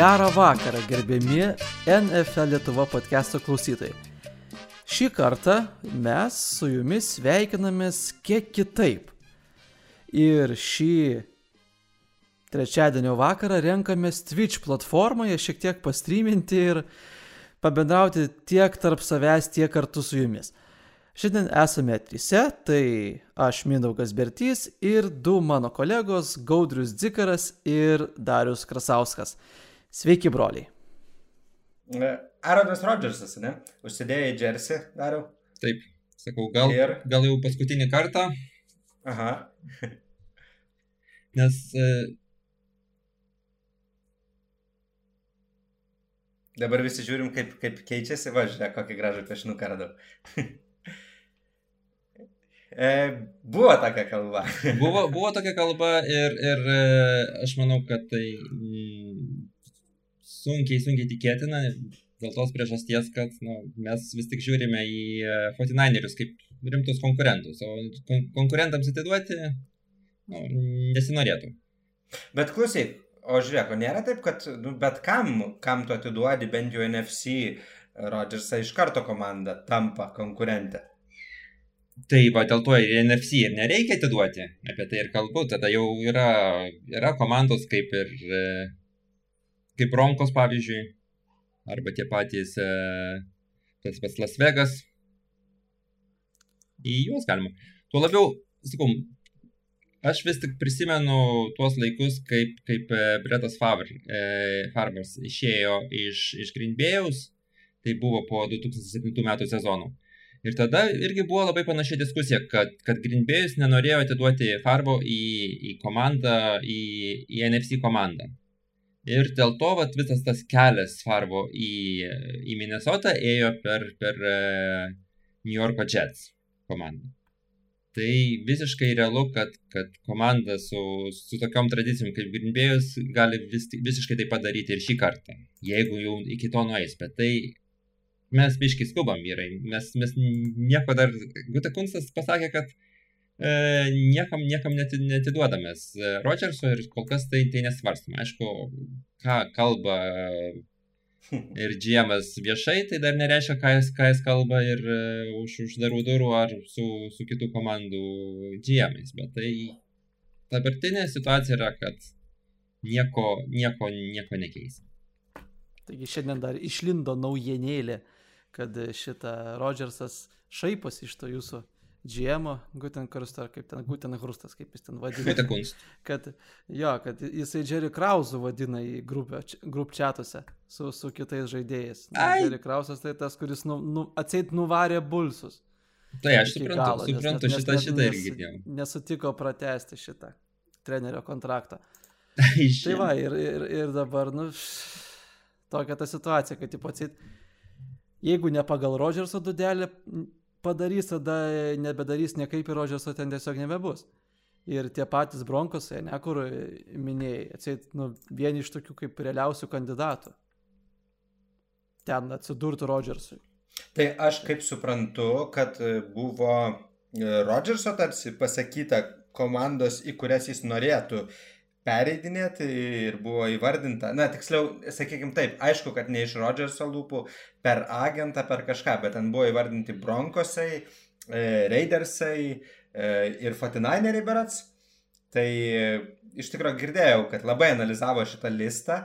Gerą vakarą, gerbiami NFL Lietuva podcast'o klausytojai. Šį kartą mes su jumis sveikinamės kiek kitaip. Ir šį trečiadienio vakarą renkamės Twitch platformoje šiek tiek pastryminti ir pabendrauti tiek tarp savęs, tiek kartu su jumis. Šiandien esame trise, tai aš Mindaugas Bertys ir du mano kolegos Gaudrius Dzikaras ir Darius Krasauskas. Sveiki, broliai. Aaronas Rodžersas, ne? Užsidėjai džersį, dariau. Taip, sakau, gal, ir... gal jau paskutinį kartą. Aha. Nes. E... Dabar visi žiūrim, kaip, kaip keičiasi, važiuoja, kokį gražų piešinuką radau. e, buvo tokia kalba. buvo, buvo tokia kalba ir, ir e, aš manau, kad tai mm, sunkiai, sunkiai tikėtina dėl tos priežasties, kad nu, mes vis tik žiūrime į 49erius e, kaip rimtus konkurentus, o kon konkurentams atiduoti nu, nesinorėtų. Bet klausyk, o žiūrėk, o nėra taip, kad nu, bet kam, kam tu atiduodi bent jau NFC Rodgersą iš karto komanda tampa konkurentė. Tai va dėl to ir NFC ir nereikia atiduoti, apie tai ir kalbu, tada jau yra, yra komandos kaip ir e, kaip Bronkos pavyzdžiui, arba tie patys, e, tas pats Las Vegas. Į juos galima. Tuo labiau, sakau, aš vis tik prisimenu tuos laikus, kaip, kaip e, Bretas Favre, e, Farbers išėjo iš, iš Green Bay'aus, tai buvo po 2007 metų sezonų. Ir tada irgi buvo labai panaši diskusija, kad, kad Green Bay'us nenorėjo atiduoti Farbo į, į komandą, į, į NFC komandą. Ir dėl to vat, visas tas kelias Farbo į, į Minnesotą ėjo per, per uh, New Yorko Jets komandą. Tai visiškai realu, kad, kad komanda su, su tokiom tradicijom kaip Grimbėjus gali vis, visiškai tai padaryti ir šį kartą, jeigu jau iki to nueis. Bet tai mes biškai skubam vyrai, mes, mes nieko dar, Gute Kunstas pasakė, kad e, niekam, niekam netiduodamės e, Rodžerso ir kol kas tai, tai nesvarstam. Aišku, ką kalba ir džiemas viešai, tai dar nereiškia, ką jis, ką jis kalba ir uh, už uždarų durų ar su, su kitų komandų džiemais. Bet tai dabartinė situacija yra, kad nieko, nieko, nieko nekeis. Taigi šiandien dar išlindo naujienėlė, kad šitą Rodžersas šaiposi iš to jūsų GM, Gutenkurst, ar kaip ten Gutenhurstas, kaip jis ten vadina. Gutenkunst. Kad, jo, kad jisai Jerry Krausu vadina į grup čatuose su, su kitais žaidėjais. Jerry Krausas tai tas, kuris nu, nu, atseit nuvarė bulsus. Tai aš suprantu, galo, suprantu nes, šitą, nes, šitą irgi girdėjau. Nesutiko pratesti šitą trenerio kontraktą. tai va, ir, ir, ir dabar, nu, tokia ta situacija, kad, tipo, atseit, jeigu ne pagal Rodžerso dudelį, padarys, tada nebedarys niekaip ir Rodžerso ten tiesiog nebebus. Ir tie patys bronkosai, ne kur minėjai, atseit, nu, vieni iš tokių kaip realiausių kandidatų. Ten atsidurtų Rodžersui. Tai aš kaip suprantu, kad buvo Rodžerso tarsi pasakyta komandos, į kurias jis norėtų pereidinėti ir buvo įvardinta, na tiksliau, sakykime taip, aišku, kad ne iš Rodžerso lūpų, per agentą, per kažką, bet ten buvo įvardinti Bronkosai, e, Raidersai e, ir Fortinaineriai berats. Tai e, iš tikrųjų girdėjau, kad labai analizavo šitą listą.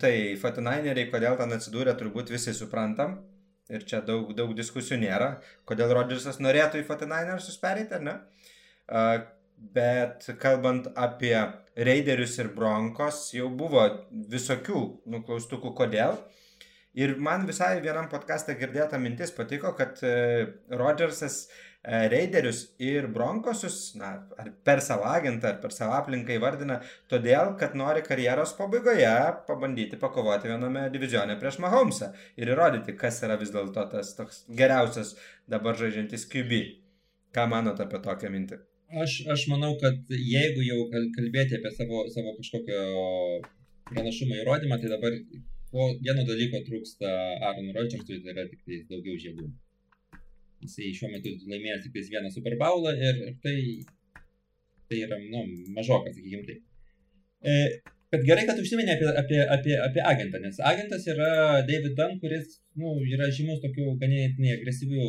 Tai Fortinaineriai, kodėl ten atsidūrė, turbūt visi suprantam. Ir čia daug, daug diskusijų nėra, kodėl Rodžersas norėtų į Fortinainersus pereiti, ar ne? Bet kalbant apie Raiderius ir Broncos, jau buvo visokių nuklaustukų, kodėl. Ir man visai vienam podcast'e girdėta mintis patiko, kad e, Rodžersas e, Raiderius ir Broncosus, na, ar per savo agentą, ar per savo aplinką įvardina, todėl, kad nori karjeros pabaigoje pabandyti pakovoti viename divizione prieš Mahomesą ir įrodyti, kas yra vis dėlto tas toks geriausias dabar žaidžiantis QB. Ką manote apie tokią mintį? Aš, aš manau, kad jeigu jau kalbėti apie savo, savo kažkokio pranašumo įrodymą, tai dabar po vieno dalyko trūksta Aaron Rodgersui, tai yra tik tai daugiau žiedų. Jisai šiuo metu laimėjęs tik vieną Super Bowlą ir tai, tai yra, nu, mažokas, sakykim taip. E, kad gerai, kad užsiminė apie, apie, apie, apie agentą, nes agentas yra David Dunn, kuris nu, yra žymus tokiu ganėtinai agresyviu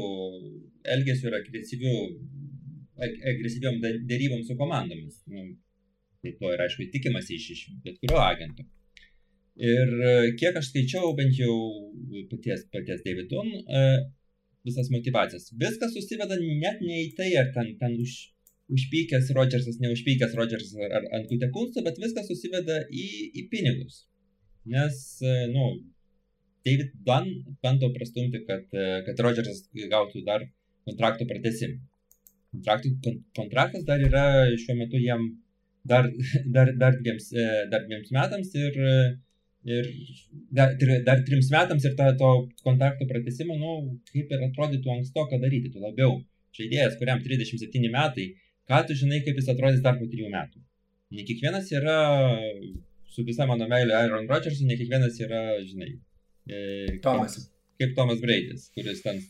elgesiu ir agresyviu, agresyviom dėrybom su komandomis. Nu, tai to yra aišku tikimasi iš, iš bet kurio agento. Ir kiek aš skaičiau, bent jau paties, paties David Dunn, visas motivacijas. Viskas susiveda net ne į tai, ar ten, ten už, užpykęs Rodžersas, neužpykęs Rodžersas ar, ant kutekunsto, bet viskas susiveda į, į pinigus. Nes, e, nu, David Dunn bando prastumti, kad, e, kad Rodžersas gautų dar kontrakto pratesimą. Kontraktų, kontraktas dar yra šiuo metu jam dar, dar, dar, dviems, e, dar dviems metams ir ir dar, dar trims metams ir ta, to kontakto pratesimo, nu, kaip ir atrodytų ankstoka daryti, tu labiau žaidėjas, kuriam 37 metai, ką tu žinai, kaip jis atrodys dar po 3 metų. Ne kiekvienas yra, su visa mano meilė Aaron Rodgers, ne kiekvienas yra, žinai, e, Tomas. Kaip, kaip Tomas Braidis, kuris ten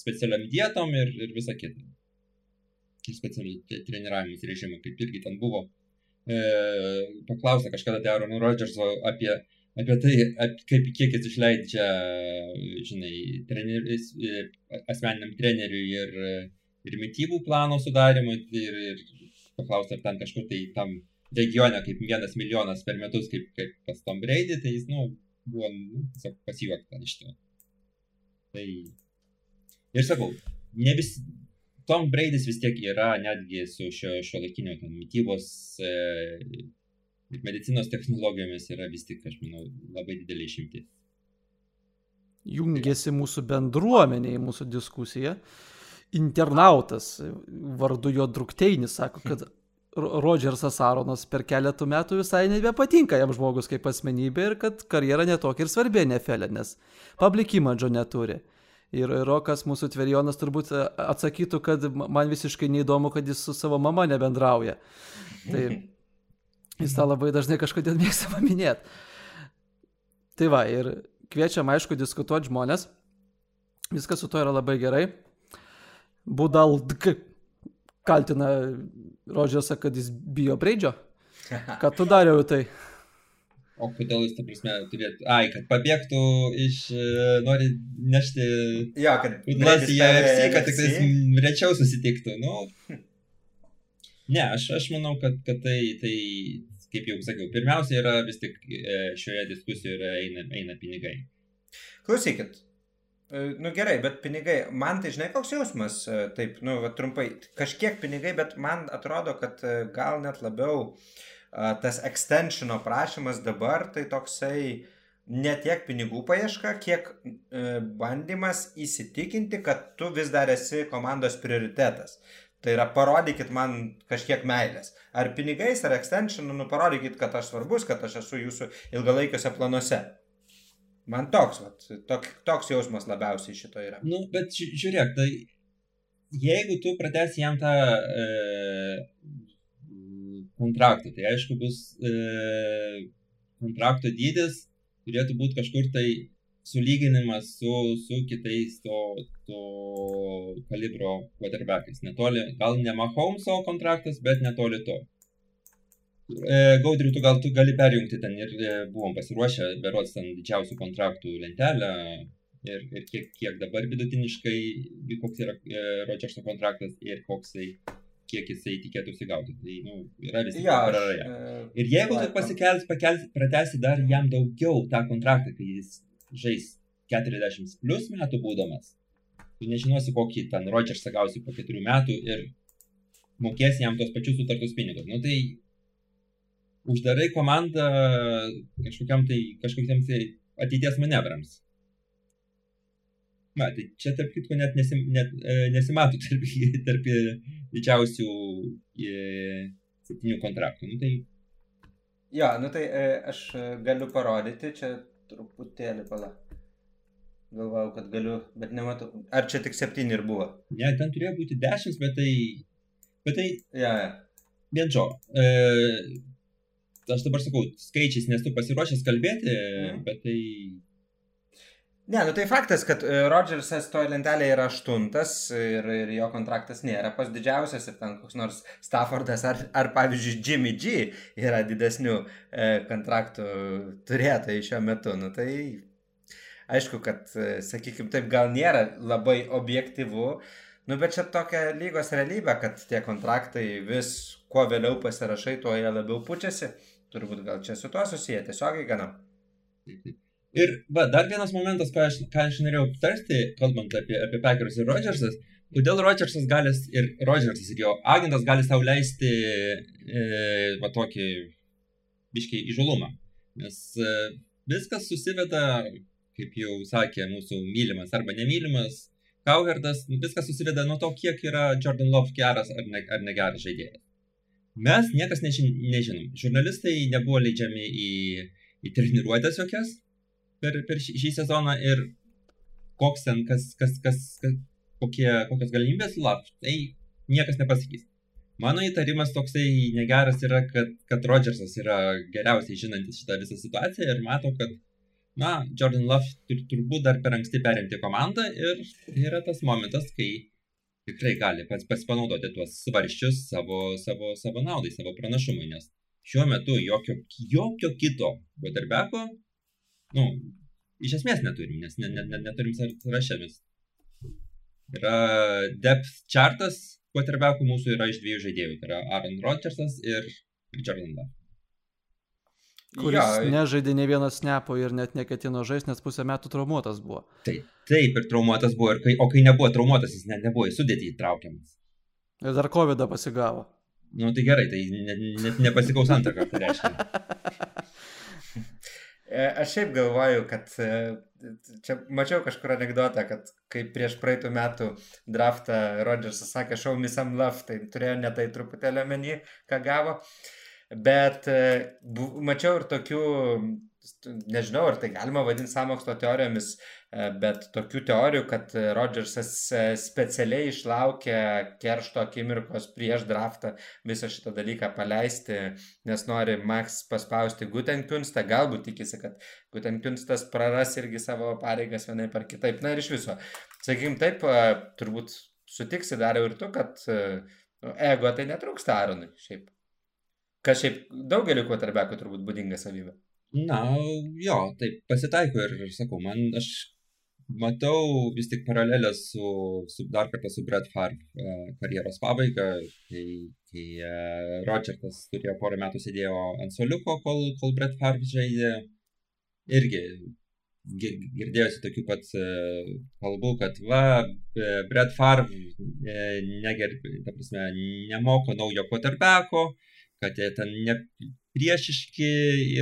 specialiam dietom ir, ir visa kita. Specialiai treniravimus režimu, kaip irgi ten buvo. E, paklausė kažkada tai Aaron Rodgerso apie apie tai, ap, kaip, kiek jis išleidžia, žinai, treneris, asmeniniam treneriui ir, ir mytybų plano sudarimui ir, ir paklausti, ar ten kažkur tai tam regione kaip vienas milijonas per metus, kaip, kaip pas Tom Brady, tai jis, nu, buvo nu, pasijuokta iš to. Tai ir sakau, ne vis, Tom Braidis vis tiek yra netgi su šio, šio laikinio mytybos e, medicinos technologijomis yra vis tik, aš manau, labai didelė išimtis. Jungiasi mūsų bendruomenė į mūsų diskusiją. Internautas vardu jo drukteinis sako, kad Rodžersas Aronas per keletų metų visai nebepatinka jam žmogus kaip asmenybė ir kad karjera netokia ir svarbi NFL, nes public image neturi. Ir Rokas, mūsų tverijonas, turbūt atsakytų, kad man visiškai neįdomu, kad jis su savo mama nebendrauja. Tai Jis tą labai dažnai kažkodėl mėgsta paminėti. Tai va, ir kviečiam, aišku, diskutuoti žmonės. Viskas su to yra labai gerai. Budaldk kaltina Rodžersą, kad jis bijo breidžio. Ką tu dariau tai? O kodėl jis, ta prasme, turėtų... Ai, kad pabėgtų iš... Nori nešti... Jo, kad... Kudlas į AFC, kad tik tais rečiau susitiktų. Nu, Ne, aš, aš manau, kad, kad tai, tai, kaip jau sakiau, pirmiausia yra vis tik e, šioje diskusijoje eina, eina pinigai. Klausykit, e, nu gerai, bet pinigai, man tai žinai koks jausmas, e, taip, nu, va, trumpai, kažkiek pinigai, bet man atrodo, kad gal net labiau tas extensiono prašymas dabar tai toksai ne tiek pinigų paieška, kiek bandymas įsitikinti, kad tu vis dar esi komandos prioritetas. Tai yra parodykit man kažkiek meilės. Ar pinigais, ar extensionu, nu parodykit, kad aš svarbus, kad aš esu jūsų ilgalaikiuose planuose. Man toks, vat, tok, toks jausmas labiausiai šito yra. Nu, bet žiūrėk, tai jeigu tu pratesi jam tą e, kontraktą, tai aišku bus e, kontrakto dydis turėtų būti kažkur tai sulyginimas su, su kitais to, to kalibro quarterbackais. Netoli, gal ne Mahomso kontraktas, bet netoli to. E, Gaudriu, tu gal tu gali perjungti ten ir e, buvom pasiruošę, berots ten didžiausių kontraktų lentelę ir, ir kiek, kiek dabar vidutiniškai, koks yra e, Rodžerso kontraktas ir koksai kiek jisai tikėtųsi gauti. Tai, nu, yra visi ja, praraja. Ir jeigu tu pasikels, pakels, pratesi dar jam daugiau tą kontraktą, kai jis žais 40 plus metų būdamas, tu nežinosi, kokį ten Rodžersą gausi po 4 metų ir mokėsi jam tos pačius sutartus pinigus. Nu tai uždarai komandą kažkokiam tai, kažkokiam tai ateities manevrams. Na, tai čia tarp kitko net, nesim, net e, nesimato tarp, tarp didžiausių e, septynių kontraktų. Nu, tai... Jo, nu tai e, aš galiu parodyti, čia truputėlį pala. Galvau, kad galiu, bet nematau. Ar čia tik septyni ir buvo? Ne, ten turėjo būti dešimt, bet tai... Bet tai... Ja, ja. Vien džo. E, aš dabar sakau, skaičiais nesu pasiruošęs kalbėti, mm. bet tai... Ne, nu tai faktas, kad e, Rodžersas toje lentelėje yra aštuntas ir, ir jo kontraktas nėra pas didžiausias ir ten koks nors Staffordas ar, ar pavyzdžiui Jimmy G yra didesnių e, kontraktų turėtojai šiuo metu. Nu tai aišku, kad, e, sakykime, taip gal nėra labai objektivu, nu bet čia tokia lygos realybė, kad tie kontraktai vis kuo vėliau pasirašai, tuo jie labiau pučiasi. Turbūt gal čia su tuo susiję tiesiogiai gana. Mhm. Ir va, dar vienas momentas, ką aš, ką aš norėjau aptarti, kalbant apie, apie Packers ir Rodgersas, kodėl Rodgersas gali ir Rodgersas ir jo agentas gali sau leisti e, va tokį biškiai įžulumą. Nes e, viskas susiveda, kaip jau sakė mūsų mylimas arba nemylimas Cowherdas, viskas susiveda nuo to, kiek yra Jordan Love geras ar, ne, ar negeras žaidėjas. Mes niekas nežin, nežinom. Žurnalistai nebuvo leidžiami į, į treniruotės jokias, per, per šį, šį sezoną ir koks ten, kas, kas, kas, kas kokie, kokios galimybės laf, tai niekas nepasakys. Mano įtarimas toksai negeras yra, kad, kad Rodžersas yra geriausiai žinantis šitą visą situaciją ir mato, kad, na, Jordan Love tur, turbūt dar per anksti perimti komandą ir yra tas momentas, kai tikrai gali pats pasinaudoti tuos svarščius savo, savo, savo naudai, savo pranašumui, nes šiuo metu jokio, jokio kito Vodarbeko nu, iš esmės neturim, nes ne, ne, ne, neturim sąraše vis. Yra depth chartas, quarterbackų mūsų yra iš dviejų žaidėjų, tai yra Aaron Rodgersas ir Jordan Love. Kuris ja. nežaidė ne vieną snapą ir net neketino žaisti, nes pusę metų traumuotas buvo. Taip, taip ir traumuotas buvo, ir kai, o kai nebuvo traumuotas, jis net nebuvo į sudėtį įtraukiamas. Ir dar COVID pasigavo. Nu tai gerai, tai net ne, nepasikaus antrą kartą reiškia. E, aš šiaip galvoju, kad e, čia mačiau kažkur anegdotą, kad kai prieš praeitų metų draftą Rodžersas sakė show me some love, tai turėjo netai truputėlį omeny, ką gavo. Bet e, mačiau ir tokių nežinau, ar tai galima vadinti samokslo teorijomis, bet tokių teorijų, kad Rodžersas e, specialiai išlaukė keršto akimirkos prieš draftą visą šitą dalyką paleisti, nes nori Max paspausti Gutenkunstą, galbūt tikisi, kad Gutenkunstas praras irgi savo pareigas vienai par kitaip. Na ir iš viso, sakykim taip, e, turbūt sutiksi dar ir tu, kad nu, ego tai netrūksta Aronui šiaip. Kas šiaip daugeliu kuotarbekių turbūt būdinga savybė. Na, jo, taip pasitaiko ir, ir sakau, man aš matau vis tik paralelę su, su dar kartą su Brett Favre uh, karjeros pabaiga, kai, kai uh, Rodžersas turėjo porą metų sėdėjo ant soliuko, kol, kol Brett Favre žaidė. Irgi girdėjosi tokių pat uh, kalbų, kad va, Favre uh, negerbi, ta prasme, nemoko naujo quarterbacko, kad jie ten ne, priešiški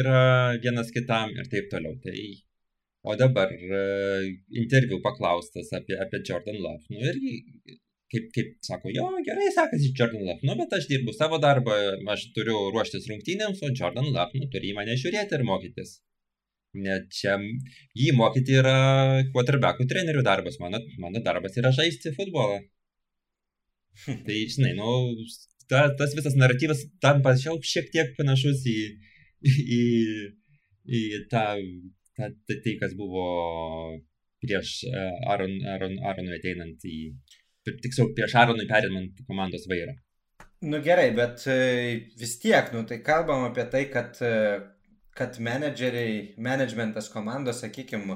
yra vienas kitam ir taip toliau. Tai, o dabar uh, interviu paklaustas apie, apie Jordan Love. Nu irgi, kaip, kaip sako, jo, gerai sekasi Jordan Love, nu bet aš dirbu savo darbą, aš turiu ruoštis rungtynėms, o Jordan Love, nu, turi į mane žiūrėti ir mokytis. Net čia jį mokyti yra quarterbackų trenerių darbas, mano, mano darbas yra žaisti futbolą. tai, žinai, nu, ta, tas visas naratyvas tampa šiek tiek panašus į, į, į tą, tą, tai, tai, kas buvo prieš e, Aaron, Aaron, Aaronui ateinant į, tiksliau, prieš Aaronui perimant komandos vairą. Nu gerai, bet e, vis tiek, nu tai kalbam apie tai, kad e, kad menedžeriai, managementas komandos, sakykime,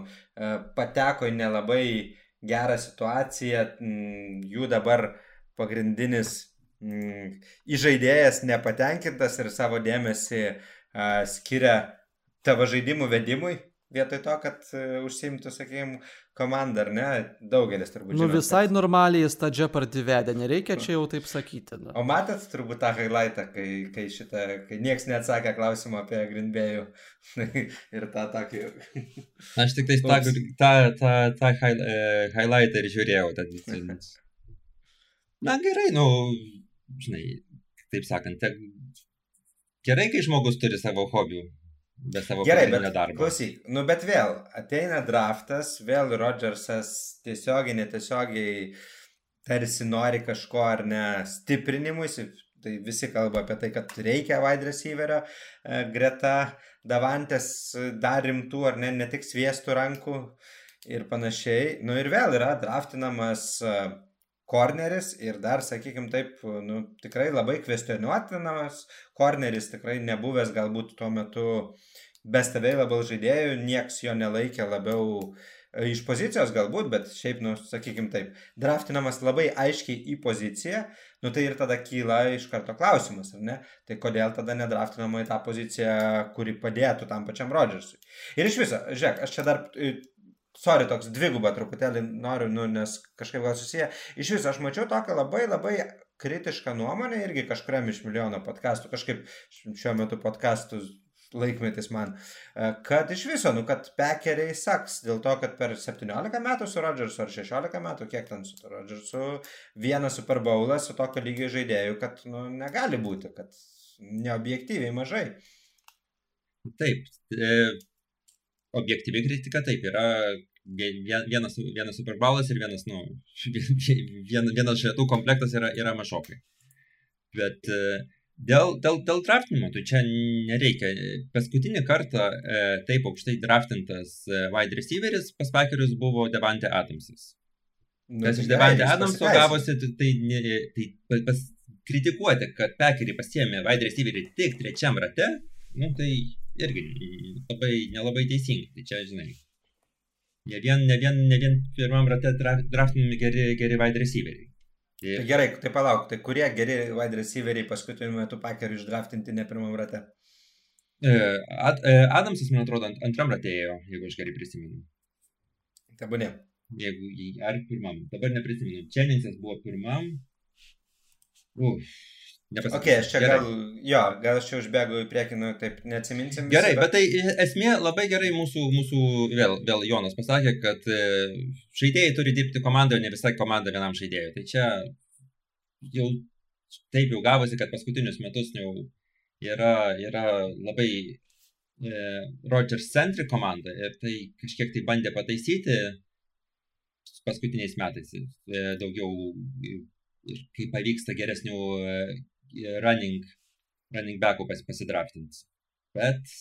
pateko į nelabai gerą situaciją, jų dabar pagrindinis mm, įžaidėjas nepatenkintas ir savo dėmesį skiria tavo žaidimų vedimui, vietoj to, kad uh, užsimtų, sakykime, komandą, ar ne? Daugelis turbūt. Nu, visai kad... normaliai jis tą džepardį vedė, nereikia čia jau taip sakyti. Nu. O matėt turbūt tą highlightą, kai, kai, šitą, kai nieks neatsakė klausimą apie Grindbėjų ir tą tokį. Aš tik tais tą, tą, tą, tą highlightą ir žiūrėjau. Tad, na gerai, nu, žinai, taip sakant, te, gerai, kai žmogus turi savo hobių, be Gerai, bet darbo. Klausyk, nu bet vėl, ateina draftas, vėl Rodžersas tiesiogiai, netiesiogiai tarsi nori kažko ar ne stiprinimui, tai visi kalba apie tai, kad reikia wide receiverio e, greta Davantės dar rimtų ar ne, ne tik sviestų rankų ir panašiai. Nu ir vėl yra draftinamas korneris ir dar, sakykime taip, nu, tikrai labai kvestionuotinamas korneris, tikrai nebuvęs galbūt tuo metu best available žaidėjų, nieks jo nelaikė labiau e, iš pozicijos galbūt, bet šiaip, nu, sakykim taip, draftinamas labai aiškiai į poziciją, nu tai ir tada kyla iš karto klausimas, ar ne? Tai kodėl tada nedraftinama į tą poziciją, kuri padėtų tam pačiam Rodžersui. Ir iš viso, žiūrėk, aš čia dar e, sorry, toks dvigubą truputėlį noriu, nu, nes kažkaip gal susiję. Iš viso, aš mačiau tokią labai labai kritišką nuomonę irgi kažkuriam iš milijono podkastų, kažkaip šiuo metu podkastų laikmetis man, e, kad iš viso, nu, kad pekeriai saks dėl to, kad per 17 metų su Rodžersu ar 16 metų, kiek ten su Rodžersu, vienas Super Bowlas su tokio lygio žaidėjų, kad, nu, negali būti, kad neobjektyviai mažai. Taip, e, objektyvi kritika taip yra vienas, vienas superbalas ir vienas, nu, vien, vienas šitų komplektas yra, yra mažokai. Bet dėl, dėl, dėl draftinimo, tai čia nereikia. Paskutinį kartą e, taip aukštai draftintas e, wide receiveris pas Packerius buvo Devante Adamsas. Nu, Kas iš Devante Adamso gavosi, tai, tai, tai pas, kritikuoti, kad Packeriai pasiemė wide receiverį tik trečiam rate, nu, tai irgi labai, nelabai teisingai. Tai čia, žinai, ne vien, ne vien, ne vien pirmam rate draftinami geri, geri wide receiveriai. Ir... Tai gerai, tai palauk, tai kurie geri wide receiveriai paskutiniu metu pakerių išdraftinti ne pirmam rate? E, Ad, e, Adamsas, man atrodo, ant, antram ratėjo, jeigu aš gerai prisimenu. Tebūnė. Jeigu, ar pirmam, dabar neprisimenu. Čeninsas buvo pirmam. Uf, Nepasakysiu. Ok, aš čia gerai. gal, jo, gal aš čia užbėgu į priekį, nu, taip neatsiminsim. Gerai, visi, bet... bet tai esmė labai gerai mūsų, mūsų vėl, vėl Jonas pasakė, kad e, žaidėjai turi dirbti komandoje, ne visai komanda vienam žaidėjui. Tai čia jau taip jau gavosi, kad paskutinius metus jau yra, yra labai e, Rodgers centri komanda ir tai kažkiek tai bandė pataisyti paskutiniais metais e, daugiau ir kai pavyksta geresnių e, running, running backų pas, pasidraftins. Bet.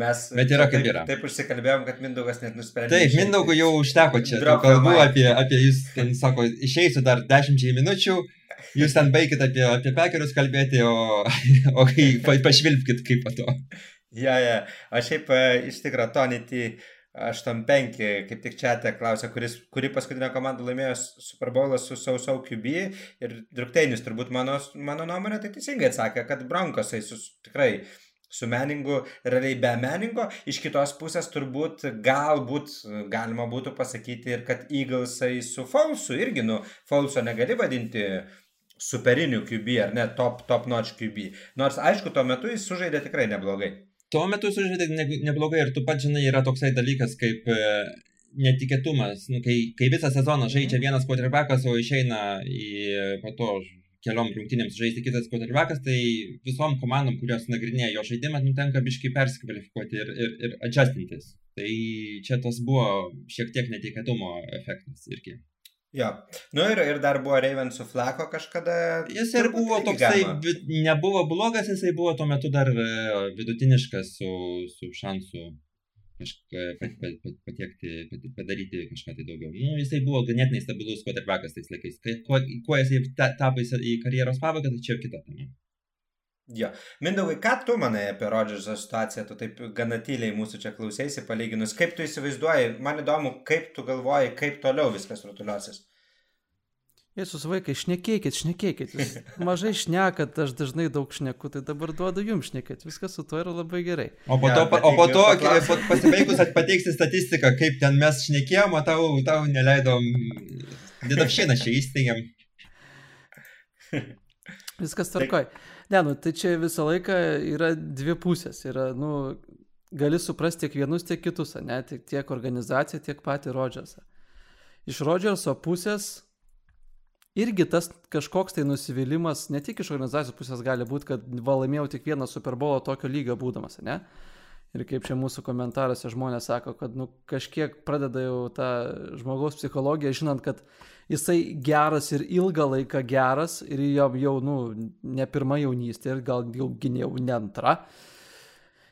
Mes Bet yra kaip yra. Taip užsikalbėjom, kad Mindaugas net nusprendė. Taip, Mindaugų jau užteko čia. Kalbu apie, apie jūs, ten sako, išeisiu dar dešimčiai minučių, jūs ten baigit apie, apie pekerius kalbėti, o, o kai pašvilpkit kaip po to. Ja, ja. Aš šiaip e, iš tikrųjų Tonitį. Uh, 8-5, kaip tik čia te klausė, kuris, kuri paskutinė komanda laimėjo Super Bowlą su Sausau QB ir Drukteinis turbūt mano, mano nuomonė tai teisingai atsakė, kad Bronkosai su, tikrai su meningu, realiai be meningo, iš kitos pusės turbūt galbūt galima būtų pasakyti ir kad Eaglesai su Falsu irgi, nu, Falso negali vadinti superiniu QB ar ne top, top notch QB. Nors aišku, tuo metu jis sužaidė tikrai neblogai tuo metu sužaidė ne, neblogai ir tu pats žinai, yra toksai dalykas kaip e, netikėtumas, nu, kai, kai visą sezoną žaidžia mhm. vienas quarterbackas, o išeina į po to keliom rungtynėms žaisti kitas quarterbackas, tai visom komandom, kurios nagrinėja jo žaidimą, nu, tenka biškai persikvalifikuoti ir, ir, ir adjustintis. Tai čia tas buvo šiek tiek netikėtumo efektas irgi. Jo. Nu ir, ir dar buvo Raven su Flako kažkada. Jis ir buvo toksai, vid, nebuvo blogas, jisai buvo tuo metu dar e, vidutiniškas su, su šansu kažką pat, patiekti, pat, padaryti kažką tai daugiau. Nu, jisai buvo ganėtinai stabilus quarterbackas tais laikais. Kuo, kuo jisai tapo į karjeros pabaigą, tai čia kita tema. Jo. Mindaugai, ką tu manai apie Rodžerso situaciją, tu taip gana tyliai mūsų čia klausėsi palyginus, kaip tu įsivaizduoji, man įdomu, kaip tu galvoji, kaip toliau viskas rutuliosis. Jėzus vaikai, šnekėkit, šnekėkit. Jūs mažai šnekat, aš dažnai daug šneku, tai dabar duodu jums šnekėti. Viskas su to yra labai gerai. O po to, ja, o po to pasibaigus pateiksi statistiką, kaip ten mes šnekėjom, o tau, tau neleidom, didapšieną čia įsteigėm. Viskas tvarkoj. Tai... Ne, nu, tai čia visą laiką yra dvi pusės. Yra, nu, gali suprasti tiek vienus, tiek kitus, ne, tiek, tiek organizaciją, tiek patį Rodžersą. Iš Rodžerso pusės irgi tas kažkoks tai nusivylimas, ne tik iš organizacijos pusės gali būti, kad valaimėjau tik vieną Super Bowl tokio lygio būdamas, ne? Ir kaip čia mūsų komentaruose žmonės sako, kad nu, kažkiek pradeda jau tą žmogaus psichologiją, žinant, kad jisai geras ir ilgą laiką geras ir jam jau, nu, ne pirma jaunystė ir gal jau gynėjau ne antra.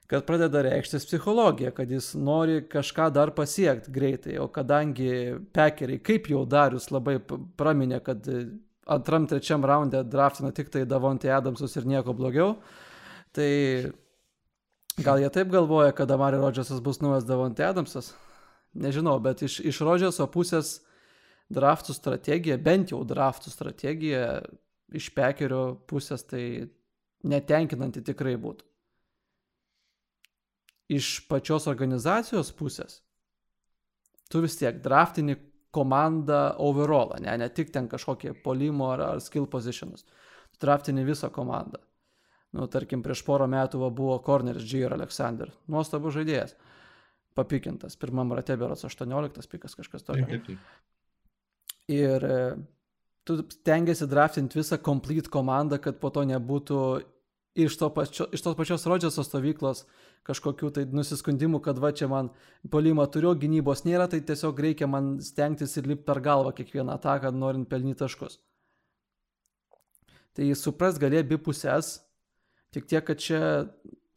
kad pradeda reikštis psichologija, kad jis nori kažką dar pasiekti greitai, o kadangi pekeriai, kaip jau Darius labai praminė, kad antram, trečiam raunde draftina tik tai Davontai Adamsus ir nieko blogiau, tai gal jie taip galvoja, kad Amari Rodžersas bus naujas Davontai Adamsas? Nežinau, bet iš, iš Rodžerso pusės draftų strategija, bent jau draftų strategija iš pekerio pusės tai netenkinanti tikrai būtų iš pačios organizacijos pusės, tu vis tiek draftini komandą overallą, ne, ne tik ten kažkokie polimo ar, ar skill positionus. Tu draftini visą komandą. Nu, tarkim, prieš porą metų va, buvo corneris G. ir Alexander. Nuostabus žaidėjas. Papikintas. Pirmam rate berots 18 pikas kažkas tokio. Ir e, tu tengiasi draftinti visą complete komandą, kad po to nebūtų iš, to pačio, iš tos pačios Rodžeso stovyklos kažkokių tai nusiskundimų, kad va čia man polimą turiu, gynybos nėra, tai tiesiog reikia man stengtis ir lipti per galvą kiekvieną ataką, norint pelnyti taškus. Tai supras gali abi pusės, tik tiek, kad čia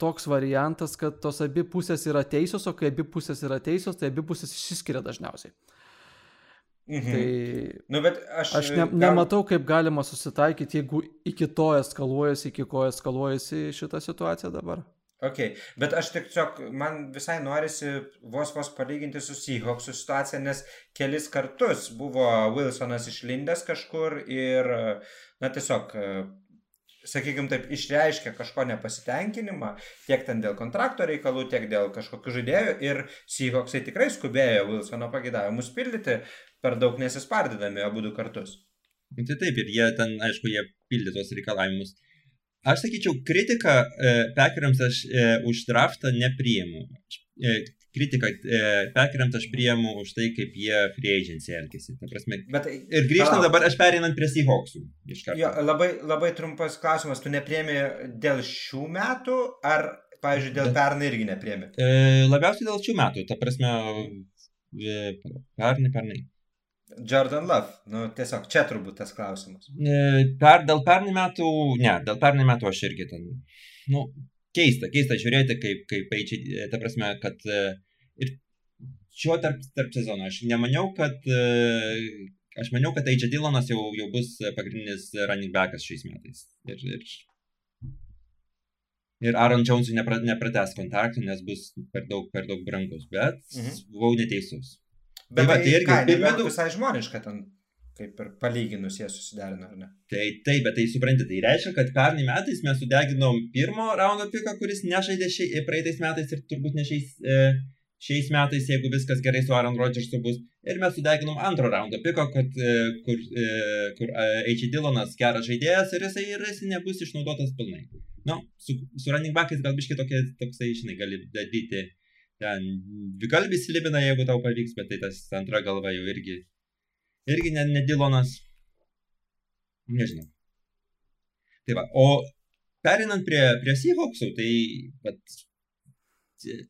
toks variantas, kad tos abi pusės yra teisios, o kai abi pusės yra teisios, tai abi pusės išsiskiria dažniausiai. Mhm. Tai nu, aš, aš ne, nematau, kaip galima susitaikyti, jeigu iki to eskaluojasi, iki ko eskaluojasi šitą situaciją dabar. Ok, bet aš tiesiog, man visai norisi vos vos palyginti su Seahawksų situacija, nes kelis kartus buvo Wilsonas išlindęs kažkur ir, na tiesiog, sakykime taip, išreiškė kažko nepasitenkinimą, tiek ten dėl kontrakto reikalų, tiek dėl kažkokių žaidėjų ir Seahawksai tikrai skubėjo Wilsono pagidavimus pildyti, per daug nesispardydami abu du kartus. Nu, tai taip, ir jie ten, aišku, jie pildė tos reikalavimus. Aš sakyčiau, kritiką e, pekeriams aš e, už draftą nepriimu. E, kritiką e, pekeriams aš priimu už tai, kaip jie free agency. Prasme, Bet, ir grįžtant dabar, aš pereinant prie Seahawksų. Jo, labai, labai trumpas klausimas, tu nepriemi dėl šių metų ar, pavyzdžiui, dėl pernai irgi nepriemi? E, labiausiai dėl šių metų, ta prasme, e, pernai, pernai. Jordan Love, nu tiesiog čia turbūt tas klausimas. Per, dėl pernai metų, ne, dėl pernai metų aš irgi ten, nu, keista, keista žiūrėti, kaip, kaip eičiai, ta prasme, kad ir šio tarp, tarp sezono aš nemaniau, kad, aš maniau, kad Eičia Dylanas jau, jau bus pagrindinis running backas šiais metais. Ir, ir, ir Aaron Jonesui nepra, nepratęs kontaktų, nes bus per daug, per daug brangus, bet mhm. buvau neteisus. Bet tai, va, tai irgi ką, pirmie du... visai žmoniška ten, kaip ir palyginus jie susiderino, ar ne? Tai taip, bet tai suprantate, tai reiškia, kad pernai metais mes sudeginom pirmo raundo piką, kuris nežaidė šiai, praeitais metais ir turbūt ne šiais, e, šiais metais, jeigu viskas gerai su Aaron Rodgersu bus. Ir mes sudeginom antro raundo piko, kad, e, kur, e, kur e, H. Dylanas geras žaidėjas ir jisai, ir jisai nebus išnaudotas pilnai. Nu, su, su running backais gal biškai tokie, toksai, žinai, gali daryti ten dvikalbį slibina, jeigu tau pavyks, bet tai tas antra galva jau irgi, irgi ne, ne Dilonas. Nežinau. Tai va, o perinant prie, prie Seahawksų, tai bet, e,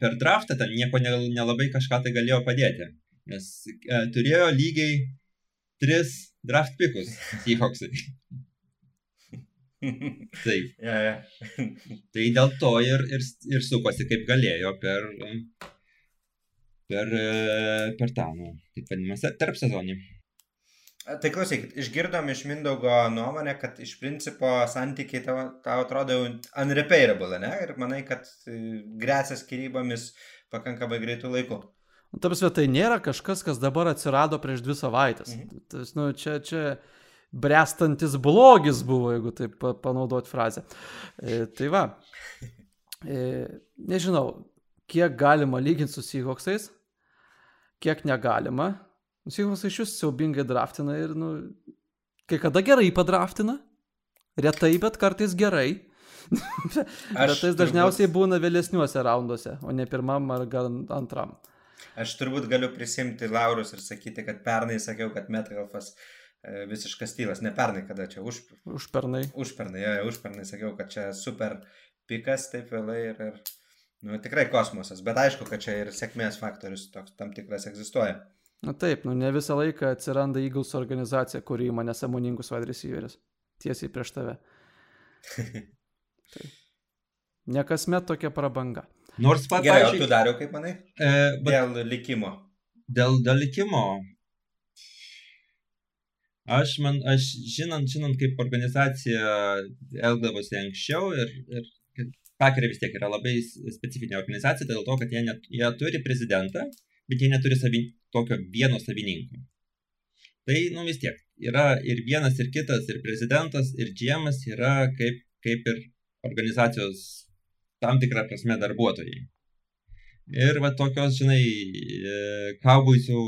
per draftą ten nieko nelabai kažką tai galėjo padėti, nes e, turėjo lygiai tris draft pikus Seahawksai. Taip. ja, ja. tai dėl to ir, ir, ir sukosi kaip galėjo per, per, per tą, nu, taip vadinamas, tarp sezonį. Tai klausykit, išgirdom iš Mindaugo nuomonę, kad iš principo santykiai tau, tau atrodo unrepairable, ne? Ir manai, kad e, grėsia skirybomis pakankamai greitų laikų. Nu, Tarsi tai nėra kažkas, kas dabar atsirado prieš dvi savaitės. Mhm. Tas, nu, čia, čia, brestantis blogis buvo, jeigu taip panaudot frazę. E, tai va, e, nežinau, kiek galima lyginti su Seahawksais, kiek negalima. Seahawksai iš vis siaubingai draftina ir, nu, kai kada gerai padraftina, retai, bet kartais gerai. bet tais dažniausiai turbūt... būna vėlesniuose raunduose, o ne pirmam ar antram. Aš turbūt galiu prisimti laurus ir sakyti, kad pernai sakiau, kad Metcalfas E, visiškas stylas, ne pernai, kada čia už... Užpernai. Užpernai, jo, užpernai sakiau, kad čia super pikas taip vėlai ir, ir nu, tikrai kosmosas, bet aišku, kad čia ir sėkmės faktorius toks tam tikras egzistuoja. Na taip, nu ne visą laiką atsiranda Eagles organizacija, kuri įma nesąmoningus wide receiverius tiesiai prieš tave. taip. Ne kasmet tokia prabanga. Nors pat, Gerai, o tu dariau, kaip manai? E, bet, Dėl likimo. dėl, dėl likimo. Aš, man, aš žinant, žinant, kaip organizacija elgdavosi anksčiau ir, ir Pakerė vis tiek yra labai specifinė organizacija dėl to, kad jie, net, jie turi prezidentą, bet jie neturi savin, tokio vieno savininko. Tai, nu vis tiek, yra ir vienas, ir kitas, ir prezidentas, ir džiemas yra kaip, kaip ir organizacijos tam tikrą prasme darbuotojai. Ir va tokios, žinai, kaubuisių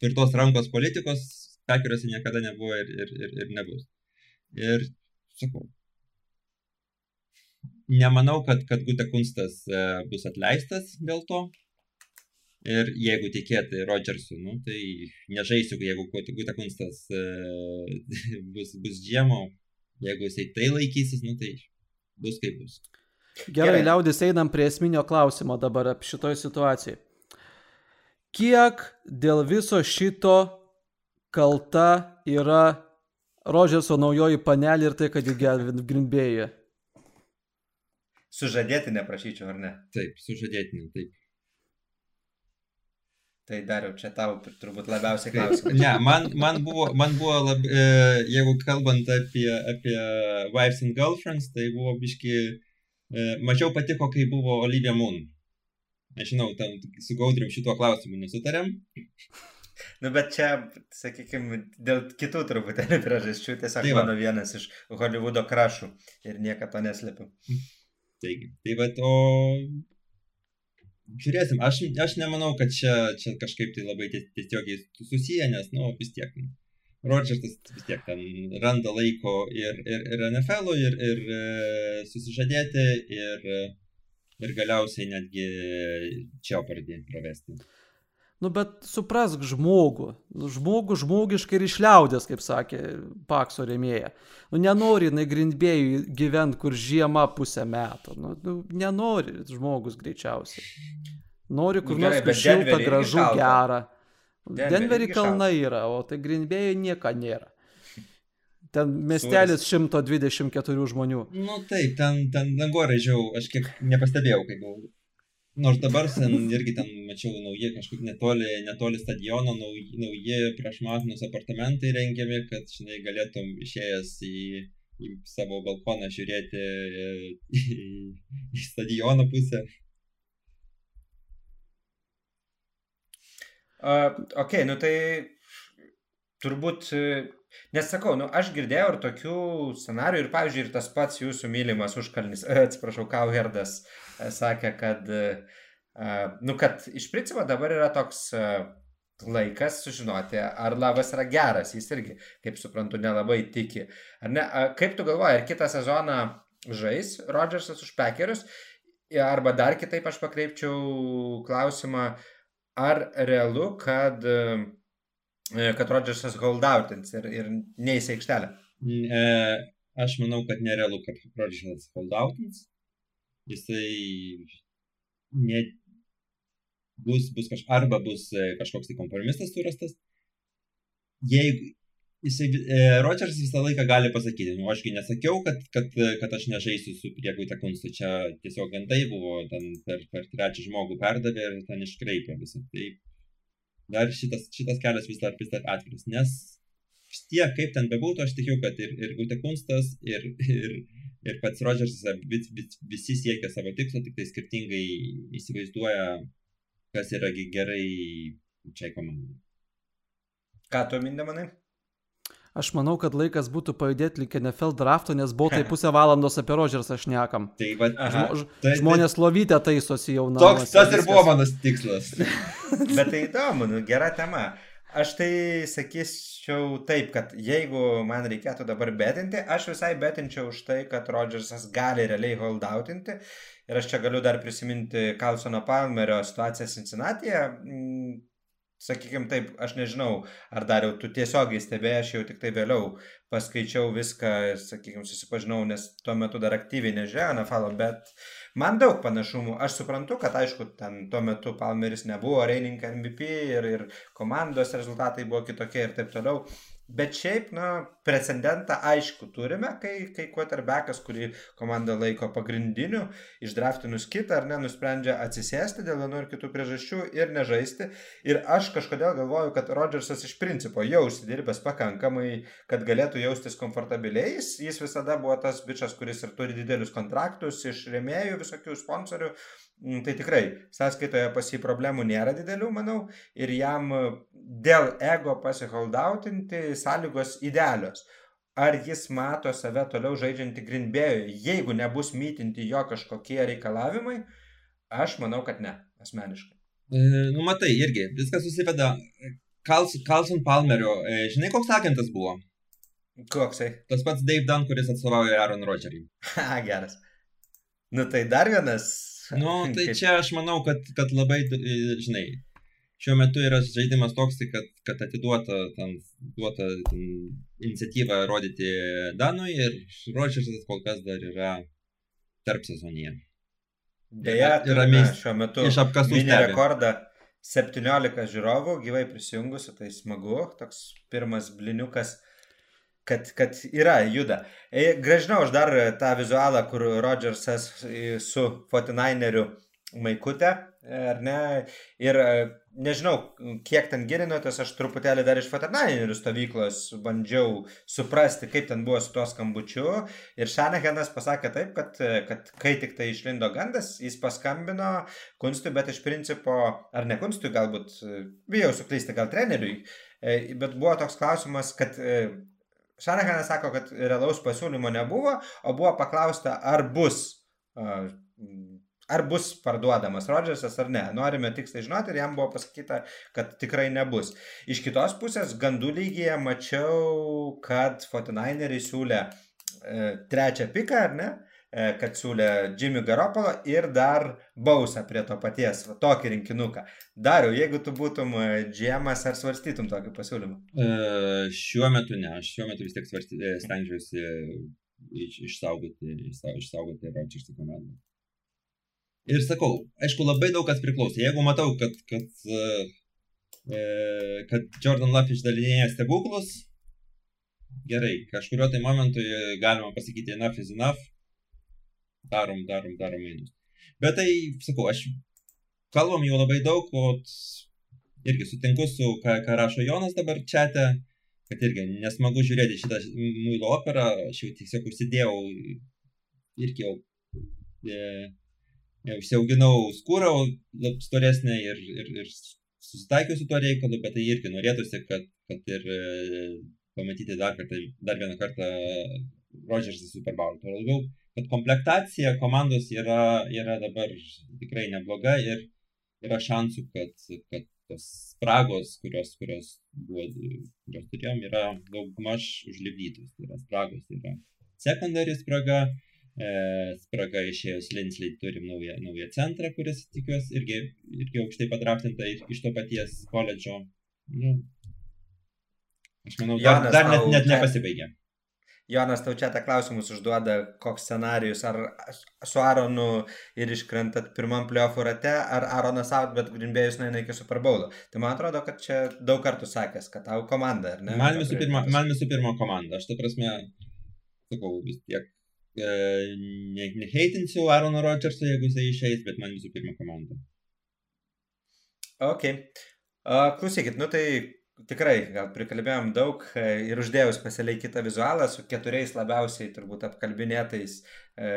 tvirtos rankos politikos pekeriuose niekada nebuvo ir, ir, ir, ir nebus. Ir sakau, nemanau, kad, kad Gute Kunstas e, bus atleistas dėl to. Ir jeigu tikėti Rodžersu, nu, tai nežaisiu, jeigu Gute Kunstas e, bus, bus žiemo, jeigu jisai tai laikysis, nu, tai bus kaip bus. Gerai, Gerai. liaudis einam prie esminio klausimo dabar apie šitoj situacijai. Kiek dėl viso šito kalta yra Rodžerso naujoji panelė ir tai, kad jį gelbint Grimbėjuje. Sužadėti neprašyčiau, ar ne? Taip, sužadėtinė, taip. Tai dariau, čia tau turbūt labiausiai klausimas. Ne, man, man buvo, man buvo lab, e, jeigu kalbant apie, apie Wives and Girlfriends, tai buvo biški, e, mažiau patiko, kai buvo Olivia Moon. Nežinau, ten su Gaudrim šituo klausimu nesutarėm. Nu, bet čia, sakykime, dėl kitų truputėlį priežasčių, tiesiog tai mano vienas iš Hollywoodo krašų ir niekada to neslėpiu. Taigi, tai bet, o žiūrėsim, aš, aš nemanau, kad čia, čia kažkaip tai labai tiesiogiai susiję, nes, nu, vis tiek, Rodžersas vis tiek ten randa laiko ir, ir, ir NFL, ir, ir e, susižadėti, ir, ir galiausiai netgi čia pradėti pravesti. Nu, bet suprask žmogų. Nu, žmogų žmogiškai ir išliaudės, kaip sakė Pakso rėmėja. Nu, nenori jinai grindbėjų gyventi, kur žiema pusę metų. Nu, nu, nenori žmogus greičiausiai. Nori kur nors kur šilta, gražu, gera. Denverį kalna yra, o tai grindbėjai nieko nėra. Ten miestelis 124 žmonių. Nu taip, ten, ten dangoraižiau, aš kiek nepastebėjau, kai buvau Nors dabar ten irgi ten mačiau nauji kažkaip netoli, netoli stadiono, nauji, nauji prašmatnus apartamentai rengiami, kad, žinai, galėtum išėjęs į, į savo balkoną žiūrėti į, į stadiono pusę. Uh, ok, nu tai turbūt, nes sakau, nu aš girdėjau ir tokių scenarių ir, pavyzdžiui, ir tas pats jūsų mylimas užkalnis, atsiprašau, Kauherdas. Uh, sakė, kad, nu, kad iš principo dabar yra toks laikas sužinoti, ar lavas yra geras. Jis irgi, kaip suprantu, nelabai tiki. Ar ne? Kaip tu galvoji, ar kitą sezoną žais Rodžersas už pekerius? Arba dar kitaip aš pakreipčiau klausimą, ar realu, kad, kad Rodžersas holdoutins ir, ir neįs aikštelę? E, aš manau, kad nerealu, kad Rodžersas holdoutins jisai ne, bus, bus kaž, arba bus e, kažkoks tai kompromisas surastas. Jeigu jisai, e, Rodžersas visą laiką gali pasakyti, nu ašgi nesakiau, kad, kad, kad aš nežaisiu su priegute kunstu, čia tiesiog gandai buvo, ten per, per trečią žmogų perdavė ir ten iškraipė visą. Tai dar šitas, šitas kelias vis dar, vis dar atviras, nes vis tiek, kaip ten bebūtų, aš tikiu, kad ir, ir Gute Kunstas, ir, ir, ir pats Rodžersas vis, vis, visi siekia savo tikslo, tik tai skirtingai įsivaizduoja, kas yra gerai čia komandai. Ką tu mindė manai? Aš manau, kad laikas būtų pajudėti link NFL drafto, nes buvo tai pusę valandos apie Rodžersą šnekam. Tai, va, Žmo, tai, žmonės lovytę taisosi jau na. Toks tas ir buvo mano tikslas. Bet tai įdomu, nu, gera tema. Aš tai sakyčiau taip, kad jeigu man reikėtų dabar betinti, aš visai betinčiau už tai, kad Rodžersas gali realiai holdoutinti. Ir aš čia galiu dar prisiminti Kalsono Palmerio situaciją Cincinnati'e. Sakykime taip, aš nežinau, ar dar jau tu tiesiogiai stebėjai, aš jau tik tai vėliau paskaičiau viską, sakykime, susipažinau, nes tuo metu dar aktyviai nežiūrėjau NFL, bet Man daug panašumų. Aš suprantu, kad aišku, ten tuo metu Palmeris nebuvo reininkai MVP ir, ir komandos rezultatai buvo kitokie ir taip toliau. Bet šiaip, na, precedentą aišku turime, kai, kai quarterbackas, kurį komanda laiko pagrindiniu, išdraftinus kitą ar ne, nusprendžia atsisėsti dėl vienų ir kitų priežasčių ir nežaisti. Ir aš kažkodėl galvoju, kad Rodžersas iš principo jau užsidirbęs pakankamai, kad galėtų jaustis komfortabiliai. Jis visada buvo tas bičias, kuris ir turi didelius kontraktus iš rėmėjų, visokių sponsorių. Mm, tai tikrai sąskaitoje pas jį problemų nėra didelių, manau, ir jam e, dėl ego pasiholdautinti sąlygos idealios. Ar jis mato save toliau žaidžiantį Grindbėjui, jeigu nebus mytinti jo kažkokie reikalavimai? Aš manau, kad ne, asmeniškai. E, nu, matai, irgi, viskas susiveda. Carlson Palmerio, e, žinai, koks agentas buvo? Koksai? Tas pats Dave Dunn, kuris atstovauja Aaron Rodgerį. Ha, geras. Nu tai dar vienas Nu, tai čia aš manau, kad, kad labai, žinai, šiuo metu yra žaidimas toks, tai kad, kad atiduota ten, duota ten, iniciatyva rodyti Danui ir Rodžersas kol kas dar yra tarp sezonyje. Deja, yra šiuo metu iš apkasų rekordą 17 žiūrovų gyvai prisijungusių, tai smagu, toks pirmas bliniukas kad, kad yra, juda. E, gražinau aš dar tą vizualą, kur Rodžersas su Fortinaineriu maikutė, ar ne? Ir e, nežinau, kiek ten gilinotės, aš truputėlį dar iš Fortinainerių stovyklos bandžiau suprasti, kaip ten buvo su tuo skambučiu. Ir Šanahenas pasakė taip, kad, kad kai tik tai išlindo gandas, jis paskambino Kunstui, bet iš principo, ar ne Kunstui, galbūt, bijau suklysti, gal treneriui, e, bet buvo toks klausimas, kad Šanahanas sako, kad realaus pasiūlymo nebuvo, o buvo paklausta, ar bus, ar bus parduodamas Rodžersas ar ne. Norime tiksliai žinoti ir jam buvo pasakyta, kad tikrai nebus. Iš kitos pusės, gandų lygyje mačiau, kad Fortinaineriai siūlė e, trečią piką, ar ne? E, kad siūlė Jimmy Garoppolo ir dar bausą prie to paties, va, tokį rinkinuką. Dariau, jeigu tu būtum e, GM'as, ar svarstytum tokį pasiūlymą? E, šiuo metu ne, aš šiuo metu vis tiek svarsty, e, stengiuosi iš, išsaugoti, išsaugoti Rodžersą komandą. Ir sakau, aišku, labai daug kas priklauso. Jeigu matau, kad, kad, e, kad Jordan Love išdalinėja stebuklus, gerai, kažkurio tai momentui galima pasakyti enough is enough darom, darom, darom mainus. Bet tai, sakau, aš kalbam jau labai daug, o irgi sutinku su, ką, ką rašo Jonas dabar čia, kad irgi nesmagu žiūrėti šitą muilo operą, aš jau tiesiog užsidėjau irgi jau, e, užsiauginau skūrą storesnę ir, ir, ir susitaikiau su tuo reikalu, bet tai irgi norėtųsi, kad, kad ir e, pamatyti dar, kartą, dar vieną kartą Rodžersą Super Bowl. Tuo labiau, kad komplektacija komandos yra, yra dabar tikrai nebloga ir yra šansų, kad, kad tos spragos, kurios, kurios, buvo, kurios turėjom, yra daugmaž užlipdytos. Tai yra spragos, tai yra secondary spraga, e, spraga išėjus Linsley turim naują, naują centrą, kuris tikiuosi irgi, irgi aukštai padraftinta iš to paties koledžo. Nu, aš manau, dar, dar net, net nepasibaigė. Jonas tau čia tą klausimus užduoda, koks scenarius, ar su Aronu ir iškrentat pirmam playoffų rate, ar Aronas out, bet Grimbėjus nueina iki Super Bowlo. Tai man atrodo, kad čia daug kartų sakęs, kad tau komanda, ar ne? Man visų pirma, man visų pirma komanda. Aš ta prasme, sakau, vis tiek e, neheitinsiu ne Arono Rodžerso, jeigu jisai išeis, bet man visų pirma komanda. Ok. Uh, klausykit, nu tai tikrai gal prikalbėjom daug e, ir uždėjau specialiai kitą vizualą su keturiais labiausiai turbūt apkalbinėtais e,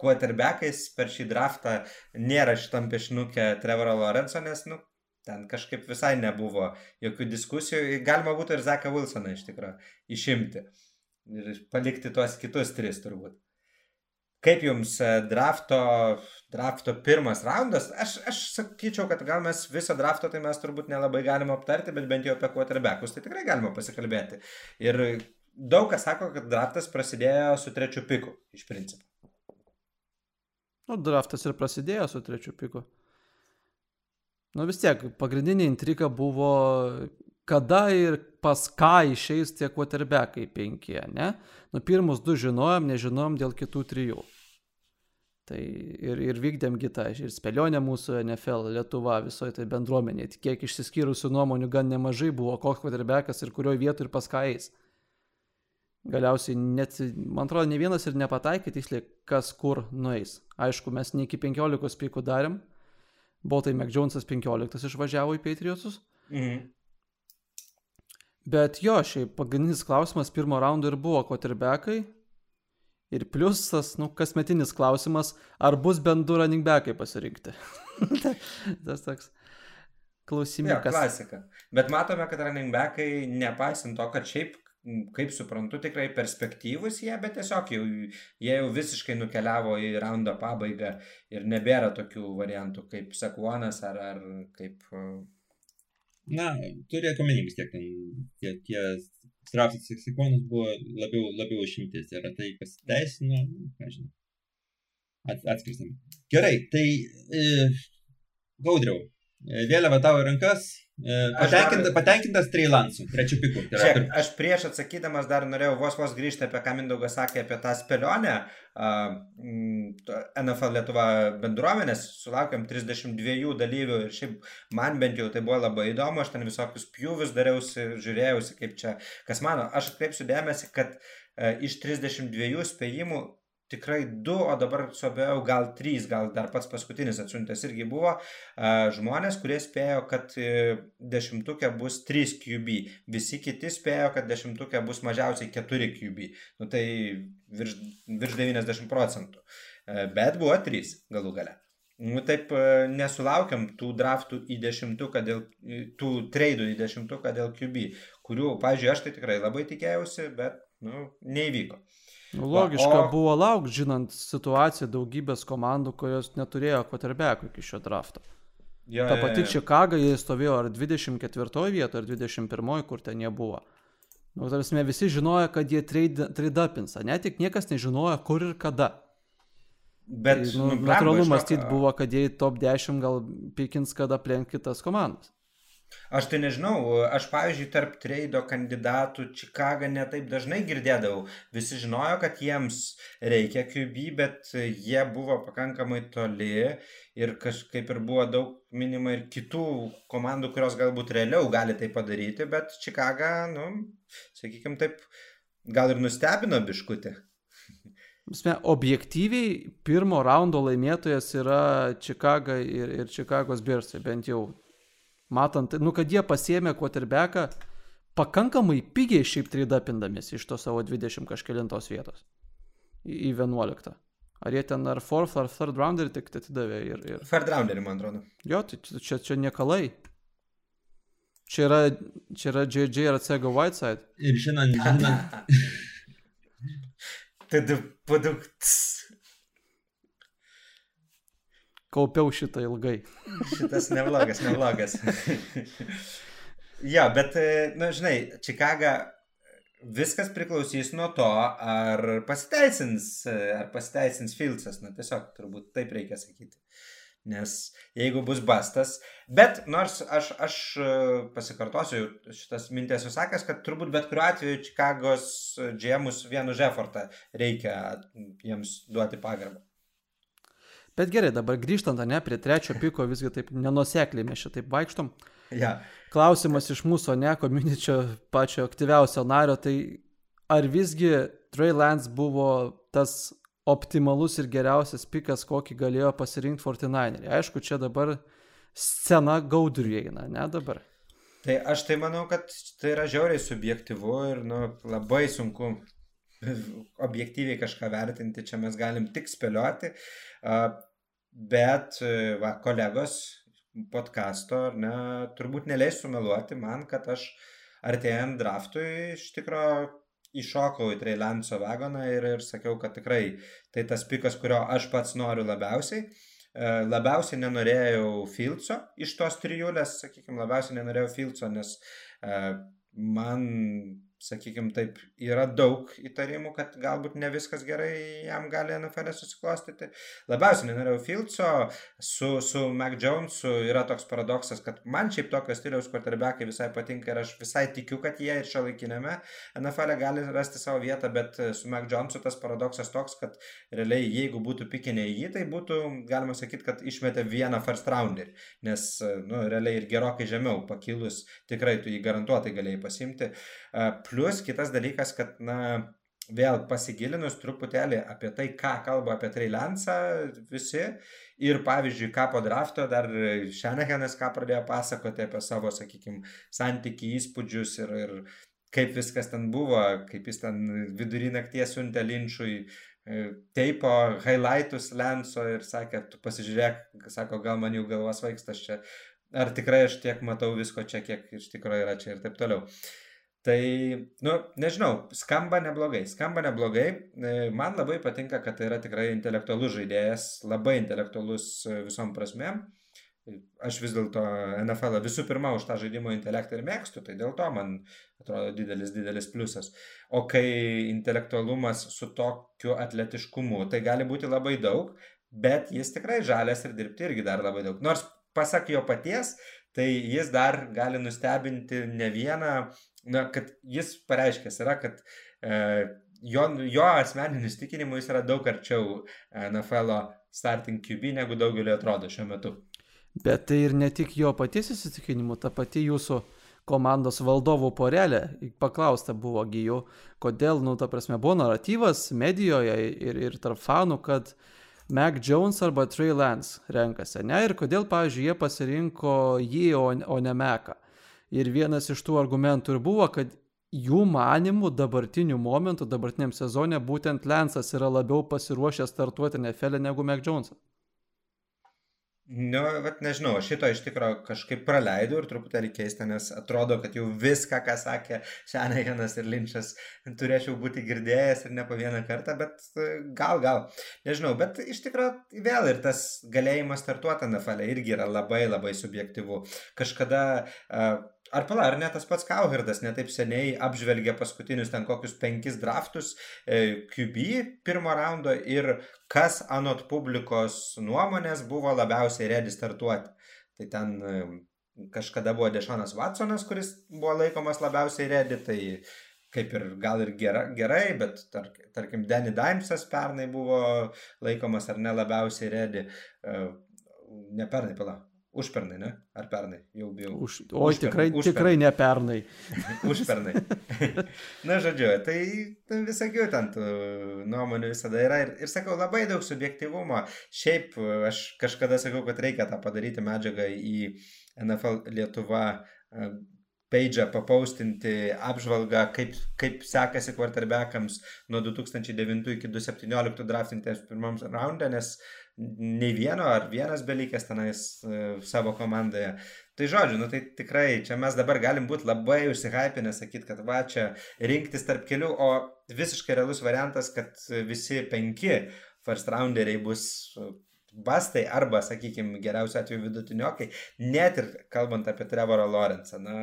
quarterbackais per šį draftą. Nėra šitam piešinukė Trevoro Lorenzo, nes nu, ten kažkaip visai nebuvo jokių diskusijų. Galima būtų ir Zeką Wilsoną iš tikrųjų išimti ir palikti tuos kitus tris turbūt. Kaip jums e, drafto, drafto pirmas raundas? Aš, aš sakyčiau, kad gal mes visą drafto tai mes turbūt nelabai galime aptarti, bet bent jau apie quarterbackus tai tikrai galima pasikalbėti. Ir daug kas sako, kad draftas prasidėjo su trečiu piku, iš principo. Nu, draftas ir prasidėjo su trečiu piku. Nu vis tiek, pagrindinė intriga buvo, kada ir pas ką išeis tie quarterbackai penkie, ne? Nu, pirmus du žinojom, nežinojom dėl kitų trijų. Tai ir, ir vykdėm kitą, ir spėlionę mūsų NFL, Lietuva, visoje tai bendruomenėje. Kiek išsiskyrusių nuomonių gan nemažai buvo, koks kvadrabekas ir kurioje vietoje ir pas ką eis. Galiausiai net, man atrodo, ne vienas ir nepataikė tiksliai, kas kur nueis. Aišku, mes ne iki 15 pikų darėm. Botai McJonesas 15 išvažiavo į Patriotus. Mhm. Bet jo, šiaip pagrindinis klausimas pirmo raundo ir buvo quarterbackai. Ir plus tas, nu, kasmetinis klausimas, ar bus bent du running backai pasirinkti. tas toks klausimėkas. Ja, klasika. Bet matome, kad running backai, nepaisant to, kad šiaip, kaip suprantu, tikrai perspektyvus jie, bet tiesiog jau, jie jau visiškai nukeliavo į raundo pabaigą ir nebėra tokių variantų kaip Sakuonas ar, ar kaip Na, turėk omeny vis tiek ten tie, tie strapsas seksikonus buvo labiau, labiau išimtis. Ir tai pasiteisino, nežinau. At, atskirstam. Gerai, tai e, gaudriau. Vėliava tavo rankas, Patenkinta, dar... Patenkintas Treilansu, trečiu piku. Tai Žiūrėk, aš prieš atsakydamas dar norėjau vos vos grįžti apie ką Mindaugas sakė apie tą spėlionę. NFL Lietuva bendruomenės, sulaukėm 32 dalyvių ir šiaip man bent jau tai buvo labai įdomu, aš ten visokius pjūvius dariausi, žiūrėjausi kaip čia, kas mano. Aš atkreipsiu dėmesį, kad uh, iš 32 spėjimų tikrai du, o dabar suabėjau gal trys, gal dar pats paskutinis atsiuntęs irgi buvo žmonės, kurie spėjo, kad e, dešimtukė bus 3 QB, visi kiti spėjo, kad dešimtukė bus mažiausiai 4 QB, nu tai virš, virš 90 procentų, e, bet buvo 3 galų gale. Nu, taip e, nesulaukiam tų draftų į dešimtuką, dėl, tų treidų į dešimtuką dėl QB, kurių, pažiūrėjau, aš tai tikrai labai tikėjausi, bet nu, neįvyko. Nu, logiška o... buvo laukti, žinant situaciją daugybės komandų, kurios neturėjo quarterbackų iki šio drafto. Jo, Ta pati Čikaga, jie stovėjo ar 24 vietoje, ar 21, kur ten jie buvo. Nu, tarsi visi žinojo, kad jie trade-upins, ne tik niekas nežinojo, kur ir kada. Bet tai, nu, nu, natūralu mąstyti buvo, kad jie top 10 gal pikins, kada aplenk kitas komandas. Aš tai nežinau, aš pavyzdžiui tarp treido kandidatų Čikagą netaip dažnai girdėdavau. Visi žinojo, kad jiems reikia QB, bet jie buvo pakankamai toli ir kažkaip ir buvo daug minima ir kitų komandų, kurios galbūt realiau gali tai padaryti, bet Čikagą, nu, sakykime taip, gal ir nustebino biškutį. Objektyviai pirmo raundo laimėtojas yra Čikaga ir, ir Čikagos Birsai, bent jau matant, nu, kad jie pasėmė quarterbacką pakankamai pigiai šiaip tridapindamis iš to savo 20 kažkėlintos vietos į 11. Ar jie ten ar fourth ar third rounderį tik atidavė ir... ir... Third rounderį, man atrodo. Jo, tai čia, čia niekalai. Čia yra, čia yra JJ ir Atsego Whiteside. Ir žinant, žinant. Tada padukts kaupiau šitą ilgai. Šitas neblogas, neblogas. jo, bet, na, nu, žinai, Čikaga viskas priklausys nuo to, ar pasiteisins, ar pasiteisins Filcas, na tiesiog turbūt taip reikia sakyti. Nes jeigu bus bastas, bet nors aš, aš pasikartosiu šitas mintės susakęs, kad turbūt bet kuriuo atveju Čikagos džiemus vienu Žefortą reikia jiems duoti pagarbą. Bet gerai, dabar grįžtant, ne, prie trečio piko, visgi taip nenusekliai mes šitaip vaikštom. Ja. Klausimas iš mūsų, ne, komuničio pačio aktyviausio nario, tai ar visgi Trey Lance buvo tas optimalus ir geriausias pikas, kokį galėjo pasirinkti 49. Aišku, čia dabar scena gaudriui eina, ne dabar. Tai aš tai manau, kad tai yra žiauriai subjektivu ir nu, labai sunku objektyviai kažką vertinti, čia mes galim tik spėlioti. Bet, va, kolegos podkasto, ar ne, turbūt neleis sumeluoti man, kad aš artėjant draftui iš tikrųjų iššokau į Trailanso vagoną ir, ir sakiau, kad tikrai tai tas pikas, kurio aš pats noriu labiausiai. Labiausiai nenorėjau Filco iš tos trijulės, sakykime, labiausiai nenorėjau Filco, nes man sakykime taip, yra daug įtarimų, kad galbūt ne viskas gerai jam gali NFL e susiklostyti. Labiausiai nenorėjau Filco, su, su Mac Jonesu yra toks paradoksas, kad man šiaip tokio stiliaus quarterbackai visai patinka ir aš visai tikiu, kad jie ir šio laikinėme NFL e gali rasti savo vietą, bet su Mac Jonesu tas paradoksas toks, kad realiai jeigu būtų pikinė jį, tai būtų, galima sakyti, kad išmetė vieną first rounderį, nes, nu, realiai ir gerokai žemiau pakilus, tikrai tu jį garantuotai galėjai pasimti. Plus kitas dalykas, kad, na, vėl pasigilinus truputėlį apie tai, ką kalba apie Trailansą visi ir pavyzdžiui, ką po drafto dar Šenehenas ką pradėjo pasakoti apie savo, sakykime, santykių įspūdžius ir, ir kaip viskas ten buvo, kaip jis ten vidurį nakties siuntė linčiui e, teipo highlightus Lenso ir sakė, tu pasižiūrėk, sako, gal man jau galvas vaikstas čia, ar tikrai aš tiek matau visko čia, kiek iš tikrųjų yra čia ir taip toliau. Uh, Tai, nu, nežinau, skamba neblogai, skamba neblogai. E, man labai patinka, kad tai yra tikrai intelektualus žaidėjas, labai intelektualus e, visom prasmėm. Aš vis dėlto NFL visų pirma už tą žaidimo intelektą ir mėgstu, tai dėl to man atrodo didelis, didelis pliusas. O kai intelektualumas su tokiu atletiškumu, tai gali būti labai daug, bet jis tikrai žalės ir dirbti irgi dar labai daug. Nors pasak jo paties, tai jis dar gali nustebinti ne vieną na, kad jis pareiškęs yra, kad e, jo, jo asmeniniu įsitikinimu jis yra daug arčiau NFL starting QB negu daugeliu atrodo šiuo metu. Bet tai ir ne tik jo paties įsitikinimu, ta pati jūsų komandos valdovų porelė, paklausta buvo gyjų, kodėl, nu, ta prasme, buvo naratyvas medijoje ir, ir tarp fanų, kad Mac Jones arba Trey Lance renkasi, ne, ir kodėl, pavyzdžiui, jie pasirinko jį, o, o ne Meką. Ir vienas iš tų argumentų ir buvo, kad jų manimų dabartiniu momentu, dabartiniam sezone, būtent Lensas yra labiau pasiruošęs startuoti NFL negu Mac Jonesas. Nu, bet nežinau, šito iš tikrųjų kažkaip praleidau ir truputėlį keista, nes atrodo, kad jau viską, ką sakė Šenajanas ir Linčas, turėčiau būti girdėjęs ir ne po vieną kartą, bet e, gal, gal, nežinau, bet iš tikrųjų vėl ir tas galėjimas startuoti NFL irgi yra labai labai subjektivu. Kažkada uh, Ar pala, ar ne tas pats Kauhirdas netaip seniai apžvelgė paskutinius ten kokius penkis draftus e, QB pirmo raundo ir kas anot publikos nuomonės buvo labiausiai ready startuoti. Tai ten e, kažkada buvo Dešonas Watsonas, kuris buvo laikomas labiausiai ready, tai kaip ir gal ir gera, gerai, bet tark, tarkim, Danny Dimesas pernai buvo laikomas ar ne labiausiai ready. E, ne pernai, pala, Užpernai, ne? Ar pernai? Jau bijau. Už, o Užpernai, tikrai, užpernai. tikrai ne pernai. Užpernai. Na, žodžiu, tai, tai visokių ten nuomonių visada yra. Ir, ir sakau, labai daug subjektivumo. Šiaip aš kažkada sakau, kad reikia tą padaryti medžiagą į NFL Lietuva peidžą papaustinti apžvalgą, kaip, kaip sekasi quarterbackams nuo 2009 iki 2017 draftintės pirmam raundą, nes uh, nei vieno ar vienas belikęs tenais e, savo komandoje. Tai žodžiu, nu tai tikrai čia mes dabar galim būti labai užsihypinę, sakyti, kad va čia rinktis tarp kelių, o visiškai realus variantas, kad visi penki first rounderiai bus bastai arba, sakykime, geriausiu atveju vidutiniokai, net ir kalbant apie Trevorą Lorenzą. Na,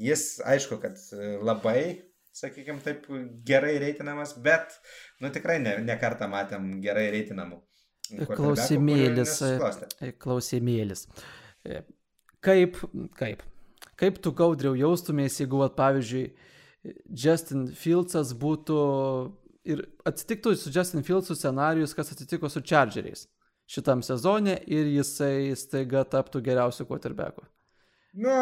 jis, aišku, kad labai, sakykime, taip gerai reitinamas, bet, nu tikrai ne, ne kartą matėm gerai reitinamų. Klausimėlis. E, klausimėlis. E, kaip, kaip, kaip tu gaudriau jaustumės, jeigu, at, pavyzdžiui, Justin Fieldsas būtų ir atsitiktų su Justin Fieldsu scenarius, kas atsitiko su Chargeriais šitam sezone ir jisai staiga taptų geriausiu quarterbacku. Na,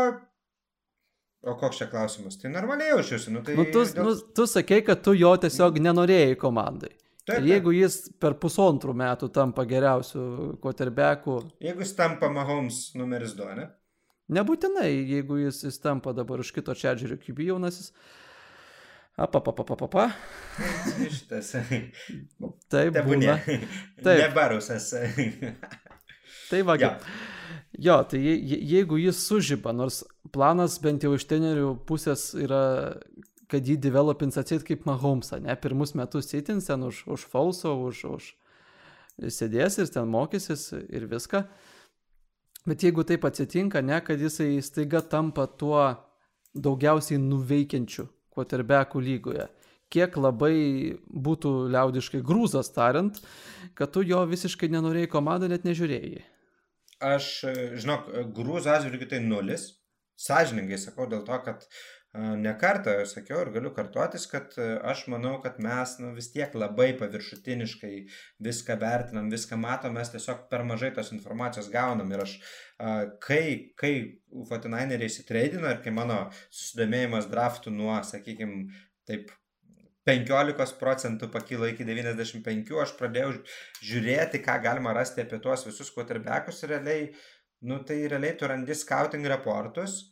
o koks čia klausimas? Tai normaliai jaučiuosi. Nu, tai nu, tu, dėl... nu, tu sakei, kad tu jo tiesiog nenorėjai komandai. Taip, taip. Jeigu jis per pusantrų metų tampa geriausiu quarterbacku. Jeigu jis tampa Mahomes numeris 2, ne? Nebūtinai, jeigu jis, jis tampa dabar už kito Čedžerio QB jaunasis. Apapapapapa. Šitas. Taip, būna. Taip. Nebarusas. tai va. Ja. Jo, tai je, jeigu jis sužyba, nors planas bent jau iš tenerių pusės yra kad jį developins atsit kaip Mahomesą, ne, pirmus metus sitins ten už, už Falso, už, už sėdės ir ten mokysis ir viską. Bet jeigu taip atsitinka, ne, kad jisai staiga tampa tuo daugiausiai nuveikiančiu quarterbackų lygoje. Kiek labai būtų liaudiškai grūzas tariant, kad tu jo visiškai nenorėjai komandą, net nežiūrėjai. Aš, žinok, grūzų atžvilgiu tai nulis. Sažiningai sakau dėl to, kad Nekartą sakiau ir galiu kartuotis, kad aš manau, kad mes nu, vis tiek labai paviršutiniškai viską vertinam, viską matom, mes tiesiog per mažai tos informacijos gaunam. Ir aš, kai, kai Fortinaineriai įsitreidino ir kai mano susidomėjimas draftų nuo, sakykime, taip 15 procentų pakilo iki 95, aš pradėjau žiūrėti, ką galima rasti apie tuos visus quarterbackus ir realiai, nu tai realiai tu randi scouting reportus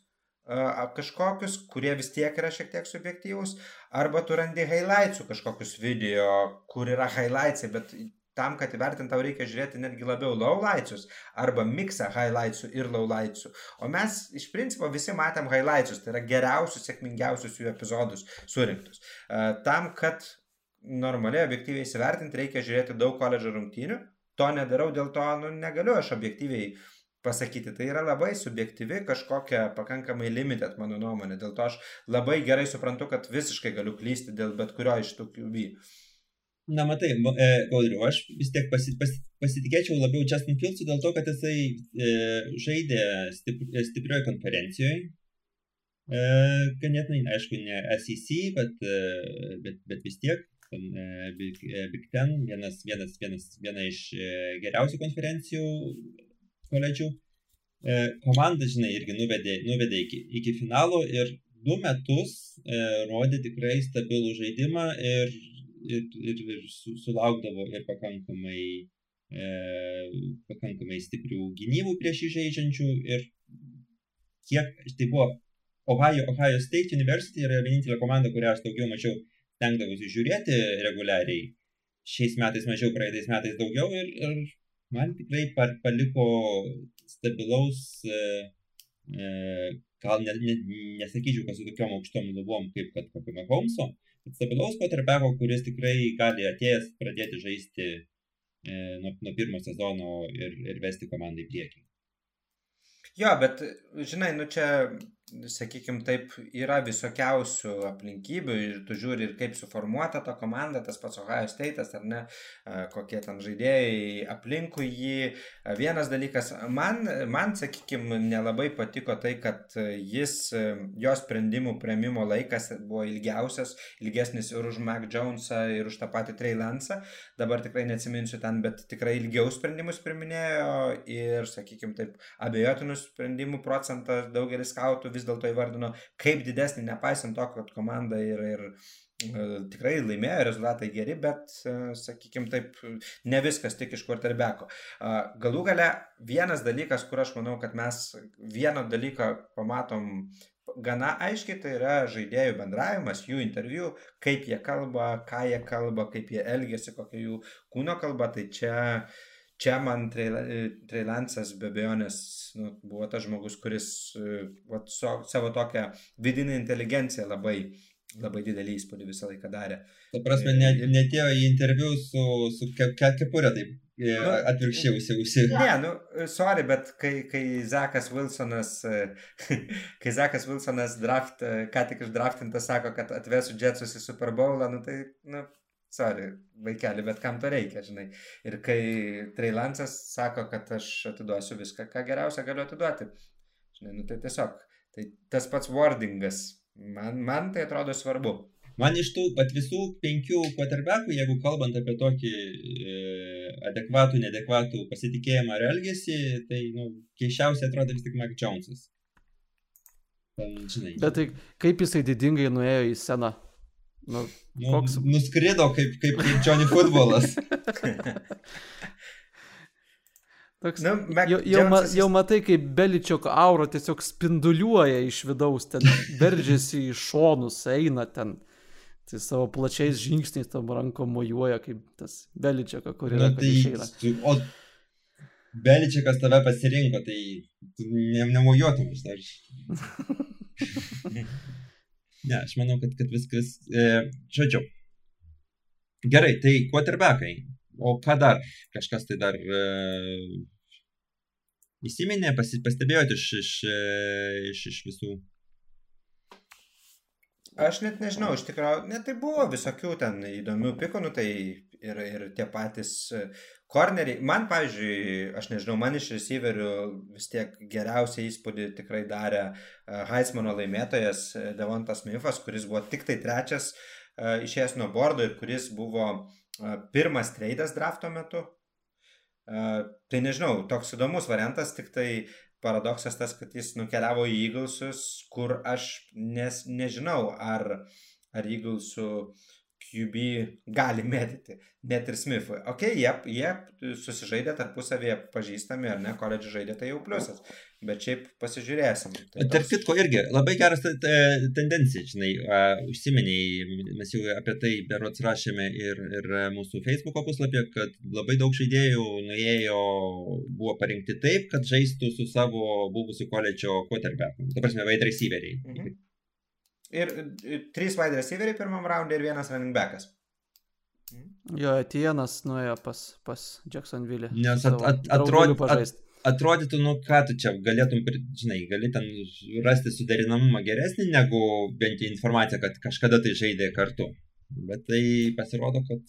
kažkokius, kurie vis tiek yra šiek tiek subjektyvūs, arba tu randi highlightsų kažkokius video, kur yra highlightsai, bet tam, kad įvertint, tau reikia žiūrėti netgi labiau lowlightsus arba miksą highlightsų ir lowlightsų. O mes iš principo visi matėm highlightsus, tai yra geriausius, sėkmingiausius jų epizodus surinktus. Tam, kad normaliai objektyviai įsivertinti, reikia žiūrėti daug koledžo rungtynių. To nedarau, dėl to nu, negaliu aš objektyviai uh, pasakyti. Tai yra labai subjektyvi kažkokia pakankamai limited mano nuomonė. Dėl to aš labai gerai suprantu, kad visiškai galiu klysti dėl bet kurio iš tų QB. Na, matai, Gaudriu, e, aš vis tiek pasi, pas, pasitikėčiau labiau Justin Fieldsu dėl to, kad jisai e, žaidė stipri, e, stiprioje konferencijoje. E, ganėtinai, aišku, ne SEC, bet, e, bet, bet vis tiek ten, e, Big, Big Ten, vienas, vienas, vienas, viena iš geriausių konferencijų koledžių. E, komanda, žinai, irgi nuvedė, nuvedė iki, iki finalo ir du metus e, rodė tikrai stabilų žaidimą ir, ir, ir, ir su, sulaukdavo ir pakankamai, e, pakankamai stiprių gynybų prieš įžeidžiančių ir kiek, tai buvo Ohio, Ohio State University yra vienintelė komanda, kurią aš daugiau mažiau stengdavausi žiūrėti reguliariai. Šiais metais mažiau, praeitais metais daugiau ir, ir man tikrai paliko stabilaus, e, e, gal ne, ne, nesakyčiau, kad su tokiom aukštom lubom kaip kad kokio Holmso, bet stabilaus quarterbacko, kuris tikrai gali atėjęs pradėti žaisti e, nuo, nuo pirmo sezono ir, ir vesti komandą į priekį. Jo, bet žinai, nu čia sakykim taip, yra visokiausių aplinkybių ir tu žiūri ir kaip suformuota ta komanda, tas pats Ohio State'as ar ne, kokie ten žaidėjai aplinkui jį. Vienas dalykas, man, man sakykim, nelabai patiko tai, kad jis, jo sprendimų prieimimo laikas buvo ilgiausias, ilgesnis ir už Mac Jonesą, ir už tą patį Trey Lansą. Dabar tikrai neatsiminsiu ten, bet tikrai ilgiau sprendimus priminėjo ir, sakykim, taip, abejotinų sprendimų procentas daugelis skautų vis dėlto įvardino kaip didesnį, nepaisant to, kad komanda ir, ir e, tikrai laimėjo, rezultatai geri, bet, e, sakykime taip, ne viskas tik iš quarterbacko. Galų gale vienas dalykas, kur aš manau, kad mes vieną dalyką pamatom gana aiškiai, tai yra žaidėjų bendravimas, jų interviu, kaip jie kalba, ką jie kalba, kaip jie elgesi, kokia jų kūno kalba, tai čia uh, čia man Treilansas be abejonės nu, buvo tas žmogus, kuris vat, so, savo tokią vidinę inteligenciją labai, labai didelį įspūdį visą laiką darė. Ta prasme, net, netėjo į interviu su, su ke, ke, kepurė, taip e, nu, atvirkščiai užsiausi. Ne, nu, sorry, bet kai, kai Zakas Wilsonas, kai Zakas Wilsonas draft, ką tik išdraftintas sako, kad atvesiu Jetsus į Super Bowlą, nu tai, nu, sorry, vaikeli, bet kam to reikia, žinai. Ir kai Treilansas sako, kad aš atiduosiu viską, ką geriausia galiu atiduoti, žinai, nu tai tiesiog, tai tas pats wordingas, man, man tai atrodo svarbu. Man iš tų pat visų penkių quarterbackų, jeigu kalbant apie tokį e, adekvatų, nedekvatų pasitikėjimą ar elgesį, tai, nu, keiščiausiai atrodo vis tik Mac Jonesas. Ten, žinai. Bet tai kaip jisai didingai nuėjo į sceną? Nu, nu, koks... Nuskrido kaip, kaip, kaip Johnny futbolas. Toks, nu, jau, jau, ma, jau matai, kaip Beličiok auro tiesiog spinduliuoja iš vidaus, ten veržiasi į šonus, eina ten. Tai savo plačiais žingsniais tam rankom mojuoja, kaip tas Beličiakas, kur yra. Na, tai, išeina. o Beličiakas tave pasirinko, tai ne, nemojuotum iš dar. Ne, aš manau, kad, kad viskas. E, žodžiu. Gerai, tai quarterbackai. O ką dar? Kažkas tai dar e, įsiminė, pasi, pastebėjote iš, iš, e, iš, iš visų? Aš net nežinau, iš tikrųjų, net tai buvo visokių ten įdomių pikų, nu tai ir, ir tie patys korneriai. Man, pavyzdžiui, aš nežinau, man iš receiverių vis tiek geriausią įspūdį tikrai darė Heismano laimėtojas Devontas Smithas, kuris buvo tik tai trečias išėjęs nuo bordo ir kuris buvo pirmas treidas drafto metu. Tai nežinau, toks įdomus variantas, tik tai paradoksas tas, kad jis nukeliavo į Eaglesus, kur aš nes, nežinau, ar, ar Eaglesų QB gali mėtyti, net ir Smithui. Ok, jie, jie susižaidė tarpusavėje pažįstami, ar ne, koledžą žaidė, tai jau pliusas. Bet šiaip pasižiūrėsim. Tai Tarp toks... kitko irgi labai geras tendencija, žinai, uh, užsimeniai, mes jau apie tai berots rašėme ir, ir mūsų Facebook puslapyje, kad labai daug žaidėjų nuėjo, buvo parinkti taip, kad žaistų su savo buvusiu koledžio quarterbacku, ta prasme, wide receiveriai. Mhm. Ir, ir trys wide receiveriai pirmam raundui ir vienas running backas. Jo, Etienas nuėjo pas, pas Jacksonville. Nes at, at, atrod, at, atrodytų, nu ką tu čia galėtum, žinai, gali ten rasti suderinamumą geresnį negu bent jau informacija, kad kažkada tai žaidė kartu. Bet tai pasirodo, kad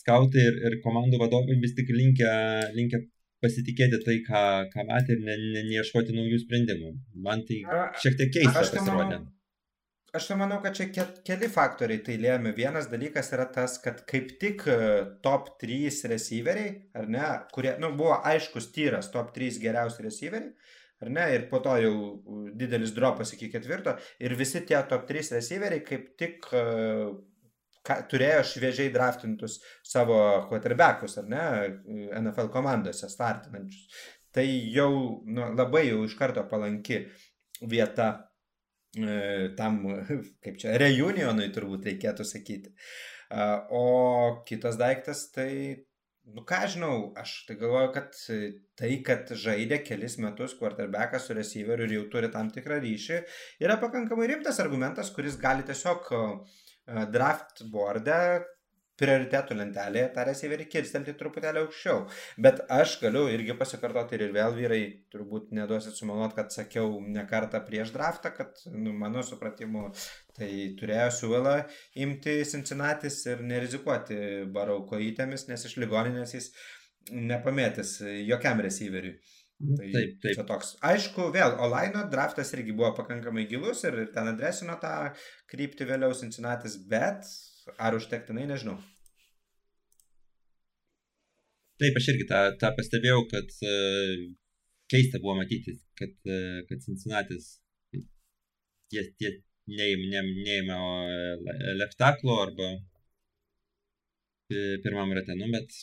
skautai ir, ir komandų vadovai vis tik linkia, linkia pasitikėti tai, ką, ką matė ir neieškoti ne, ne naujų sprendimų. Man tai šiek tiek keista pasirodė. Manau, Aš tai manau, kad čia ke keli faktoriai tai lėmė. Vienas dalykas yra tas, kad kaip tik e, top 3 receiveriai, ar ne, kurie, nu, buvo aiškus tyras top 3 geriausi receiveriai, ar ne, ir po to jau didelis dropas iki ketvirto, ir visi tie top 3 receiveriai kaip tik uh, ka, turėjo šviežiai draftintus savo quarterbackus, ar ne, NFL komandose startinančius. Tai jau nu, labai jau iš karto palanki vieta tam, kaip čia, reunionui turbūt reikėtų sakyti. O kitas daiktas, tai, nu ką žinau, aš tai galvoju, kad tai, kad žaidė kelis metus quarterbackas su receiveriu ir jau turi tam tikrą ryšį, yra pakankamai rimtas argumentas, kuris gali tiesiog draft boardą prioritetų lentelėje tą receiverį kirstelti truputėlį aukščiau. Bet aš galiu irgi pasikartoti ir vėl vyrai turbūt neduosit sumanuot, kad sakiau ne kartą prieš draftą, kad nu, mano supratimu tai turėjo siūlą imti Cincinnati ir nerizikuoti barauko įtėmis, nes iš ligoninės jis nepamėtis jokiam receiveriui. Tai taip, taip. Čia toks. Aišku, vėl, Olaino draftas irgi buvo pakankamai gilus ir ten adresino tą kryptį vėliau Cincinnati, bet Ar užtektinai, nežinau. Taip, aš irgi tą, tą pastebėjau, kad uh, keista buvo matyti, kad, uh, kad Cincinnati's ties, ties, neėmė ne, ne, leftaklo arba pirmam rate, nu, bet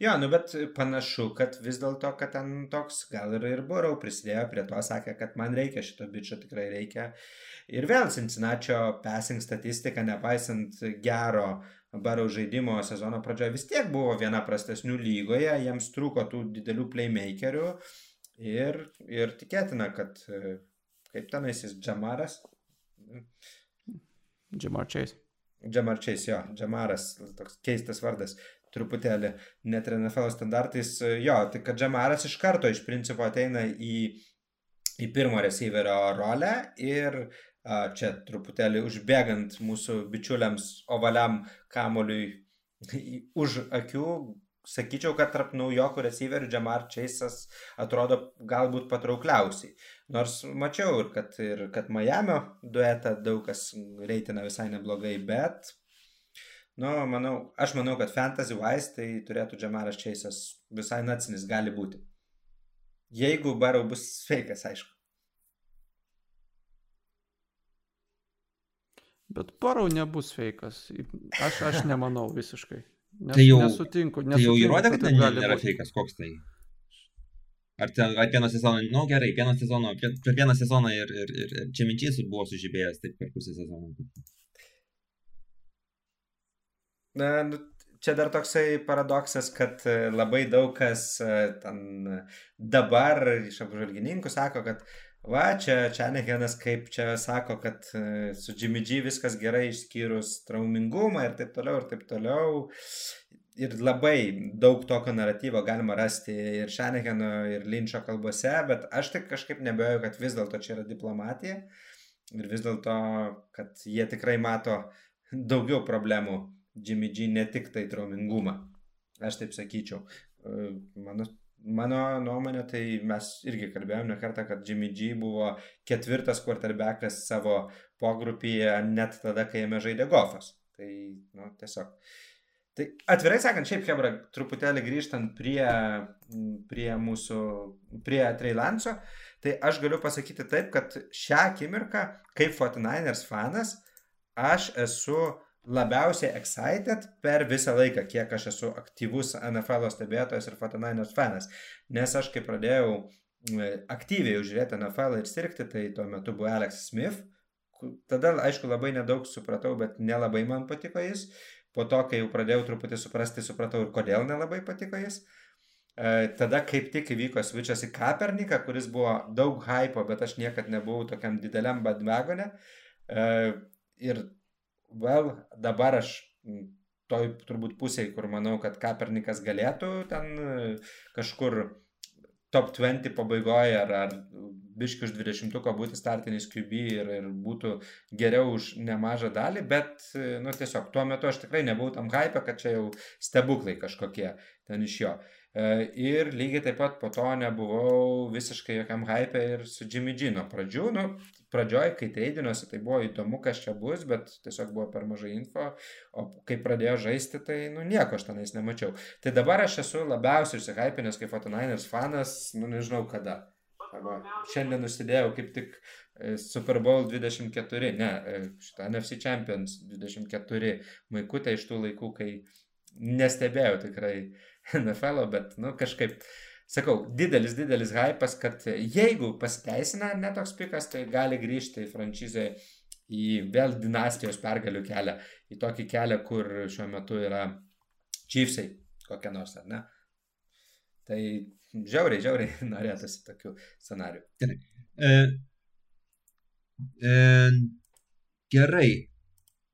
Jo, nu bet panašu, kad vis dėlto, kad ten toks, gal ir, ir Burau prisidėjo prie to, sakė, kad man reikia šito bičio, tikrai reikia. Ir vėl Cincinnati passing statistika, nepaisant gero Barau žaidimo sezono pradžioje, vis tiek buvo viena prastesnių lygoje, jiems trūko tų didelių playmakerių ir, ir tikėtina, kad kaip tenais jis Džamaras. Džamar Chase. Džamar Chase, jo, Džamaras, toks keistas vardas, truputėlį net ir NFL standartais, jo, tai kad Džamaras iš karto iš principo ateina į, į pirmo receiverio rolę ir čia truputėlį užbėgant mūsų bičiuliams ovaliam kamoliui už akių, sakyčiau, kad tarp naujokų receiverių Jamar Chase'as atrodo galbūt patraukliausiai. Nors mačiau ir kad, ir kad Miami duetą daug kas reitina visai neblogai, bet, nu, manau, aš manau, kad fantasy wise tai turėtų Jamaras Chase'as visai nacinis gali būti. Jeigu Barau bus sveikas, aišku. Bet Parau nebus feikas. Aš, aš nemanau visiškai. Nes, tai jau, nesutinku, nesutinku. Tai jau įrodė, kad ten nėra feikas, koks tai. Ar, ten, ar vieną sezoną, na nu, gerai, vieną sezoną, per vieną sezoną ir, ir, ir, ir čia minčiais buvo sužibėjęs taip per pusę sezono. Na, nu, čia dar toksai paradoksas, kad e, labai daug kas e, ten dabar iš apžvalgininkų sako, kad Va, čia Čanekenas kaip čia sako, kad e, su Jimmy G viskas gerai išskyrus traumingumą ir taip toliau ir taip toliau. Ir labai daug tokio naratyvo galima rasti ir Šanekeno, ir Linčio kalbose, bet aš tik kažkaip nebejoju, kad vis dėlto čia yra diplomatija. ir vis dėlto, kad jie tikrai mato daugiau problemų Jimmy G ne tik tai traumingumą. Aš taip sakyčiau. E, mano, mano nuomonė, tai mes irgi kalbėjome ne kartą, kad Jimmy G buvo ketvirtas quarterbackas savo pogrupyje net tada, kai jame žaidė Goffas. Tai, nu, tiesiog. Tai atvirai sakant, šiaip Hebra, truputėlį grįžtant prie, prie mūsų, prie Trailanso, tai aš galiu pasakyti taip, kad šią akimirką, kaip 49ers fanas, aš esu labiausiai excited per visą laiką, kiek aš esu aktyvus NFL stebėtojas ir 49ers fanas. Nes aš kai pradėjau aktyviai žiūrėti NFL ir sirgti, tai tuo metu buvo Alex Smith. Tada, aišku, labai nedaug supratau, bet nelabai man patiko jis. Po to, kai jau pradėjau truputį suprasti, supratau ir kodėl nelabai patiko jis. E, tada kaip tik įvyko switchas į Kaperniką, kuris buvo daug hypo, bet aš niekad nebuvau tokiam dideliam badvagone. E, ir well, dabar aš toj turbūt pusėje, kur manau, kad Kapernikas galėtų ten e, kažkur top 20 pabaigoje ar, ar biški už 20 būti startinis QB ir, ir būtų geriau už nemažą dalį, bet, e, nu, tiesiog tuo metu aš tikrai nebuvau tam hype, kad čia jau stebuklai kažkokie ten iš jo. E, ir lygiai taip pat po to nebuvau visiškai jokiam hype ir su Jimmy G nuo pradžių, nu, pradžioj, kai treidinosi, tai buvo įdomu, kas čia bus, bet tiesiog buvo per mažai info, o kai pradėjo žaisti, tai nu nieko aš tenais nemačiau. Tai dabar aš esu labiausiai užsihypinęs kaip Fotoniners fanas, nu nežinau kada. Arba šiandien užsidėjau kaip tik e, Super Bowl 24, ne, e, šitą NFC Champions 24 maikutę iš tų laikų, kai nestebėjau tikrai NFL, bet, nu, kažkaip sakau, didelis, didelis hypas, kad jeigu pasiteisina netoks pikas, tai gali grįžti į franšizę į vėl dinastijos pergalių kelią, į tokį kelią, kur šiuo metu yra Chiefsai, kokia nors, ar ne? Tai žiauriai, žiauriai norėtųsi tokių scenarių. E, e, gerai.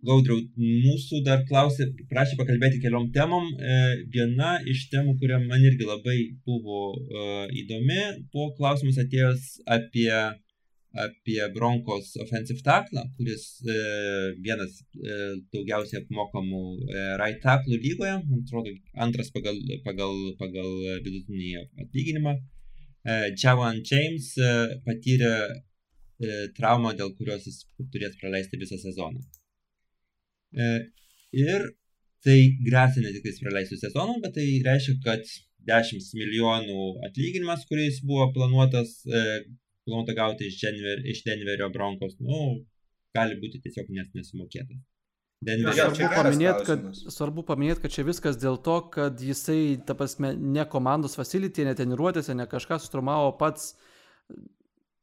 Gaudriau, mūsų dar klausė, prašė pakalbėti keliom temom. E, viena iš temų, kuria man irgi labai buvo e, įdomi, buvo klausimas atėjęs apie, apie Bronkos offensive taklą, kuris e, vienas daugiausiai apmokamų right taklų lygoje, man atrodo, antras pagal, pagal, pagal vidutinį atlyginimą. Javan James patyrė traumą, dėl kurios jis turės praleisti visą sezoną. E, ir tai grėsia ne tik praleistų sezoną, bet tai reiškia, kad 10 milijonų atlyginimas, kuris buvo planuotas, e, planuota gauti iš, Denver, iš Denverio Broncos, nu, gali būti tiesiog nes nesumokėtas. Denverio. Svarbu paminėti, kad, svarbu paminėti, kad čia viskas dėl to, kad jisai, ta prasme, ne komandos facility, ne treniruotėse, ne kažką sustrumavo pats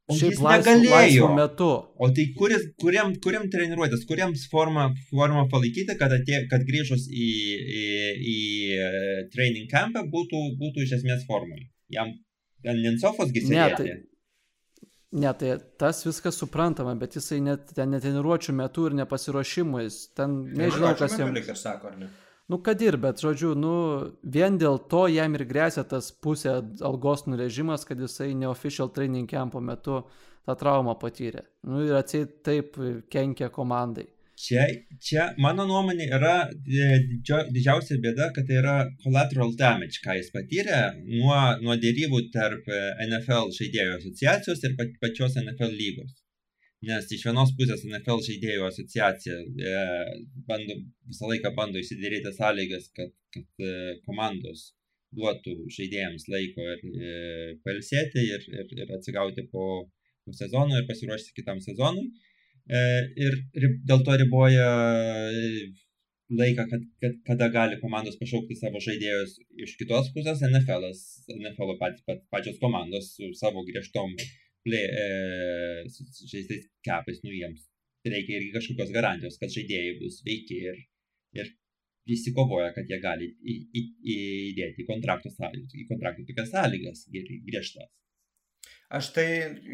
Šiaip jis negalėjo. Metu. O tai kuris, kuriam, kuriam treniruotės, kuriams formą, formą palaikyti, kad, atė, kad grįžus į, į, į e, training campą būtų, būtų iš esmės formai. Jam ten Linsofas gisėdėti. Ne, tai, ne, tai tas viskas suprantama, bet jisai net ten netreniruočių metu ir nepasiruošimais. Ten nežinau, kas jam. Sako, ar ne? Nu, kad ir, bet, žodžiu, nu, vien dėl to jam ir grėsia tas pusė algos nurežimas, kad jisai neofficial training campo metu tą traumą patyrė. Nu, ir atseit taip kenkia komandai. Čia, čia mano nuomonė yra e, didžio, didžiausia bėda, kad tai yra collateral damage, ką jis patyrė nuo, nuo dėrybų tarp e, NFL žaidėjų asociacijos ir pačios NFL lygos. Nes iš vienos pusės NFL žaidėjų asociacija e, bando, visą laiką bando įsidėrėti sąlygas, kad, kad e, komandos duotų žaidėjams laiko ir e, palsėti ir, ir, ir atsigauti po, po sezono ir pasiruošti kitam sezonui. E, ir, ir dėl to riboja laiką, kad, kad, kada gali komandos pašaukti savo žaidėjus iš kitos pusės NFL, NFL pat, pat, pačios komandos su savo griežtom plė, e, su šiais kepais, nu jiems reikia irgi kažkokios garantijos, kad žaidėjai bus veiki ir, ir visi kovoja, kad jie gali į, į, įdėti į kontraktų, į kontraktų tokias sąlygas griežtas. Aš tai,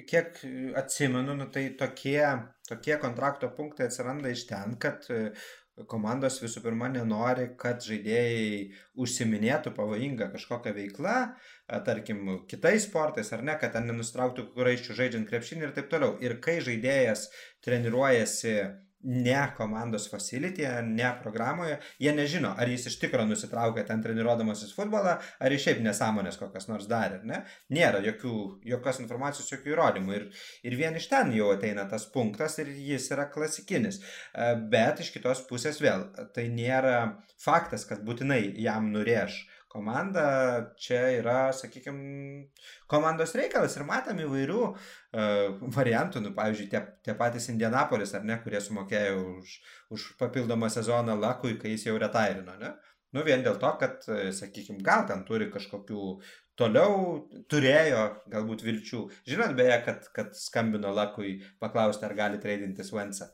kiek atsimenu, nu, tai tokie, tokie kontrakto punktai atsiranda iš ten, kad komandos visų pirma nenori, kad žaidėjai užsiminėtų pavojingą kažkokią veiklą, tarkim, kitais sportais ar ne, kad ten nenustrauktų kuraiščių žaidžiant krepšinį ir taip toliau. Ir kai žaidėjas treniruojasi ne komandos facility, ne programoje, jie nežino, ar jis iš tikrųjų nusitraukė ten treniruodamasis futbolą, ar jis šiaip nesąmonės kokias nors darė, ne? Nėra jokių, jokios informacijos, jokių įrodymų. Ir, ir vien iš ten jau ateina tas punktas ir jis yra klasikinis. Bet iš kitos pusės vėl, tai nėra faktas, kad būtinai jam nurėž komanda čia yra, sakykime, komandos reikalas ir matom įvairių uh, variantų, nu, pavyzdžiui, tie, tie patys Indianapolis, ar ne, kurie sumokėjo už, už papildomą sezoną Lakui, kai jis jau retairino, ne? Nu, vien dėl to, kad, e, sakykime, gal ten turi kažkokių toliau, turėjo galbūt vilčių. Žinot, beje, kad, kad skambino Lakui paklausti, ar gali tradintis Vensą.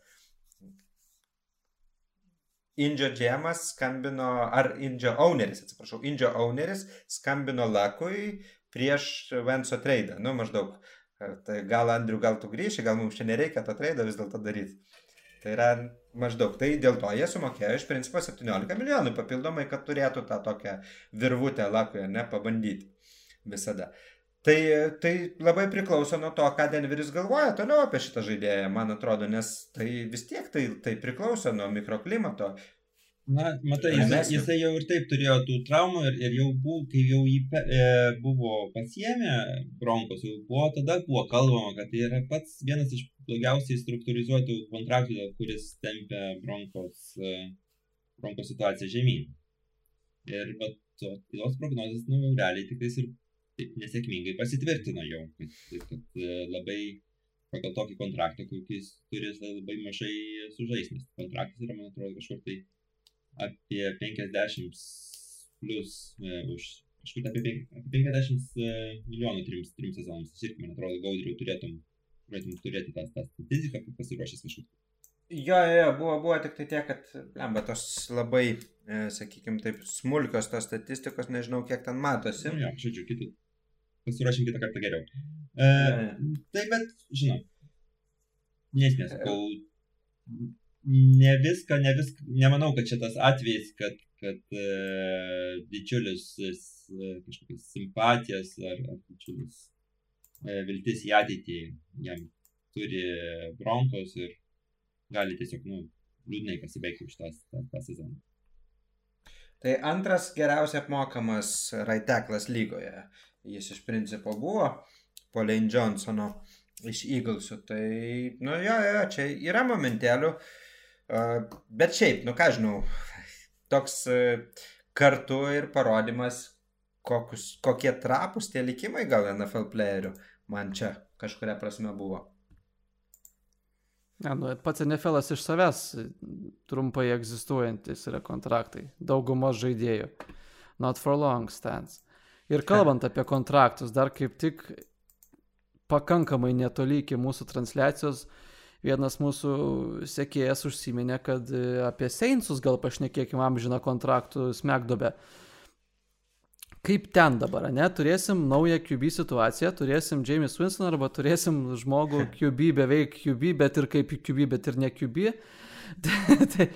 Indžio džemas skambino, ar Indžio owneris, atsiprašau, Indžio owneris skambino Lakui prieš Venso traidą. Nu, maždaug. Tai gal Andriu, gal tu grįši, gal mums čia nereikia tą traidą vis dėlto daryti. Tai yra maždaug. Tai dėl to jie sumokėjo iš principo 17 milijonų papildomai, kad turėtų tą tokią virvutę Lakui, ne, pabandyti visada. Tai, tai labai priklauso nuo to, ką Denveris galvoja toliau apie šitą žaidėją, man atrodo, nes tai vis tiek tai, tai priklauso nuo mikroklimato. Na, matai, jisai, jisai jau ir taip turėjo tų traumų ir, ir jau buvo, kai jau jį e, buvo pasiemę bronkos, jau buvo, tada buvo kalbama, kad tai yra pats vienas iš blogiausiai struktūrizuotų kontraktų, kuris tempia bronkos, e, bronkos situaciją žemyn. Ir bet tos prognozijos, nu, realiai tik tais ir taip nesėkmingai pasitvirtino jau, kad, kad e, labai pagal tokį kontraktą, kokis turi labai mažai sužais, nes kontraktas yra, man atrodo, kažkur tai apie 50 plus e, už kažkur apie, apie 50 e, milijonų trims, trims sezonams. Aš irgi, man atrodo, gaudriau turėtum, turėtum turėti tą, tą statistiką, kaip pasiruošęs kažkur. Jo, jo, jo, buvo, buvo tik tai tiek, kad, lemba, tos labai, e, sakykime, taip smulkios tos statistikos, nežinau, kiek ten matosi. Nu, jo, žodžiu, kiti pasiruošim kitą kartą geriau. E, tai bet, žinau, nesmės, sakau, ne viską, ne viską, nemanau, kad šitas atvejis, kad, kad e, didžiulis e, kažkokias simpatijas ar, ar didžiulis e, viltis į ateitį jam turi bronkos ir gali tiesiog, nu, liūdnai pasibaigti už tą, tą, tą sezoną. Tai antras geriausiai apmokamas raiteklas lygoje jis iš principo buvo po Lane Johnsono iš Eaglesų. Tai, nu jo, jo, čia yra momentėlių, bet šiaip, nu ką žinau, toks kartu ir parodimas, kokius, kokie trapus tie likimai gal NFL playerių man čia kažkuria prasme buvo. Ne, nu, pats NFL'as iš savęs trumpai egzistuojantis yra kontraktai. Daugumos žaidėjų. Not for long stands. Ir kalbant apie kontraktus, dar kaip tik pakankamai netoli iki mūsų transliacijos, vienas mūsų sekėjas užsiminė, kad e, apie Seinsus gal pašnekėkime amžiną kontraktų smegdobę. Kaip ten dabar, ne? Turėsim naują QB situaciją, turėsim James Winston arba turėsim žmogų QB beveik QB, bet ir kaip QB, bet ir ne QB. tai,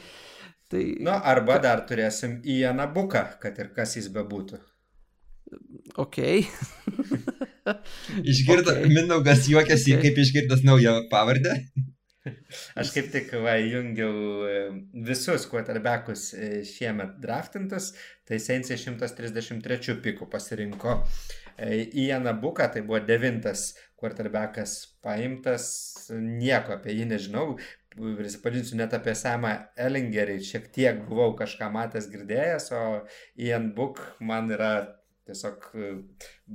tai... Na, arba dar turėsim Ianą Buką, kad ir kas jis bebūtų. Ok. Išgirdo, okay. Mindaugas juokiasi, okay. kaip išgirdęs naują pavardę. Aš kaip tik va, jungiau e, visus quarterbackus e, šiemet draftintus, tai Sensė 133 pikų pasirinko Ianą e, Buką, tai buvo devintas quarterbackas paimtas, nieko apie jį nežinau, prisipažinsiu net apie Samą Ellingerį, šiek tiek buvau kažką matęs girdėjęs, o Ian Book man yra tiesiog e,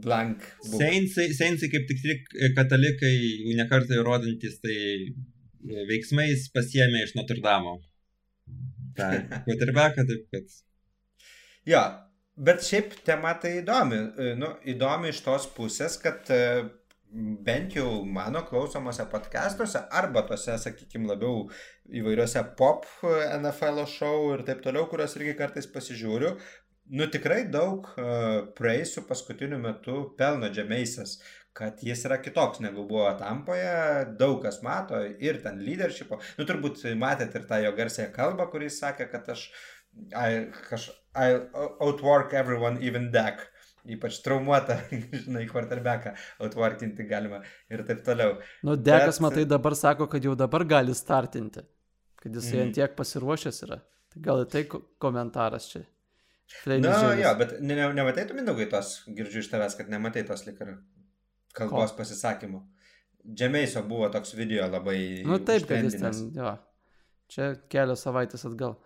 blank. Seinsai, seinsai kaip tik tik e, katalikai, nekartai įrodantis, tai e, veiksmais pasiemė iš Notre Dame. Ta, quarterbacką, taip kad. Jo, bet šiaip tema tai įdomi. Nu, įdomi iš tos pusės, kad bent jau mano klausomose podcastuose arba tose, sakykime, labiau įvairiuose pop NFL show ir taip toliau, kuriuos irgi kartais pasižiūriu, nu tikrai daug praeisių paskutiniu metu pelno džemeisas, kad jis yra kitoks negu buvo Tampoje, daug kas mato ir ten leadershipo. Nu, turbūt matėt ir tą jo garsėją kalbą, kuris sakė, kad aš I, kaž, I outwork everyone, even deck. Ypač traumuotą, žinai, quarterbacką outworkinti galima ir taip toliau. Nu, Dekas, Bet... matai, dabar sako, kad jau dabar gali startinti, kad jisai mm. ant tiek pasiruošęs yra. Tai gal tai komentaras čia. Na, no, jo, bet ne, ne, nematai tu mindaugai tos, girdžiu iš tavęs, kad nematai tos lik ir kalbos Ko? pasisakymų. Džemeiso buvo toks video labai... Nu taip, kad jis ten, jo. Čia kelios savaitės atgal.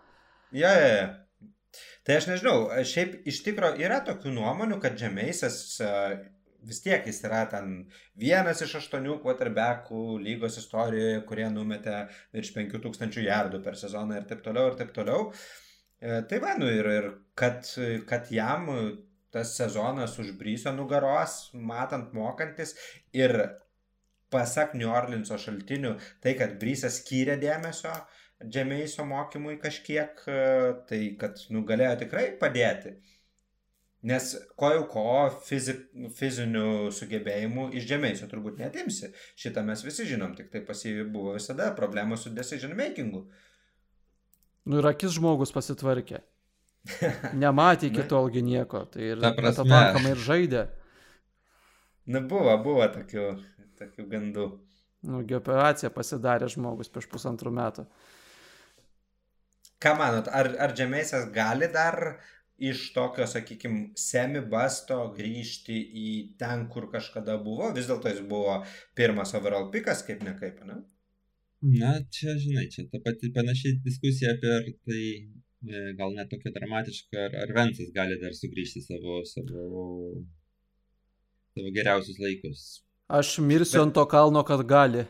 Jo, jo, jo. Tai aš nežinau, šiaip iš tikro yra tokių nuomonių, kad Džemeisas vis tiek jis yra ten vienas iš aštuonių quarterbackų lygos istorijoje, kurie numetė virš 5000 jardų per sezoną ir taip toliau ir taip toliau. E, tai va, nu ir, ir kad, kad jam tas sezonas užbryso nugaros, matant mokantis ir pasak New Orleanso šaltinių, tai kad Brysas skyrė dėmesio Džemeiso mokymui kažkiek, tai kad nu, galėjo tikrai padėti. Nes ko jau ko fizi, fizinių sugebėjimų iš Džemeiso turbūt netimsi. Šitą mes visi žinom, tik tai pas jį buvo visada problemos su decision makingu. Nu ir akis žmogus pasitvarkė. Nematė iki tolgi nieko. Tai ir pakankamai ir žaidė. Na buvo, buvo tokių, tokių gandų. Nu, operaciją pasidarė žmogus prieš pusantrų metų. Ką manot, ar, ar Džemėsas gali dar iš tokio, sakykime, semi-basto grįžti į ten, kur kažkada buvo? Vis dėlto jis buvo pirmas overall pikas, kaip ne kaip, ne? Na, čia, žinai, čia ta pati panašiai diskusija apie tai, e, gal net tokia dramatiška, ar, ar Vensas gali dar sugrįžti savo, savo, savo geriausius laikus. Aš mirsiu bet... ant to kalno, kad gali.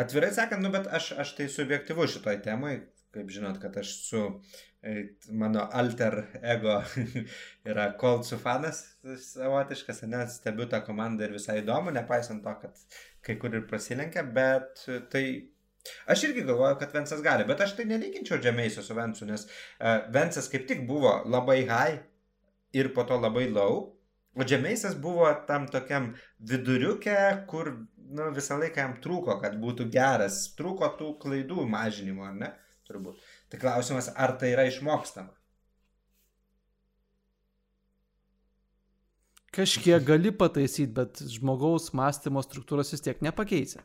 Atvirai sakant, nu, bet aš, aš tai subjektivu šitoj temai, kaip žinot, kad aš su e, mano alter ego yra Coltsų fanas savotiškas, nes stebiu tą komandą ir visai įdomu, nepaisant to, kad kai kur ir prasilenkia, bet tai Aš irgi galvoju, kad Vensas gali, bet aš tai nelyginčiau Džemeiso su Vensu, nes uh, Vensas kaip tik buvo labai high ir po to labai low, o Džemeisas buvo tam tokiam viduriuke, kur nu, visą laiką jam trūko, kad būtų geras, trūko tų klaidų mažinimo, ar ne? turbūt. Tai klausimas, ar tai yra išmokstama? Kažkiek gali pataisyti, bet žmogaus mąstymo struktūros vis tiek nepakeisi.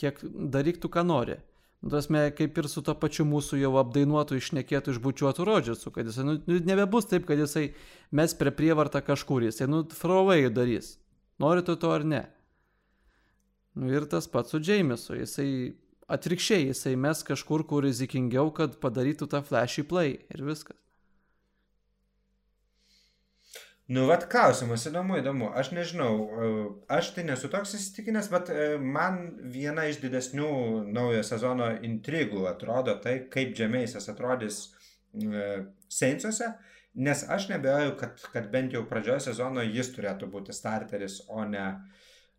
Kiek daryk tu, ką nori. Nu, Tasme, kaip ir su to pačiu mūsų jau apdainuotų, išnekėtų, išbučiuotų Rodžersu, kad jisai, nu, nu, nebebus taip, kad jisai mes prie prievartą kažkur, jisai, nu, throwaway darys. Nori tu to ar ne. Nu, ir tas pats su Džeimisu, jisai atvirkščiai jisai mes kažkur, kur rizikingiau, kad padarytų tą flashy play ir viskas. Nu, vad klausimas įdomu, įdomu. Aš nežinau, e, aš tai nesu toks įsitikinęs, bet e, man viena iš didesnių naujo sezono intrigų atrodo tai, kaip Džemeisas atrodys e, Seinsuose, nes aš nebejoju, kad, kad bent jau pradžioje sezono jis turėtų būti starteris, o ne,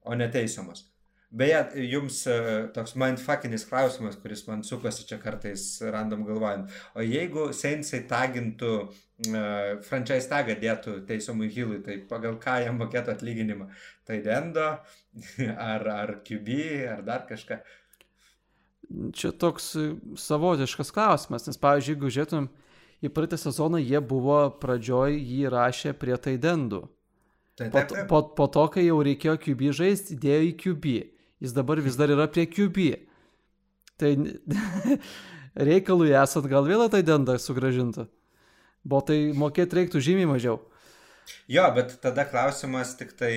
o ne teisomas. Beje, jums e, toks mindfuckinis klausimas, kuris man sukosi čia kartais random galvojant. O jeigu Seinsai tagintų, uh, franchise tagą dėtų teisomui Hilui, tai pagal ką jam mokėtų atlyginimą? Tai Dendo, ar, ar QB, ar dar kažką? Čia toks savotiškas klausimas, nes pavyzdžiui, jeigu žiūrėtum į praeitą sezoną, jie buvo pradžioj jį rašę prie Taidendų. Tai po, po, po to, kai jau reikėjo QB žaisti, įdėjo į QB jis dabar vis dar yra prie QB. Tai reikalui esat gal vėl tai dendą sugražintų. Bo tai mokėti reiktų žymiai mažiau. Jo, bet tada klausimas tik tai,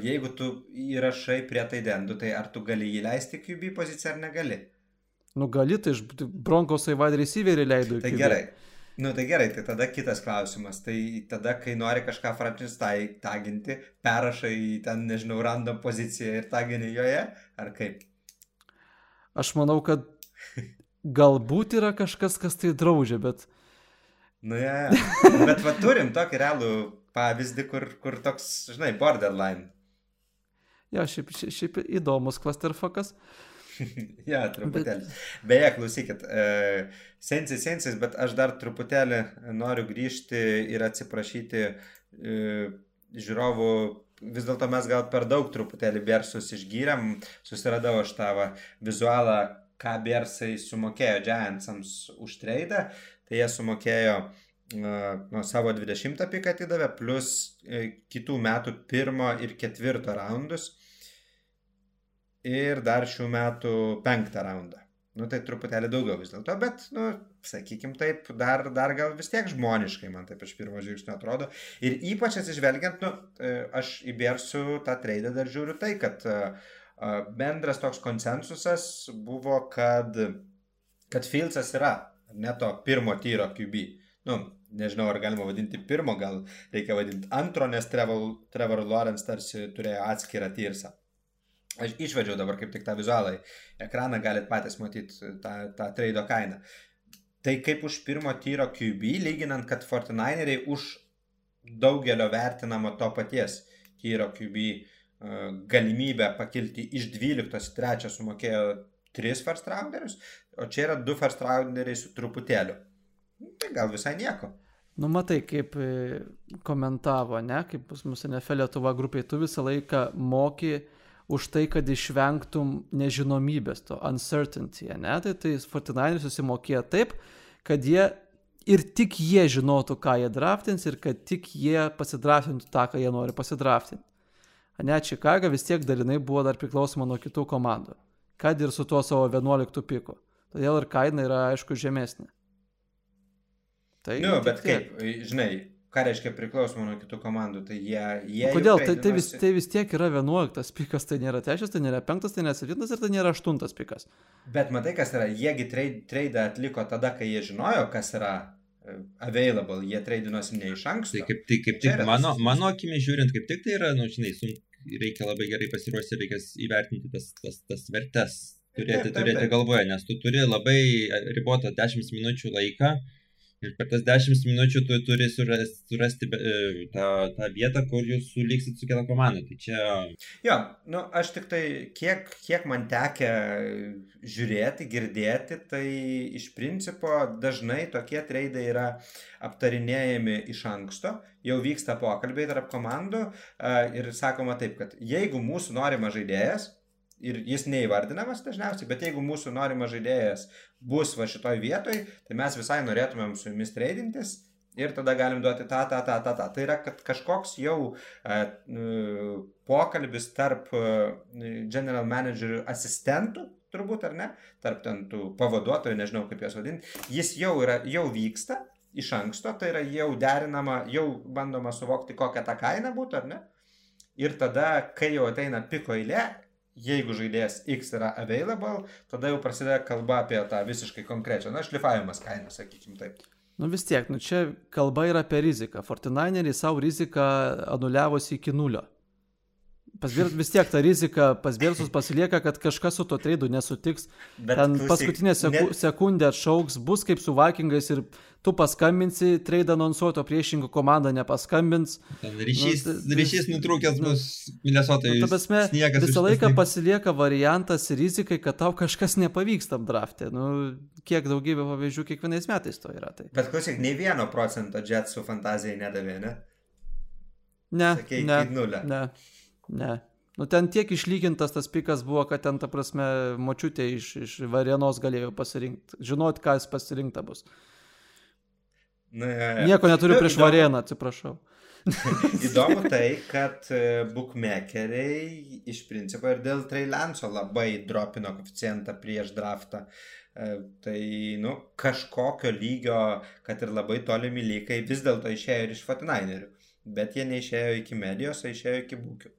jeigu tu įrašai prie tai dendų, tai ar tu gali jį leisti QB poziciją ar negali? Nu gali, tai Bronkosai wide receiverį leido. Tai QB. gerai. Nu tai gerai, tai tada kitas klausimas. Tai tada, kai nori kažką franchise taginti, perrašai ten, nežinau, random poziciją ir tagini joje, ar kaip? Aš manau, kad galbūt yra kažkas, kas tai draudžia, bet... Nu, ja, ja. bet va turim tokį realų pavyzdį, kur, kur toks, žinai, borderline. Jo, šiaip, šiaip įdomus clusterfuckas. Uh, ja, truputėlį. Bet... Beje, klausykit, uh, sensis, sensis, bet aš dar truputėlį noriu grįžti ir atsiprašyti uh, žiūrovų. Vis dėlto mes gal per daug truputėlį Bersus išgyrėm, susiradau aš tavo vizualą, ką Bersai sumokėjo Giantsams už traidą, tai jie sumokėjo nuo savo 20 piką atidavė, plus e, kitų metų pirmo ir ketvirto raundus ir dar šių metų penktą raundą. Nu, tai truputėlį daugiau vis dėlto, bet, nu, sakykim taip, dar, dar gal vis tiek žmoniškai man taip iš pirmo žvilgsnio atrodo. Ir ypač atsižvelgiant, nu, e, aš įbėrsiu tą treidą dar žiūriu tai, kad e, bendras toks konsensusas buvo, kad, kad Filcas yra ne to pirmo tyro QB. Nu, nežinau, ar galima vadinti pirmo, gal reikia vadinti antro, nes Trevor, Trevor Lawrence tarsi turėjo atskirą tyrsą. Aš išvedžiau dabar kaip tik tą vizualą į ekraną, galit patys matyti tą, tą trade kainą. Tai kaip už pirmo tyro QB, lyginant, kad 49eriai už daugelio vertinamo to paties tyro QB uh, galimybę pakilti iš 12 į 3 sumokėjo 3 first rounderius, o čia yra 2 first rounderiai su truputėliu. Tai gal visai nieko. Nu, matai, kaip e, komentavo, ne, kaip pas mus NFL Lietuva grupiai, tu visą laiką moki uh, už tai, kad išvengtum nežinomybės, to uncertainty, ne? Tai tai 49 susimokėjo taip, kad jie ir tik jie žinotų, ką jie draftins ir kad tik jie pasidraftintų tą, ką jie nori pasidraftinti. Ne, Čikaga vis tiek dalinai buvo dar priklausoma nuo kitų komandų, kad ir su tuo savo 11 piku. Todėl ir kaina yra, aišku, žemesnė. Tai, nu, bet kaip, žinai, ką reiškia priklausoma nuo kitų komandų, tai jie... jie Kodėl? Tai, tai, vis, tai vis tiek yra 11 pikas, tai nėra 3, tai nėra 5, tai nėra 7 ir tai nėra 8 pikas. Bet matai, kas yra, jiegi trade atliko tada, kai jie žinojo, kas yra e, available, jie traidinosi ne iš anksto. Tai kaip, tai, kaip tik mano, mano akimi žiūrint, kaip tik tai yra, nu, žinai, sunk, reikia labai gerai pasiruošti, reikia įvertinti tas, tas, tas vertes, turėti, taip, taip, turėti taip. galvoje, nes tu turi labai ribotą 10 minučių laiką Ir per tas 10 minučių tu turi surasti, surasti e, tą, tą vietą, kur jūs suliksit su kita komanda. Tai čia... Jo, nu, aš tik tai, kiek, kiek man tekia žiūrėti, girdėti, tai iš principo dažnai tokie treidai yra aptarinėjami iš anksto, jau vyksta pokalbiai tarp komandų e, ir sakoma taip, kad jeigu mūsų norimas žaidėjas, ir jis neįvardinamas dažniausiai, bet jeigu mūsų norimas žaidėjas bus va šitoj vietoj, tai mes visai norėtumėm su jumis tradintis ir tada galim duoti tą, tą, tą, tą, tą. Tai yra, kažkoks jau uh, pokalbis tarp uh, general managerių asistentų, turbūt ar ne, tarp ten tų pavaduotojų, nežinau kaip juos vadinti, jis jau, yra, jau vyksta iš anksto, tai yra jau derinama, jau bandoma suvokti, kokia ta kaina būtų, ar ne? Ir tada, kai jau ateina piko eilė, jeigu žaidėjas X yra available, tada jau prasideda kalba apie tą visiškai konkrečią, na, šlifavimas kainą, sakykim taip. Nu vis tiek, nu čia kalba yra apie riziką. Fortinaineriai savo riziką anuliavosi iki nulio. Pas Birs vis tiek ta rizika, pas Birsus pasilieka, kad kažkas su to traidu nesutiks. Bet Ten klausyk, paskutinė seku, ne... sekundė atšauks, bus kaip su Vikingais ir tu paskambinsi, traidą anonsuoto priešingų komanda nepaskambins. Ten ryšys, nu, ryšys nutrūkęs nu, bus Minnesotai. Nu, prasme, visą laiką pasilieka variantas rizikai, kad tau kažkas nepavyks tam draftė. Nu, kiek daugybė pavyzdžių kiekvienais metais to yra. Tai. Bet klausyk, nei vieno procento Jetsų fantazijai nedavė, ne? Ne. Sakei, ne, nulę. Ne. Ne. Nu ten tiek išlygintas tas pikas buvo, kad ten, ta prasme, močiutė iš, iš varienos galėjo pasirinkti, žinot, ką jis pasirinkta bus. Ja. Nieko neturiu nu, prieš įdomu, varieną, atsiprašau. įdomu tai, kad e, bookmakeriai iš principo ir dėl Trailanso labai dropino koficijantą prieš draftą. E, tai, nu, kažkokio lygio, kad ir labai tolimi lygai, vis dėlto išėjo ir iš Fatinainerių. Bet jie neišėjo iki medijos, o išėjo iki būkių.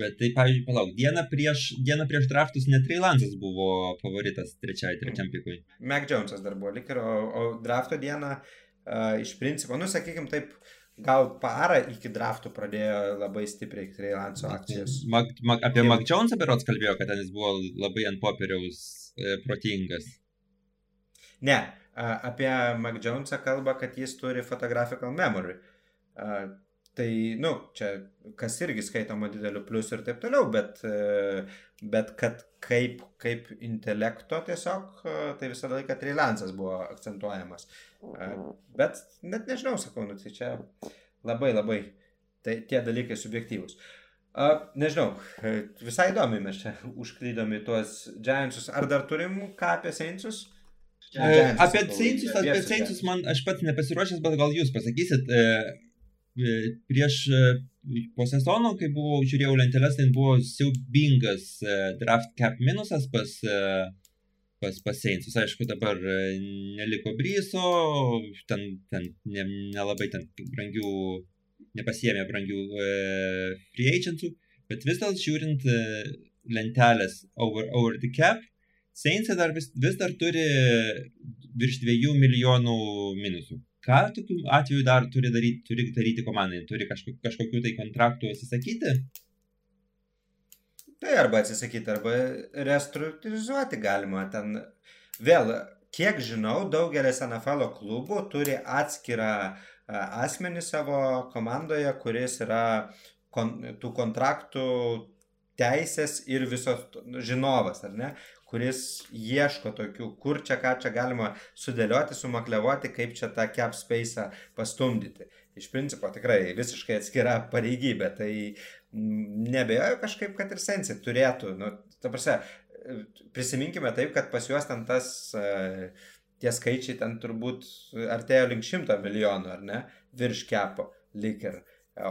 Bet tai, pavyzdžiui, palauk, dieną prieš, dieną prieš draftus net Trailansas buvo favoritas trečiai, trečiam pikui. Mac Jonesas dar buvo lik ir, o, o drafto dieną uh, iš principo, nu, sakykim taip, gal parą iki draftų pradėjo labai stipriai Trailanso akcijos. Mag, mag, apie. Mac Jonesą berots kalbėjo, kad jis buvo labai ant popieriaus e, protingas. Ne, uh, apie Mac Jonesą kalba, kad jis turi photographical memory. Uh, Tai, nu, čia kas irgi skaitoma dideliu pliusu ir taip toliau, bet, e, bet kad kaip, kaip intelekto tiesiog, e, tai visą laiką trilansas buvo akcentuojamas. E, bet net nežinau, sakau, nu, tai čia labai labai Tai tie dalykai subjektyvūs. Nežinau, visai įdomi mes čia užklydom į tuos Giantsus. Ar dar turim ką apie? Giantsus, apie Saintsus, apie Saintsus man aš pats nepasiruošęs, bet gal jūs pasakysit. Prieš po sezono, kai buvau, žiūrėjau lenteles, tai buvo siaubingas draft cap minusas pas, pas, pas Saintsus. Aišku, dabar neliko Bryso, ten, ten nelabai ne ten brangių nepasiemė brangių e, free agentų, bet vis dėlto žiūrint e, lentelės over, over the cap, Saints dar vis, vis dar turi virš 2 milijonų minusų. Ką tokiu atveju dar turi daryti, turi daryti komandai? Turi kažkokiu, kažkokiu tai kontraktų atsisakyti? Tai arba atsisakyti, arba restruktūrizuoti galima. Ten vėl, kiek žinau, daugelis NFL klubų turi atskirą uh, asmenį savo komandoje, kuris yra kon, tų kontraktų teisės ir visos žinovas, ar ne, kuris ieško tokių, kur čia ką čia galima sudėlioti, sumaklevoti, kaip čia tą cap space pastumdyti. Iš principo tikrai visiškai atskira pareigybė, tai nebejoju kažkaip, kad ir sensi turėtų, nu, ta prasme, prisiminkime taip, kad pas juos ten tas uh, tie skaičiai ten turbūt artėjo link šimto milijonų, ar ne, virš kepo, lik ir.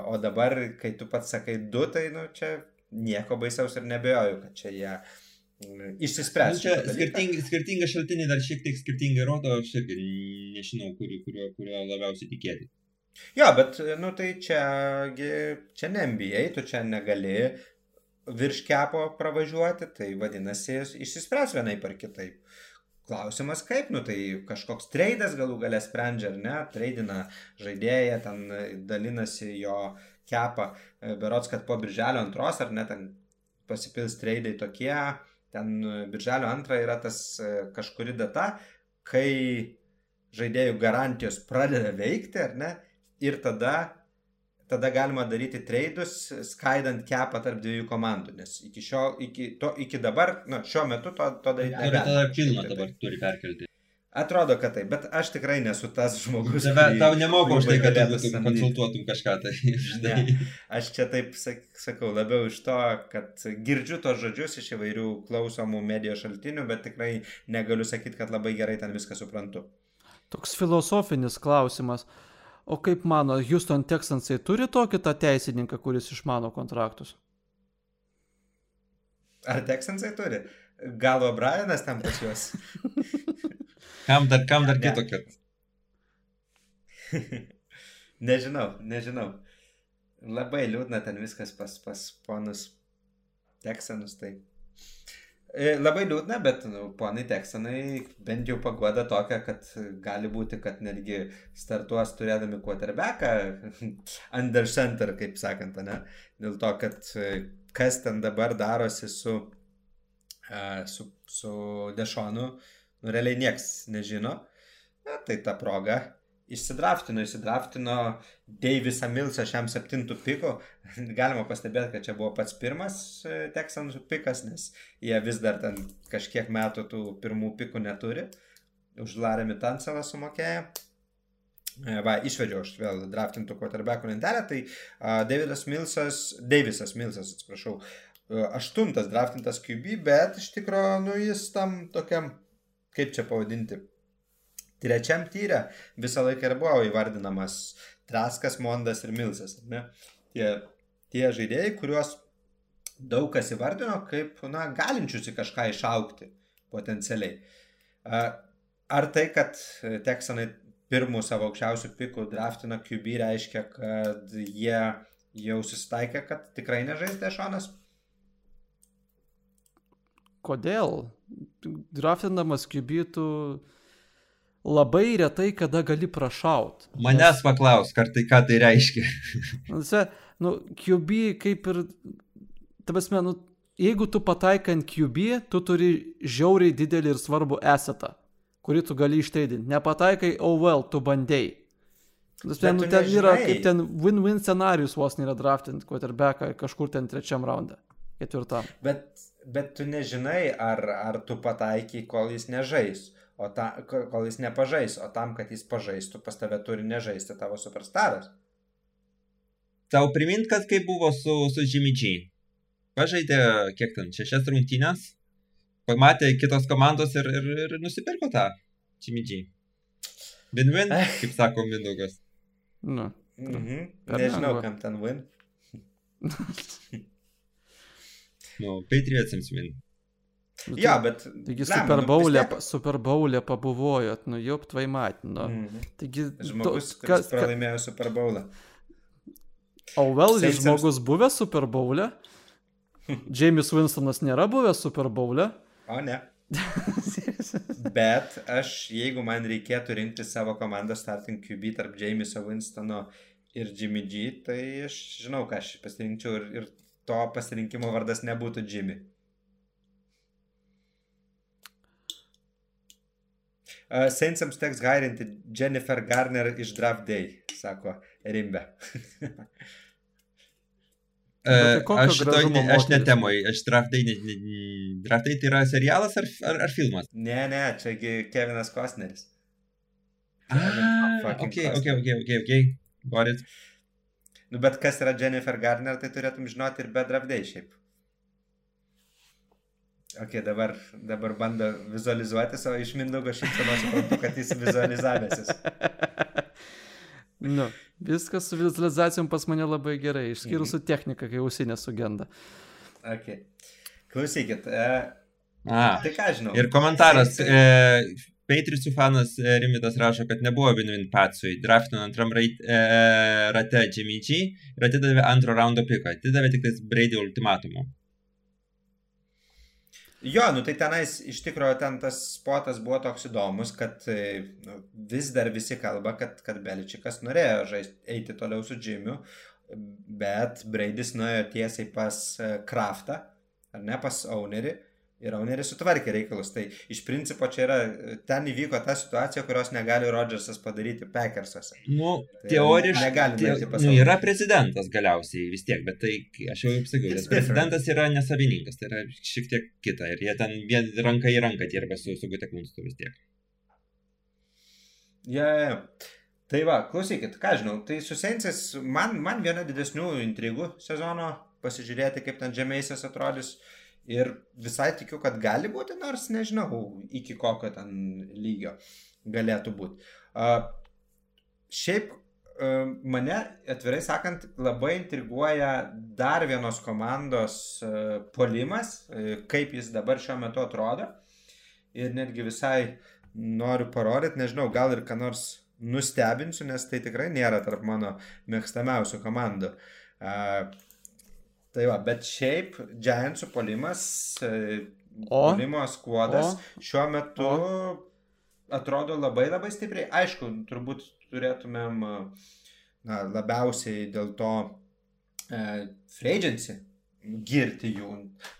O dabar, kai tu pats sakai du, tai, nu, čia nieko baisaus ir nebejoju, kad čia jie mm, išsispręs. Nu, čia skirtingi, skirtingi šaltiniai dar šiek tiek skirtingai rodo, aš irgi nežinau, kurio, kurio, kurio labiausiai tikėti. Jo, bet, nu, tai čia, čia ne NBA, tu čia negali virš kepo pravažiuoti, tai vadinasi, išsispręs vienai par kitaip. Klausimas kaip, nu tai kažkoks treidas galų galę sprendžia, ar ne, treidina žaidėją, ten dalinasi jo kepą, e, berots, kad po birželio antros, ar ne, ten pasipils treidai tokie, ten birželio antrą yra tas e, kažkuri data, kai žaidėjų garantijos pradeda veikti, ar ne, ir tada tada galima daryti treidus, skaidant kepą tarp dviejų komandų, nes iki, šio, iki, to, iki dabar, na, šiuo metu to, to daryti negalima. Ir tada pilną dabar turi perkelti. Atrodo, kad taip, bet aš tikrai nesu tas žmogus. Tave, tau nemoka už tai, kad tu konsultuotum kažką. Tai, ne, aš čia taip sak, sakau, labiau iš to, kad girdžiu tos žodžius iš įvairių klausomų medijos šaltinių, bet tikrai negaliu sakyti, kad labai gerai ten viską suprantu. Toks filosofinis klausimas. O kaip mano, Houston Texansai turi tokį tą teisininką, kuris išmano kontraktus? Ar Texansai turi? Gal O'Brienas ten pas juos? kam dar, kam dar kito, kad? nežinau, nežinau. Labai liūdna ten viskas pas, pas ponus Texanus, tai. E, labai liūdna, bet nu, ponai Teksanai bent jau pagoda tokia, kad gali būti, kad netgi startuos turėdami quarterbacką under center, kaip sakant, ne? Dėl to, kad e, kas ten dabar darosi su, uh, su, su Dešonu, nu, realiai nieks nežino. Na, tai ta proga Išsidraftino, išsidraftino Deivisą Milsą šiam septintų pikų. Galima pastebėti, kad čia buvo pats pirmas e, Texansų pikas, nes jie vis dar ten kažkiek metų tų pirmų pikų neturi. Už Laremį Tanselą sumokėjo. E, va, išvedžiau aš vėl draftintų quarterbackų lentelę, tai uh, Davidas Milsas, Deivisas Milsas, atsiprašau, uh, aštuntas draftintas QB, bet iš tikrųjų, nu, jis tam tokiam, kaip čia pavadinti, trečiam tyre visą laiką ir buvo įvardinamas Traskas, Mondas ir Milsas. Ne? Tie, tie žaidėjai, kuriuos daug kas įvardino kaip na, galinčius į kažką išaukti potencialiai. Ar tai, kad Teksanai pirmų savo aukščiausių pikų draftina QB reiškia, kad jie jau susitaikė, kad tikrai nežais Dešonas? Kodėl? Draftindamas QB tu labai retai kada gali prašaut. Manęs paklaus, ar tai ką tai reiškia. nu, QB kaip ir, tavasme, nu, jeigu tu pataikai ant QB, tu turi žiauriai didelį ir svarbų esetą, kurį tu gali išteidinti. Nepataikai, oh well, tu bandėjai. Tasme, nu, ten yra kaip ten win-win scenarius vos nėra draftinti quarterbacką kažkur ten trečiam raundą, ketvirtam. Bet, bet tu nežinai, ar, ar tu pataikai, kol jis nežais o ta, kol jis nepažais, o tam, kad jis pažaistų, pas tave turi nežaisti tavo superstaras. tau primint, kad kaip buvo su, su Jimmy G. Pažaidė, kiek ten, šešias rungtynės, pamatė kitos komandos ir, ir, ir nusipirko tą Jimmy G. Win-win, kaip sako Mindaugas. Nu. Mhm. Nežinau, kam ten win. nu, Patriotsams win. Nu, Ja, bet... Taigi Super nu, Bowl'e, tiek- Super Bowl'e pabuvojot, nu jau tvai matino. Mhm. Taigi, Žmogus, to- kuris pralaimėjo Super Bowl'ą. O vėl Saintsams- žmogus buvęs Super Bowl'e? James Winstonas nėra buvęs Super Bowl'e? O ne. Bet aš, jeigu man reikėtų rinkti savo komandos starting QB tarp Jameso Winstono ir Jimmy G, tai aš žinau, ką aš pasirinkčiau ir, ir to pasirinkimo vardas nebūtų Jimmy. Uh, Saintsams teks gairinti Jennifer Garner iš Draft Day, sako Rimbe. Kokio aš, šitoj, ne- aš moteris? netemoj, aš draftai, ne, ne, draftai tai yra serialas ar, ar, ar filmas? Ne, ne, čiagi Kevinas Kostneris. Ah, fucking ok, Costner. ok, ok, ok, ok, got it. Nu, bet kas yra Jennifer Garner, tai turėtum žinoti ir be Draft Day šiaip. Ok, dabar, dabar bando vizualizuotis, o iš Mindaugo šypsenos suprantu, kad jis vizualizavęsis. Nu, viskas su vizualizacijom pas mane labai gerai, išskyrus su technika, kai ausinė sugenda. Ok. Klausykit, e, Ah, tai ką žinau. ir komentaras. Saintsai- E, Patriotsų fanas e, Rimitas rašo, kad nebuvo win-win patsui. Draftino antram rait, e, rate Jimmy G ir atidavė antro raundo piką. Atidavė tik tais Brady ultimatumu. Jo, nu tai tenais iš tikrųjų ten tas spotas buvo toks įdomus, kad e, nu, vis dar visi kalba, kad, kad Beličikas norėjo žaisti, eiti toliau su Džimiu, bet Braidis nuėjo tiesiai pas e, Kraftą, ar ne, pas Ownerį. Ir Owneris sutvarkė reikalus. Tai iš principo čia yra, ten įvyko ta situacija, kurios negali Rodžersas padaryti Packersuose. Nu, Tai teoriškai. negali Te, nueiti pas nu, yra prezidentas galiausiai vis tiek, bet tai, aš jau kaip sakiau, tas prezidentas yra nesavininkas, tai yra šiek tiek kita. Ir jie ten vien ranka į ranką dirba su, su Gutekunstu vis tiek. Ja, ja, ja. Tai va, klausykit, ką žinau, tai su Seinsais man, man viena didesnių intrigų sezono pasižiūrėti, kaip ten Džemeisas atrodys. Ir visai tikiu, kad gali būti, nors nežinau, iki kokio ten lygio galėtų būti. Uh, šiaip uh, mane, atvirai sakant, labai intriguoja dar vienos komandos uh, polimas, kaip jis dabar šiuo metu atrodo. Ir netgi visai noriu parodyti, nežinau, gal ir ką nors nustebinsiu, nes tai tikrai nėra tarp mano mėgstamiausių komandų. Uh, tai va, bet šiaip Giantsų polimas, O? polimo skuodas O? šiuo metu atrodo labai labai stipriai. Aišku, turbūt turėtumėm uh, na, labiausiai dėl to free agency girti jų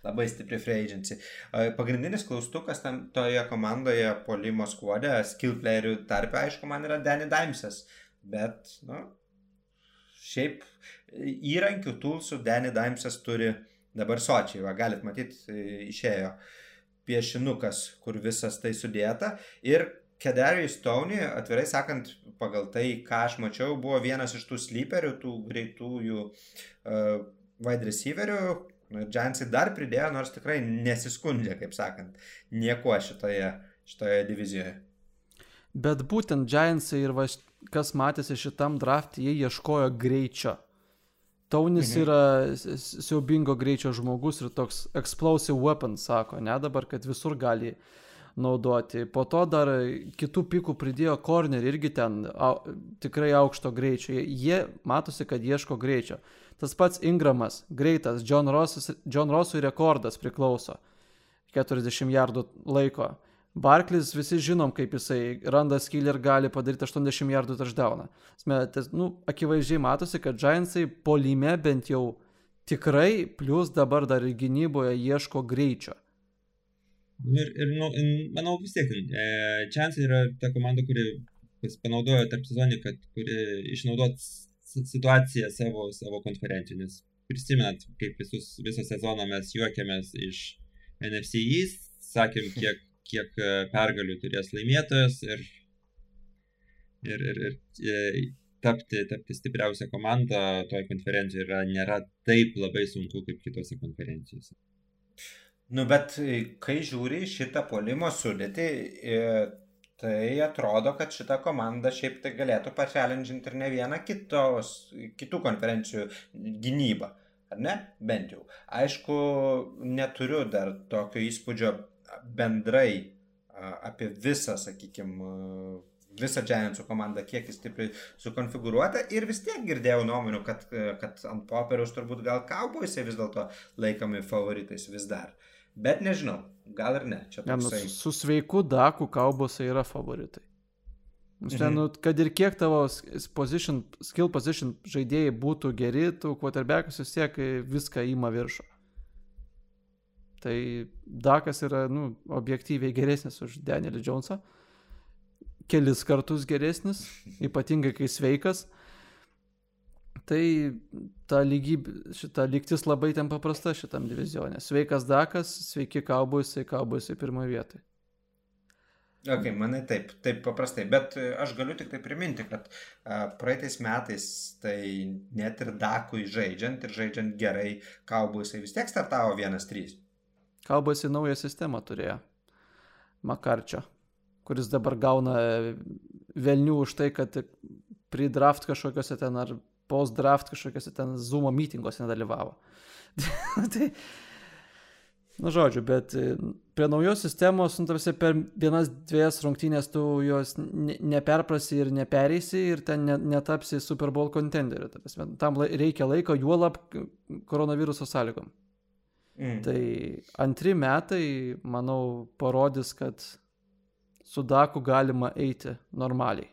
labai stipri agency. Uh, Pagrindinis klaustukas tam toje komandoje polimo skuodė, skill playerių tarpe, aišku, man yra Danny Dimesas, bet, nu, šiaip įrankių toolsų Danny Dimesas turi dabar sočiai, va, galit matyti, išėjo piešinukas, kur visas tai sudėta. Ir Kedarius Stoney, atvirai sakant, pagal tai, ką aš mačiau, buvo vienas iš tų sleeperių, tų greitųjų uh, wide receiverių. Džansai dar pridėjo, nors tikrai nesiskundžia, kaip sakant, nieko šitoje, šitoje divizijoje. Bet būtent Giantsai ir va, kas matėsi šitam draftui, jie ieškojo greičio. Taunis mhm. yra siaubingo greičio žmogus ir toks explosive weapon, sako, ne dabar, kad visur gali naudoti. Po to dar kitų pikų pridėjo corner irgi ten au, tikrai aukšto greičio. Jie, matosi, kad ieško greičio. Tas pats Ingramas, greitas, John, Rossas, John Rossui rekordas priklauso. 40 jardų laiko. Barklis visi žinom, kaip jisai randa skylį ir gali padaryti 80 jardų touchdowną. Nu, akivaizdžiai matosi, kad Giantsai polime bent jau tikrai, plus dabar dar ir gynyboje ieško greičio. Ir, ir nu, manau vis tiek, e, Chance yra ta komanda, kuri panaudojo tarp sezonį, kad kuri išnaudot situaciją savo, savo konferencijų, nes prisimenat, kaip visus, visą sezoną mes juokėmės iš NFC East, sakėm, kiek, kiek e, pergalių turės laimėtojas ir, ir, ir, ir e, tapti, tapti stipriausią komandą toje konferencijoje yra, nėra taip labai sunku kaip kitose konferencijose. Nu, bet e, kai žiūri šitą polimo sudėtį, tai atrodo, kad šita komanda šiaip tai galėtų pačelendžinti ir ne vieną kitos, kitų konferencijų gynybą. Ar ne? Bent jau. Aišku, neturiu dar tokio įspūdžio bendrai apie visą, sakykime, visą Giantsų komandą, kiek jis stipriai sukonfigūruota ir vis tiek girdėjau nuomonių, kad, kad ant popieriaus turbūt gal kauboisai vis dėlto laikomi favoritais vis dar. Bet nežinau, gal ir ne. Čia ja, nu, su sveiku daku kaubosai yra favoritai. Mhm. Nu, kad ir kiek tavo position, skill position žaidėjai būtų geri, tu quarterbackas vis tiek viską įma viršų. Tai Dakas yra nu, objektyviai geresnis už Danielį Jonesą. Kelis kartus geresnis, ypatingai kai sveikas. Tai ta lygybė, šita lygtis labai ten paprasta šitam divizionė. Sveikas Dakas, sveiki Kauboisai, Kauboisai pirmoje vietoje. Ok, manai taip, taip paprastai, bet aš galiu tik tai priminti, kad a, praeitais metais tai net ir Dakui žaidžiant ir žaidžiant gerai, Kauboisai vis tiek startavo 1-3. Kalbasi naują sistemą turėjo. Makarčio, kuris dabar gauna velnių už tai, kad pridraft kažkokiuose ten ar post-draft kažkokiuose ten Zoom mitinguose nedalyvavo. tai, na žodžiu, bet prie naujos sistemos, nu, tarsi per vienas, dviejas rungtynės tu jos ne, neperprasi ir nepereisi ir ten ne, netapsi Super Bowl contenderiu. Tam reikia laiko, juolap koronaviruso sąlygom. Mm. Tai antri metai, manau, parodys, kad su Daku galima eiti normaliai.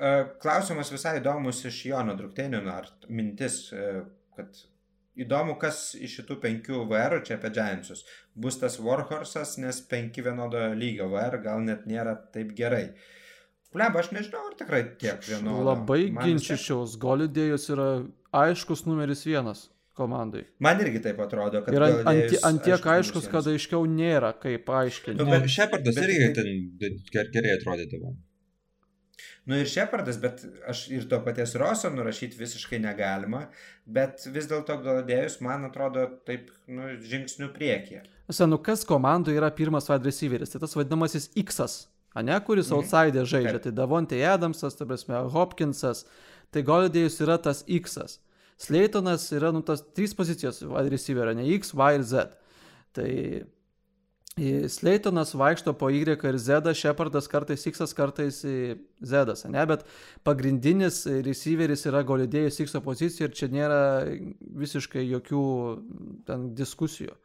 E, klausimas visai įdomus iš Jono Druktenio, ar mintis, e, kad įdomu, kas iš šitų penkių VR, čia apie Giantsus, bus tas Warhorsas, nes penki vienodo lygio VR gal net nėra taip gerai. Pleba, aš nežinau, ar tikrai tiek vienodo. Labai ginčičiaus, Golidėjus yra aiškus numeris vienas komandai. Man irgi taip atrodo, kad... Ir ant, ant, tiek aiškus, kad aiškiau nėra, kaip aiškinti. Nu, bet Šepardas irgi ten gerai atrodydavo. Nu ir Šepardas, bet aš ir to paties Roso nurašyti visiškai negalima, bet vis dėlto Galadėjus, man atrodo, taip, nu, žingsnių priekyje. Senu, kas komandai yra pirmas wide receiveris? Tai tas vadinamasis X, ne, kuris mhm. outside žaidžia. Taip. Tai Davonte Adamsas, tai prasme, Hopkinsas, tai Galadėjus yra tas X. -as. Sleitonas yra, nu, tas trys pozicijos wide receiver, ne X, Y ir Z. Tai Sleitonas vaikšto po Y ir Z, Shepardas kartais X, kartais Z, ne, bet pagrindinis receiveris yra golidėjus X pozicijoje ir čia nėra visiškai jokių ten diskusijų.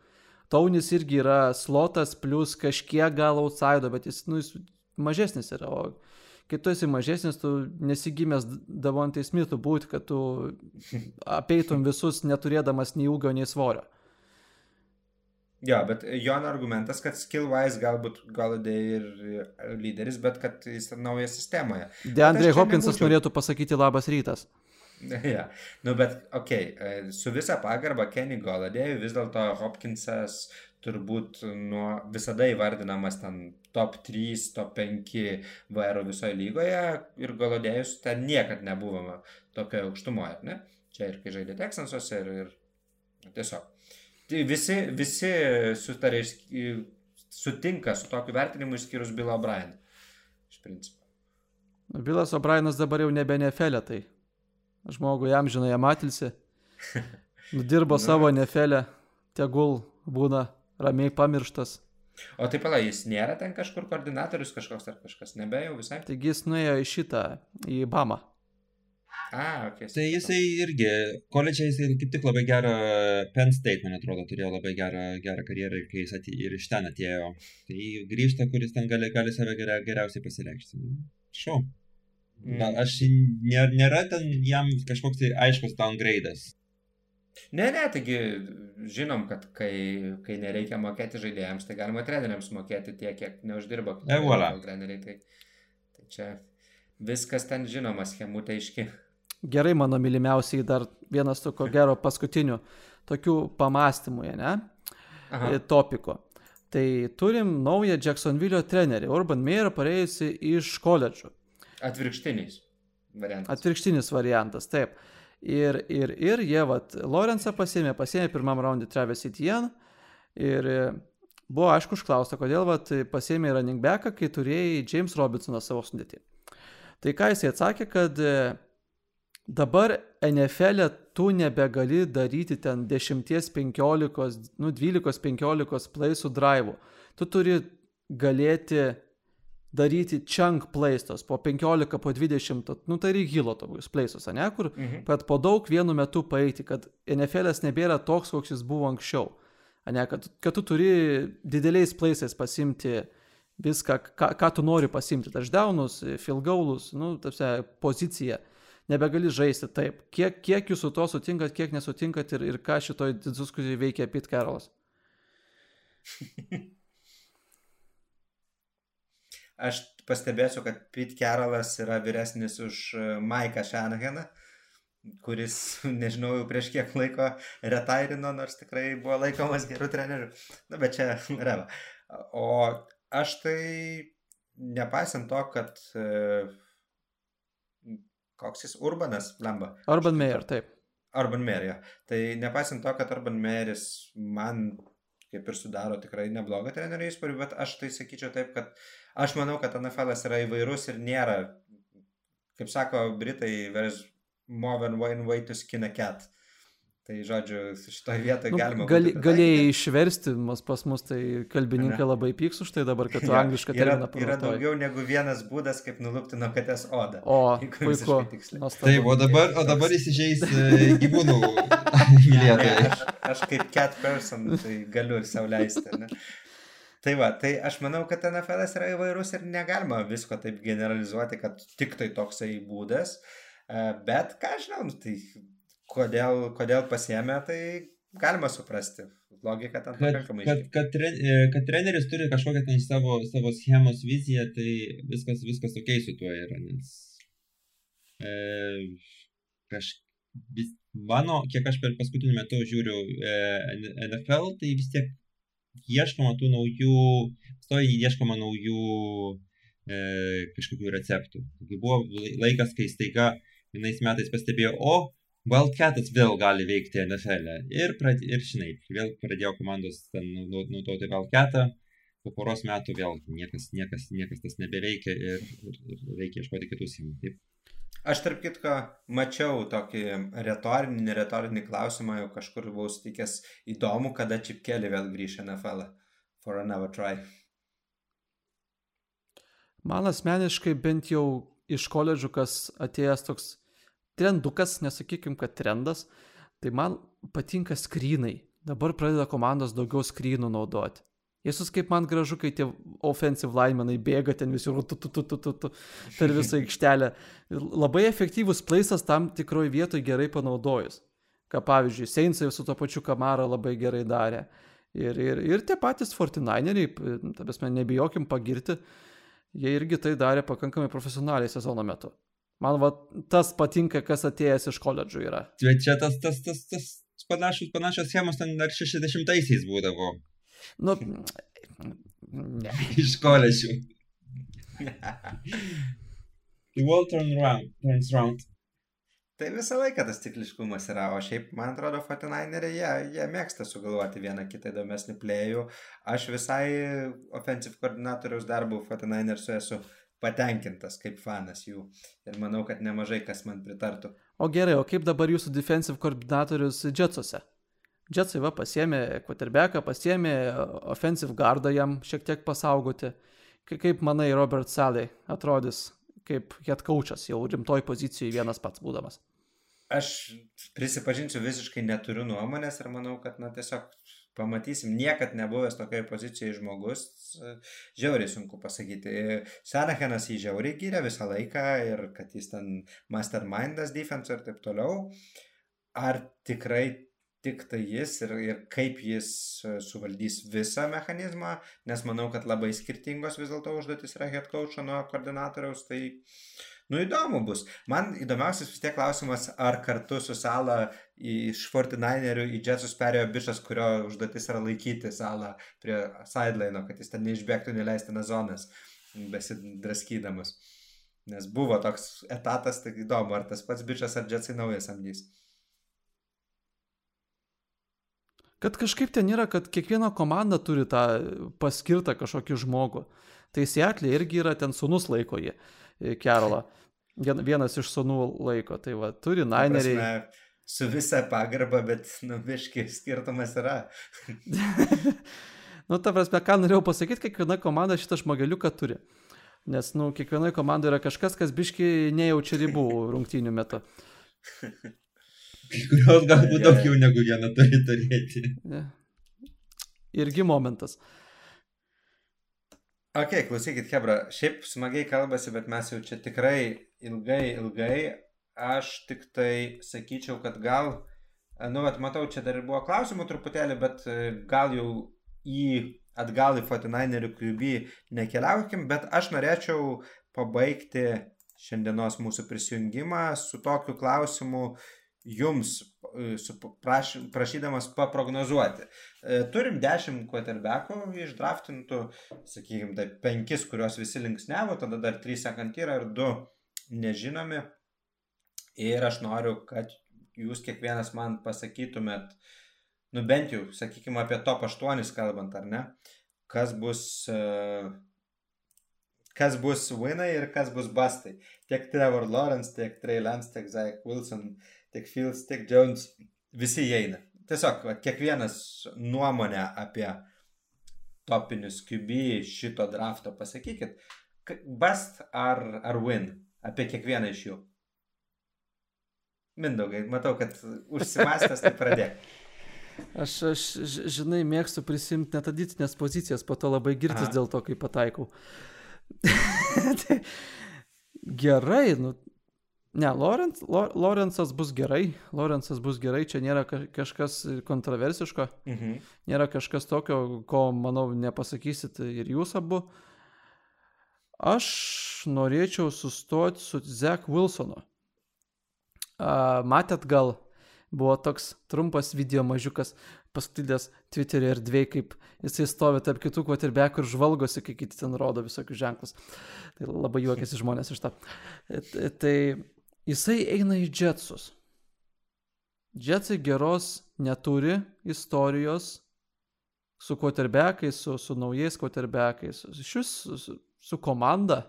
Taunis irgi yra slotas plus kažkiek gal outside, bet jis, nu, jis mažesnis yra, o kai tu esi mažesnis, tu nesigimęs Davontai Smithu būti, kad tu apeitum visus neturėdamas nei ūgio, nei svorio. Jo, bet jo argumentas, kad skill-wise galbūt Galadai ir lyderis, bet kad jis nauja sistemoje. Deandre Hopkinsas nebūčiau... norėtų pasakyti labas rytas. Ja, nu bet, okei, okay, su visa pagarba Kenny Galadėjui vis dėlto Hopkinsas turbūt nuo visada įvardinamas ten top 3, top 5 VR visoje lygoje ir Galodėjus ten niekad nebuvome tokioje aukštumoje, ne? Čia ir kai žaidė Texansuose ir, ir tiesiog. Tai visi, visi sutarė, sutinka su tokiu vertinimu išskyrus Bill O'Brien. Iš principo. Nu, Bilas O'Brienas dabar jau nebe nefelė, tai žmogui jam žinai, jam atilsi. Nudirbo nu, savo nefelę, tegul būna ramiai pamirštas. O taip pala, jis nėra ten kažkur koordinatorius kažkoks ar kažkas, nebe jau visai. Taigi jis nuėjo į šitą, į Bamą. A, ok. Tai jisai irgi, koledžiai jisai kaip tik labai gerą, Penn State, man atrodo, turėjo labai gerą, gerą karjerą, kai jis atė, ir iš ten atėjo. Tai grįžta, kuris ten gali, gali save geria, geriausiai pasireikšti. Šau. Mm. Gal aš nėra, nėra ten jam kažkoks tai aiškus downgrade'as. Ne, ne, taigi žinom, kad kai, kai nereikia mokėti žaidėjams, tai galima treneriams mokėti tiek, kiek neuždirba e, voilà. treneriai. Tai, tai čia viskas ten žinoma, schemutė aiški. Gerai, mano mylimiausiai dar vienas tokio gero paskutinių tokių pamastymų, ne? Aha. E, topiko. Tai turim naują Jacksonville trenerį, Urban Meyer, pareijusi iš koledžų. Atvirkštinis variantas. Atvirkštinis variantas, taip. Ir, ir, ir jie, vat, Lorenzą pasėmė, pasėmė pirmam raundui Travis Etienne ir buvo aišku užklausta, kodėl vat, pasėmė running backą, kai turėjai James Robinsoną savo sudėtį. Tai ką jisai atsakė, kad e, dabar NFL e tu nebegali daryti ten 10-15, nu 12-15 playsų drive'ų. Tu turi galėti daryti chunk playstos po 15, po 20, nu tai ir hilo tokius playsus, ne, kur, mhm. kad po daug vienu metu paeiti, kad NFL'as nebėra toks, koks jis buvo anksčiau. Ne, kad, kad tu turi dideliais playsais pasimti viską, ką, ką tu nori pasimti, touchdownus, field goalus, nu, tarsi, poziciją. Nebegali žaisti taip. Kiek, kiek jūs su to sutinkat, kiek nesutinkat ir, ir ką šitoj diskusijoje veikia Pete Carolas? Aš pastebėsiu, kad Pete Carolas yra vyresnis už e, Maiką Shanahaną, kuris, nežinau, jau prieš kiek laiko retairino, nors tikrai buvo laikomas gerų trenerių. Na, bet čia reva. O aš tai, nepaisant to, kad e, koks jis Urbanas, lemba. Urban Meyer, taip. Urban Meyer, ja. Tai nepaisant to, kad Urban Meyeris man kaip ir sudaro tikrai neblogą trenerių įspūdį, bet aš tai sakyčiau taip, kad aš manau, kad NFL yra įvairus ir nėra, kaip sako Britai, there's more than one way to skin a cat. Tai žodžiu, šitoje vietoje nu, galima. Gali, galėjai išversti mus pas mus, tai kalbininkai ne. labai pyks už tai dabar, kad tu ja, anglišką terminą pavartoji. Yra daugiau negu vienas būdas, kaip nulūpti nuo katės odą. O, puiku. Taip, o dabar, o dabar įsižeis e, gyvūnų mylėtojai. Aš, aš kaip cat person, tai galiu ir sauliaisti. Ne? Tai va, tai aš manau, kad NFL yra įvairus ir negalima visko taip generalizuoti, kad tik tai toksai būdas. E, bet ką žinau, nu, tai kodėl, kodėl pasiemė, tai galima suprasti. Logika ten pakankamai. Kad, kad, kad, e, kad treneris turi kažkokią ten savo, savo schemos viziją, tai viskas, viskas ok su tuo yra, nes e, kaž, vis, mano, kiek aš per paskutinį metu žiūriu e, NFL, tai vis tiek ieškoma tų naujų, stoji ieškoma naujų e, kažkokių receptų. Buvo laikas, kai staiga vienais metais pastebėjo, o Wildcatas vėl gali veikti NFL. E. Ir, prad, ir žinai, vėl pradėjo komandos naudoti Wildcatą, po poros metų vėl niekas, niekas, niekas tas nebeveikia ir, ir, ir reikia ieškoti kitų schemų. Taip. Aš tarp kitko mačiau tokį retorinį, neretorinį klausimą, jau kažkur buvau sutikęs įdomu, kada Čipkelį vėl grįš NFL for another try. Man asmeniškai bent jau iš koledžų, kas atėjęs toks trendukas, nesakykim, kad trendas, tai man patinka skrynai. Dabar pradeda komandos daugiau skrynų naudoti. Jėzus kaip man gražu, kai tie offensive linemenai bėga ten visi tu, tu, tu, tu, tu, tu, per visą aikštelę. Labai efektyvus plaisas tam tikroje vietoje gerai panaudojus. Ką pavyzdžiui, Seinsai su to pačiu kamarą labai gerai darė. Ir, ir, ir tie patys Fortinaineriai, ta prasme, nebijokim pagirti, jie irgi tai darė pakankamai profesionaliai sezono metu. Man va tas patinka, kas atėjęs iš koledžų yra. Bet čia tas, tas, tas, tas panašus, panašios schemos ten dar 60-aisiais būdavo. Nu, ne. iš koledžių. The world turns round, turns round. Tai visą laiką tas cikliškumas yra, o šiaip, man atrodo, Fortinaineriai, jie, jie mėgsta sugalvoti vieną kitą įdomesnį plėjų. Aš visai offensive koordinatoriaus darbų Fortinainersu esu patenkintas kaip fanas jų ir manau, kad nemažai kas man pritartų. O gerai, o kaip dabar jūsų defensive koordinatorius Jetsuose? Jetsai va pasiemė quarterbacką, pasiemė offensive guardą jam šiek tiek pasaugoti. Kaip manai, Robert Saley atrodys kaip head coachas jau rimtoj pozicijoje vienas pats būdamas? Aš prisipažinsiu, visiškai neturiu nuomonės ir manau, kad na, tiesiog pamatysim, niekad nebuvęs tokioje pozicijoje žmogus, žiauriai sunku pasakyti. Sanahanas jį žiauriai gyrė visą laiką ir kad jis ten mastermindas defense ir taip toliau. Ar tikrai tik tai jis ir, ir kaip jis suvaldys visą mechanizmą, nes manau, kad labai skirtingos vis dėlto užduotis yra head coacho nuo koordinatoriaus, tai uh, Nu įdomu bus. Man įdomiausias vis tiek klausimas, ar kartu su Sala iš Fortinainerių į Jetsus perėjo bišas, kurio užduotis yra laikyti Salą prie sideline, kad jis ten neišbėgtų neleistinas zonas, besidraskydamas. Nes buvo toks etatas, tai įdomu, ar tas pats bičias ar džetsai naujas samdys. Kad kažkaip ten yra, kad kiekviena komanda turi tą paskirtą kažkokį žmogų. Tai Seatlė irgi yra ten sunus laiko jį, Kerolą. Vienas iš sunų laiko. Tai va, turi Nineriai. Prasme, su visa pagarba, bet, nu, biškai skirtumas yra. nu, ta prasme, ką norėjau pasakyti, kiekviena komanda šitą žmogeliuką turi. Nes, nu, kiekvienoje komandoje yra kažkas, kas biški nejaučia ribų rungtynių metu. Kai kurios galbūt daugiau negu vieną turi turėti. Irgi momentas. Ok, klausykit, Hebra, šiaip smagiai kalbasi, bet mes jau čia tikrai ilgai, ilgai. Aš tik tai sakyčiau, kad gal, nu, bet matau, čia dar ir buvo klausimų truputėlį, bet e, gal jau į atgal į 49 QB nekeliaukim, bet aš norėčiau pabaigti šiandienos mūsų prisijungimą su tokiu klausimu jums, su praš, prašydamas paprognozuoti. E, turim 10 quarterbackų išdraftintų, sakykime, tai 5, kuriuos visi linksnevo, tada dar 3 sekantyra ir 2 nežinomi. Ir aš noriu, kad jūs kiekvienas man pasakytumėt, nu bent jau, sakykime, apie top 8 kalbant, ar ne, kas bus, uh, kas bus winai ir kas bus bustai. Tiek Trevor Lawrence, tiek Trey Lance, tiek Zach Wilson, tiek Fields, tiek Jones, visi įeina. Tiesiog, va, kiekvienas nuomonę apie topinius QB šito drafto pasakykit. Bust ar, ar win? Apie kiekvieną iš jų. Mindaugai, matau, kad užsimastęs, tai pradėk. Aš, aš, žinai, mėgstu prisimti netradicinės pozicijas, po to labai girtis Aha. dėl to, kai pataikau. tai, gerai, nu. Ne, Lorenz, Lorenzas bus gerai, Lorenzas bus gerai, čia nėra kažkas kontroversiško, mhm. nėra kažkas tokio, ko, manau, nepasakysit ir jūs abu. Aš norėčiau sustoti su Zach Wilsonu. Uh, matėt gal buvo toks trumpas video mažiukas pasklydęs Twitter'e erdvėje, kaip jisai stovi tarp kitų quarterbackų ir žvalgosi, kai kiti ten rodo visokius ženklus. Tai labai juokiasi žmonės iš to. Tai jisai eina į Jetsus. Jetsai geros neturi istorijos su quarterbackais, su, su naujais quarterbackais, iš vis su, su, komanda.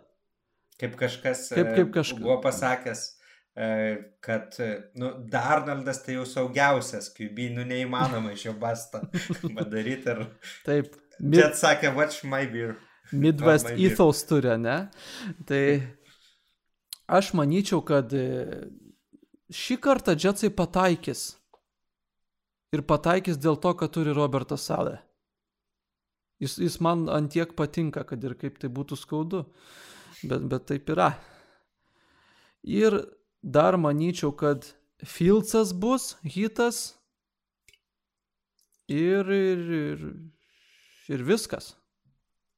Kaip kažkas kaip, kaip kažkas buvo pasakęs, E, kad, nu, Darnoldas tai jau saugiausias, QB, nu, neįmanoma iš jo bastą padaryti ir... Taip. Mid... Jet sakė, watch my beer. Midwest my ethos beer. turi, ne? Tai aš manyčiau, kad e, šį kartą Jetsai pataikys. Ir pataikys dėl to, kad turi Robertą Salę. Jis, jis man antiek patinka, kad ir kaip tai būtų skaudu. Bet, bet taip yra. Ir dar manyčiau, kad Filcas bus hitas ir, ir, ir, ir viskas.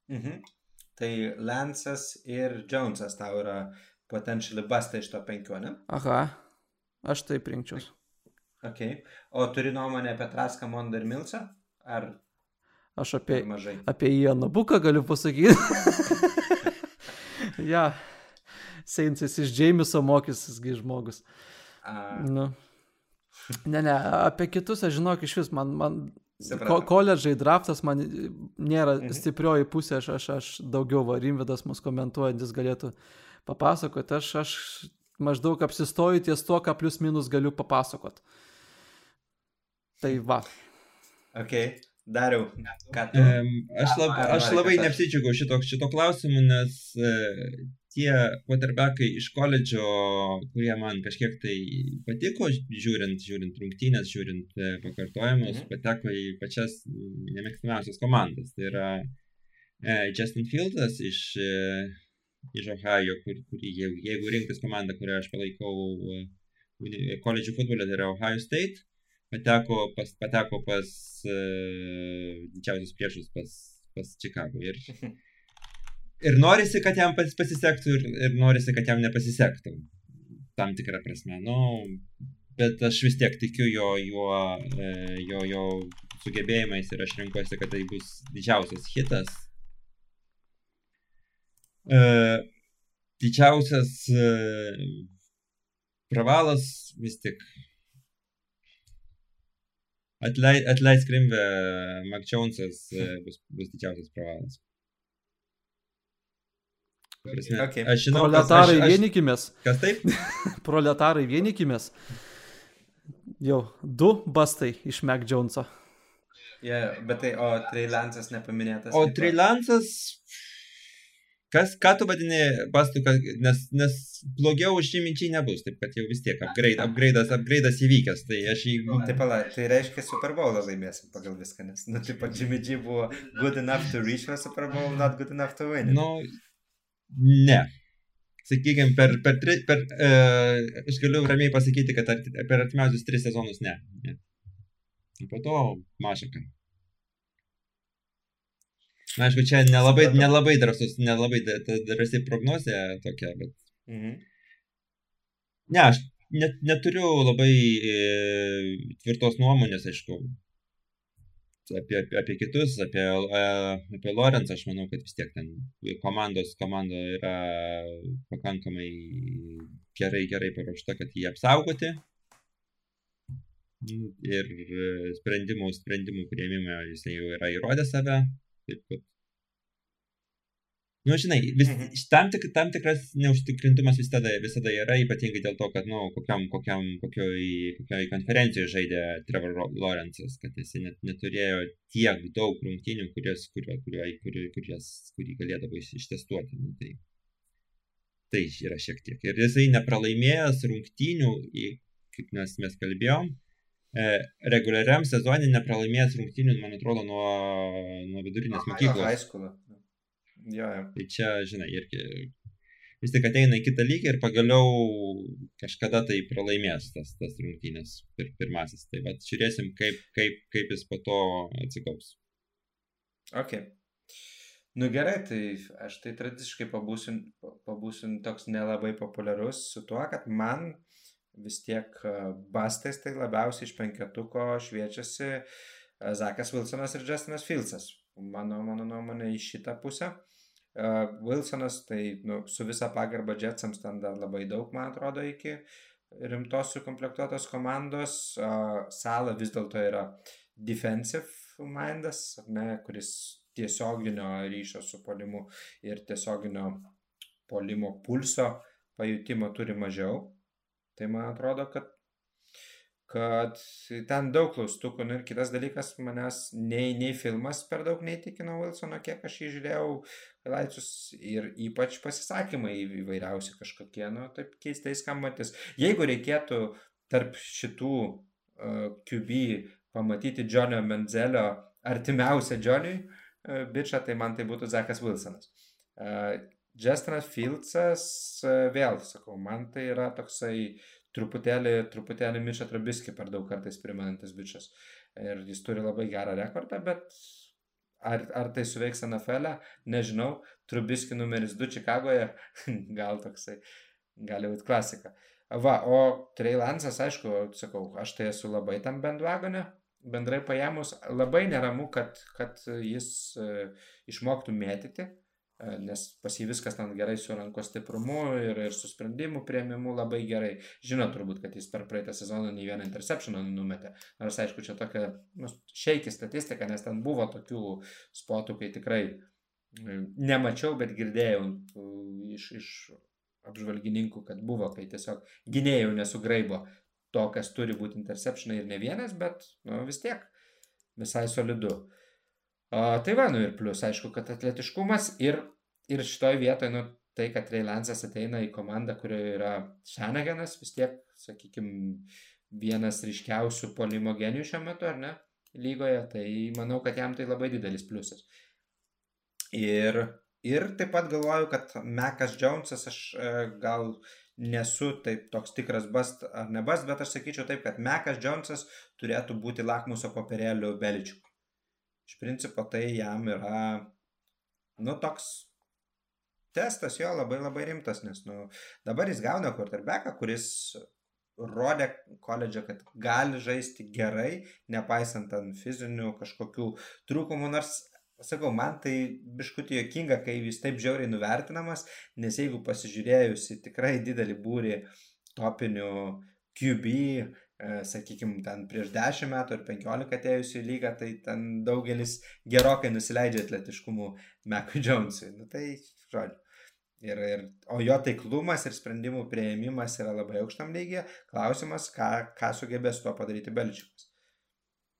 Mhm. Tai Lansas ir Jonesas tau yra potentially basta iš to penkių, ne? Aha, aš taip rinkčiaus. Ok. O turi nuomonę apie Traską, Mondą ir Milsą? Ar Aš apie, apie Ianą Buką galiu pasakyti. ja. Seinsas iš Džeimiso mokysisgi žmogus. A. Nu. Ne, ne, apie kitus aš žinok iš vis, man, man ko, koledžai draftas man nėra mhm. stiprioji pusė, aš, aš, aš daugiau varimvidas mus komentuojantis galėtų papasakoti, aš, aš maždaug apsistoju ties to, ką plius minus galiu papasakot. Tai va. Okay. Dariau, ką tu? Um, aš, lab, aš labai neapsidžiaugiau šito, šito klausimu, nes uh, tie quarterbackai iš koledžo, kurie man kažkiek tai patiko, žiūrint, žiūrint rungtynės, žiūrint e, pakartojimus, mhm. pateko į pačias nemėgstamiausias komandas. Tai yra e, Justin Fieldas iš, e, iš Ohio, kur, kur, jeigu, jeigu rinktis komandą, kurią aš palaikau e, koledžų futbolė, tai yra Ohio State pateko pas, pateko pas uh, didžiausius priešus, pas, pas Chicago. Ir, ir norisi, kad jam pas, pasisektų, ir, ir norisi, kad jam nepasisektų. Tam tikrą prasme. Nu, bet aš vis tiek tikiu jo, jo, e, jo, jo sugebėjimais ir aš renkuosi, kad tai bus didžiausias hitas. Uh, didžiausias pravalas vis tik atleis, atleis Krimvę, Mac Jonesas bus, bus didžiausias pravalas. Prasme, okay. Aš žinau, Proletarai aš, aš, vienykimės. Kas taip? Proletarai vienykimės. Jau, du bastai iš Mac Joneso. Yeah, bet tai, o Trilansas nepaminėtas. O Trilansas, kas, ką tu vadini bastu, nes, nes blogiau už šį minčiai nebus, taip kad jau vis tiek upgrade, upgrade'as, upgrade'as įvykęs, tai aš jį... Taip, pala, tai reiškia Super Bowl'ą laimėsim pagal viską, nes, nu, taip pat Jimmy G buvo good enough to reach the Super Bowl, not good enough to win. Nu, ne. Sakykime, per, per, per, per uh, aš galiu ramiai pasakyti, kad ar, per artimiausius tris sezonus ne. ne. Po to mažakai. Na, aišku, čia nelabai, nelabai drąsus, nelabai drąsi prognozija tokia, bet... Mhm. Ne, aš net, neturiu labai e, tvirtos nuomonės, aišku, apie, apie, apie kitus, apie, e, apie Lorenzą, aš manau, kad vis tiek ten komandos komanda yra pakankamai gerai, gerai paruošta, kad jį apsaugoti. Ir sprendimų, sprendimų prieimime jisai jau yra įrodęs save. Taip kad Nu, žinai, vis, mhm. tam, tik, tam tikras neužtikrintumas visada, visada yra, ypatingai dėl to, kad, na, nu, kokiam, kokiam, kokioj, kokioj konferencijoje žaidė Trevor Lawrence'as, kad jis net, neturėjo tiek daug rungtynių, kurias, kurio, kurio, kurio, kurias, kurį galėdavo ištestuoti. Nu, tai, tai yra šiek tiek. Ir jisai nepralaimėjęs rungtynių, kaip mes, mes kalbėjom, reguliariam sezonė nepralaimėjęs rungtynių, man atrodo, nuo, nuo vidurinės mokyklos. Jo, jo. Tai čia, žinai, irgi vis tik ateina į kitą lygį ir pagaliau kažkada tai pralaimės tas, tas rungtynės pir, pirmasis. Tai va, žiūrėsim, kaip, kaip, kaip jis po to atsigaus. Ok. Nu gerai, tai aš tai tradiciškai pabūsiu, pabūsiu toks nelabai populiarus su tuo, kad man vis tiek bastais tai labiausiai iš penketuko šviečiasi Zakas Wilsonas ir Justinas Filsas. Mano, mano nuomonė į šitą pusę. Uh, Wilsonas, tai nu, su visa pagarba Jetsams ten dar labai daug, man atrodo, iki rimtos sukomplektuotos komandos. Sala vis dėlto yra defensive mindas, ne, kuris tiesioginio ryšio su polimu ir tiesioginio polimo pulso pajutimo turi mažiau. Tai man atrodo, kad kad ten daug klaustukų. Nu, ir kitas dalykas, manęs nei, nei filmas per daug neįtikino Wilsono, kiek aš jį žiūrėjau, Laicus ir ypač pasisakymai įvairiausi kažkokie, nu, taip keistai skambantis. Jeigu reikėtų tarp šitų uh, QB pamatyti Džonio Menzelio artimiausią Džoniui uh, bičią, tai man tai būtų Zakas Wilsonas. Uh, Justinas Fieldsas, uh, vėl sakau, man tai yra toksai truputėlį, truputėlį Mišą Trabiskį per daug kartais primenantis bičias. Ir jis turi labai gerą rekordą, bet ar, ar tai suveiks NFL, e, nežinau. Trubiski numeris 2 Čikagoje, gal toksai, gali būti klasika. Va, o Treilansas, aišku, sakau, aš tai esu labai tam bendvagone, bendrai paėmus, labai neramu, kad, kad jis uh, išmoktų mėtyti E, nes pas jį viskas ten gerai su rankos stiprumu ir, ir su sprendimų prieimimu labai gerai. Žino turbūt, kad jis per praeitą sezoną nei vieną interceptioną numetė. Nors aišku, čia tokia nu, šeiki statistika, nes ten buvo tokių spotų, kai tikrai e, nemačiau, bet girdėjau e, iš, iš apžvalgininkų, kad buvo, kai tiesiog gynėjų nesugraibo to, kas turi būti interceptionai ir ne vienas, bet nu, vis tiek visai solidu. O, tai va, nu ir plus, aišku, kad atletiškumas ir, ir šitoj vietoje, nu, tai, kad Reilansas ateina į komandą, kurioje yra Šanagenas, vis tiek, sakykime, vienas ryškiausių polimo genijų šiuo metu, ar ne, lygoje, tai manau, kad jam tai labai didelis pliusas. Ir, ir taip pat galvoju, kad Mekas Jonesas, aš e, gal nesu taip toks tikras bast ar ne bast, bet aš sakyčiau taip, kad Mekas Jonesas turėtų būti lakmuso popierėlių Beličių. Iš principo tai jam yra, nu, toks testas jo labai labai rimtas, nes, nu, dabar jis gauna quarterbacką, kuris rodė koledžą, kad gali žaisti gerai, nepaisant ant fizinių kažkokių trūkumų, nors sakau, man tai biškutį jokinga, kai jis taip žiauriai nuvertinamas, nes jeigu pasižiūrėjusi tikrai didelį būrį topinių QB, sakykime, ten prieš 10 metų ar 15 atėjusių į lygą, tai ten daugelis gerokai nusileidžia atletiškumu Mekui Jonesui. Nu, tai, žodžiu. Ir, ir, o jo taiklumas ir sprendimų prieimimas yra labai aukštam lygiai. Klausimas, ką, ką sugebės tuo padaryti Belčiukas.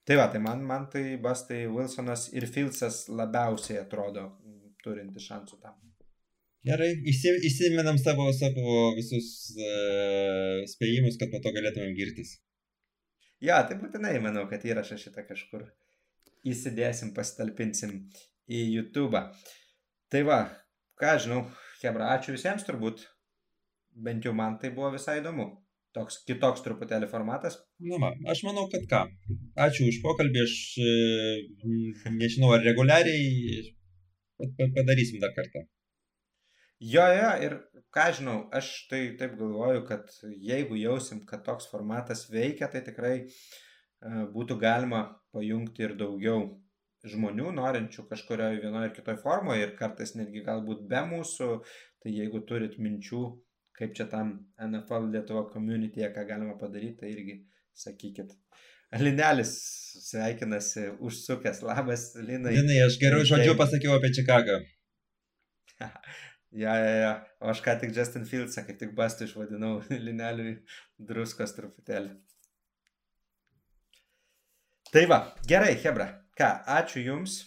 Tai va, tai man, man tai Bastai Wilsonas ir Filsas labiausiai atrodo turinti šansų tam. Gerai, įsimenam savo, savo visus uh, spėjimus, kad po to galėtumėm girtis. Ja, tai būtinai manau, kad įrašą šitą kažkur įsidėsim, pasitalpinsim į YouTube. Tai va, ką žinau, Hebra, ačiū visiems turbūt. Bent jau man tai buvo visai įdomu. Toks kitoks truputėlį formatas. Na, man, aš manau, kad ką. Ačiū už pokalbį, aš e, nežinau, ar reguliariai padarysim dar kartą. Jo, jo, ir ką žinau, aš tai taip galvoju, kad jeigu jausim, kad toks formatas veikia, tai tikrai uh, būtų galima pajungti ir daugiau žmonių, norinčių kažkurioje vienoje ar kitoje formoje ir kartais netgi galbūt be mūsų, tai jeigu turit minčių, kaip čia tam NFL Lietuvo communityje, ką galima padaryti, tai irgi sakykit. Linelis sveikinasi užsukęs. Labas, Linai. Linai, aš geriau žodžiu pasakiau apie Čikagą. Ja, ja, ja. O aš ką tik Justin Fieldsą, kaip tik bastų išvadinau Lineliui druskos truputėlį. Tai va, gerai, Hebra. Ką, ačiū Jums.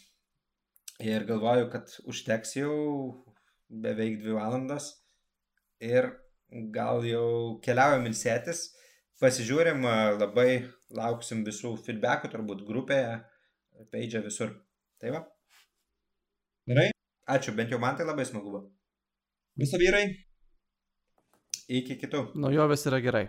Ir galvoju, kad užteks jau beveik dvi valandas. Ir gal jau keliaujam ilsėtis. Pasižiūrim, labai lauksim visų feedbackų, turbūt grupėje, peidžia visur. Tai va. Gerai. Ačiū, bent jau man tai labai smagu buvo. Viso vyrai. Iki kitų. Naujovės yra gerai.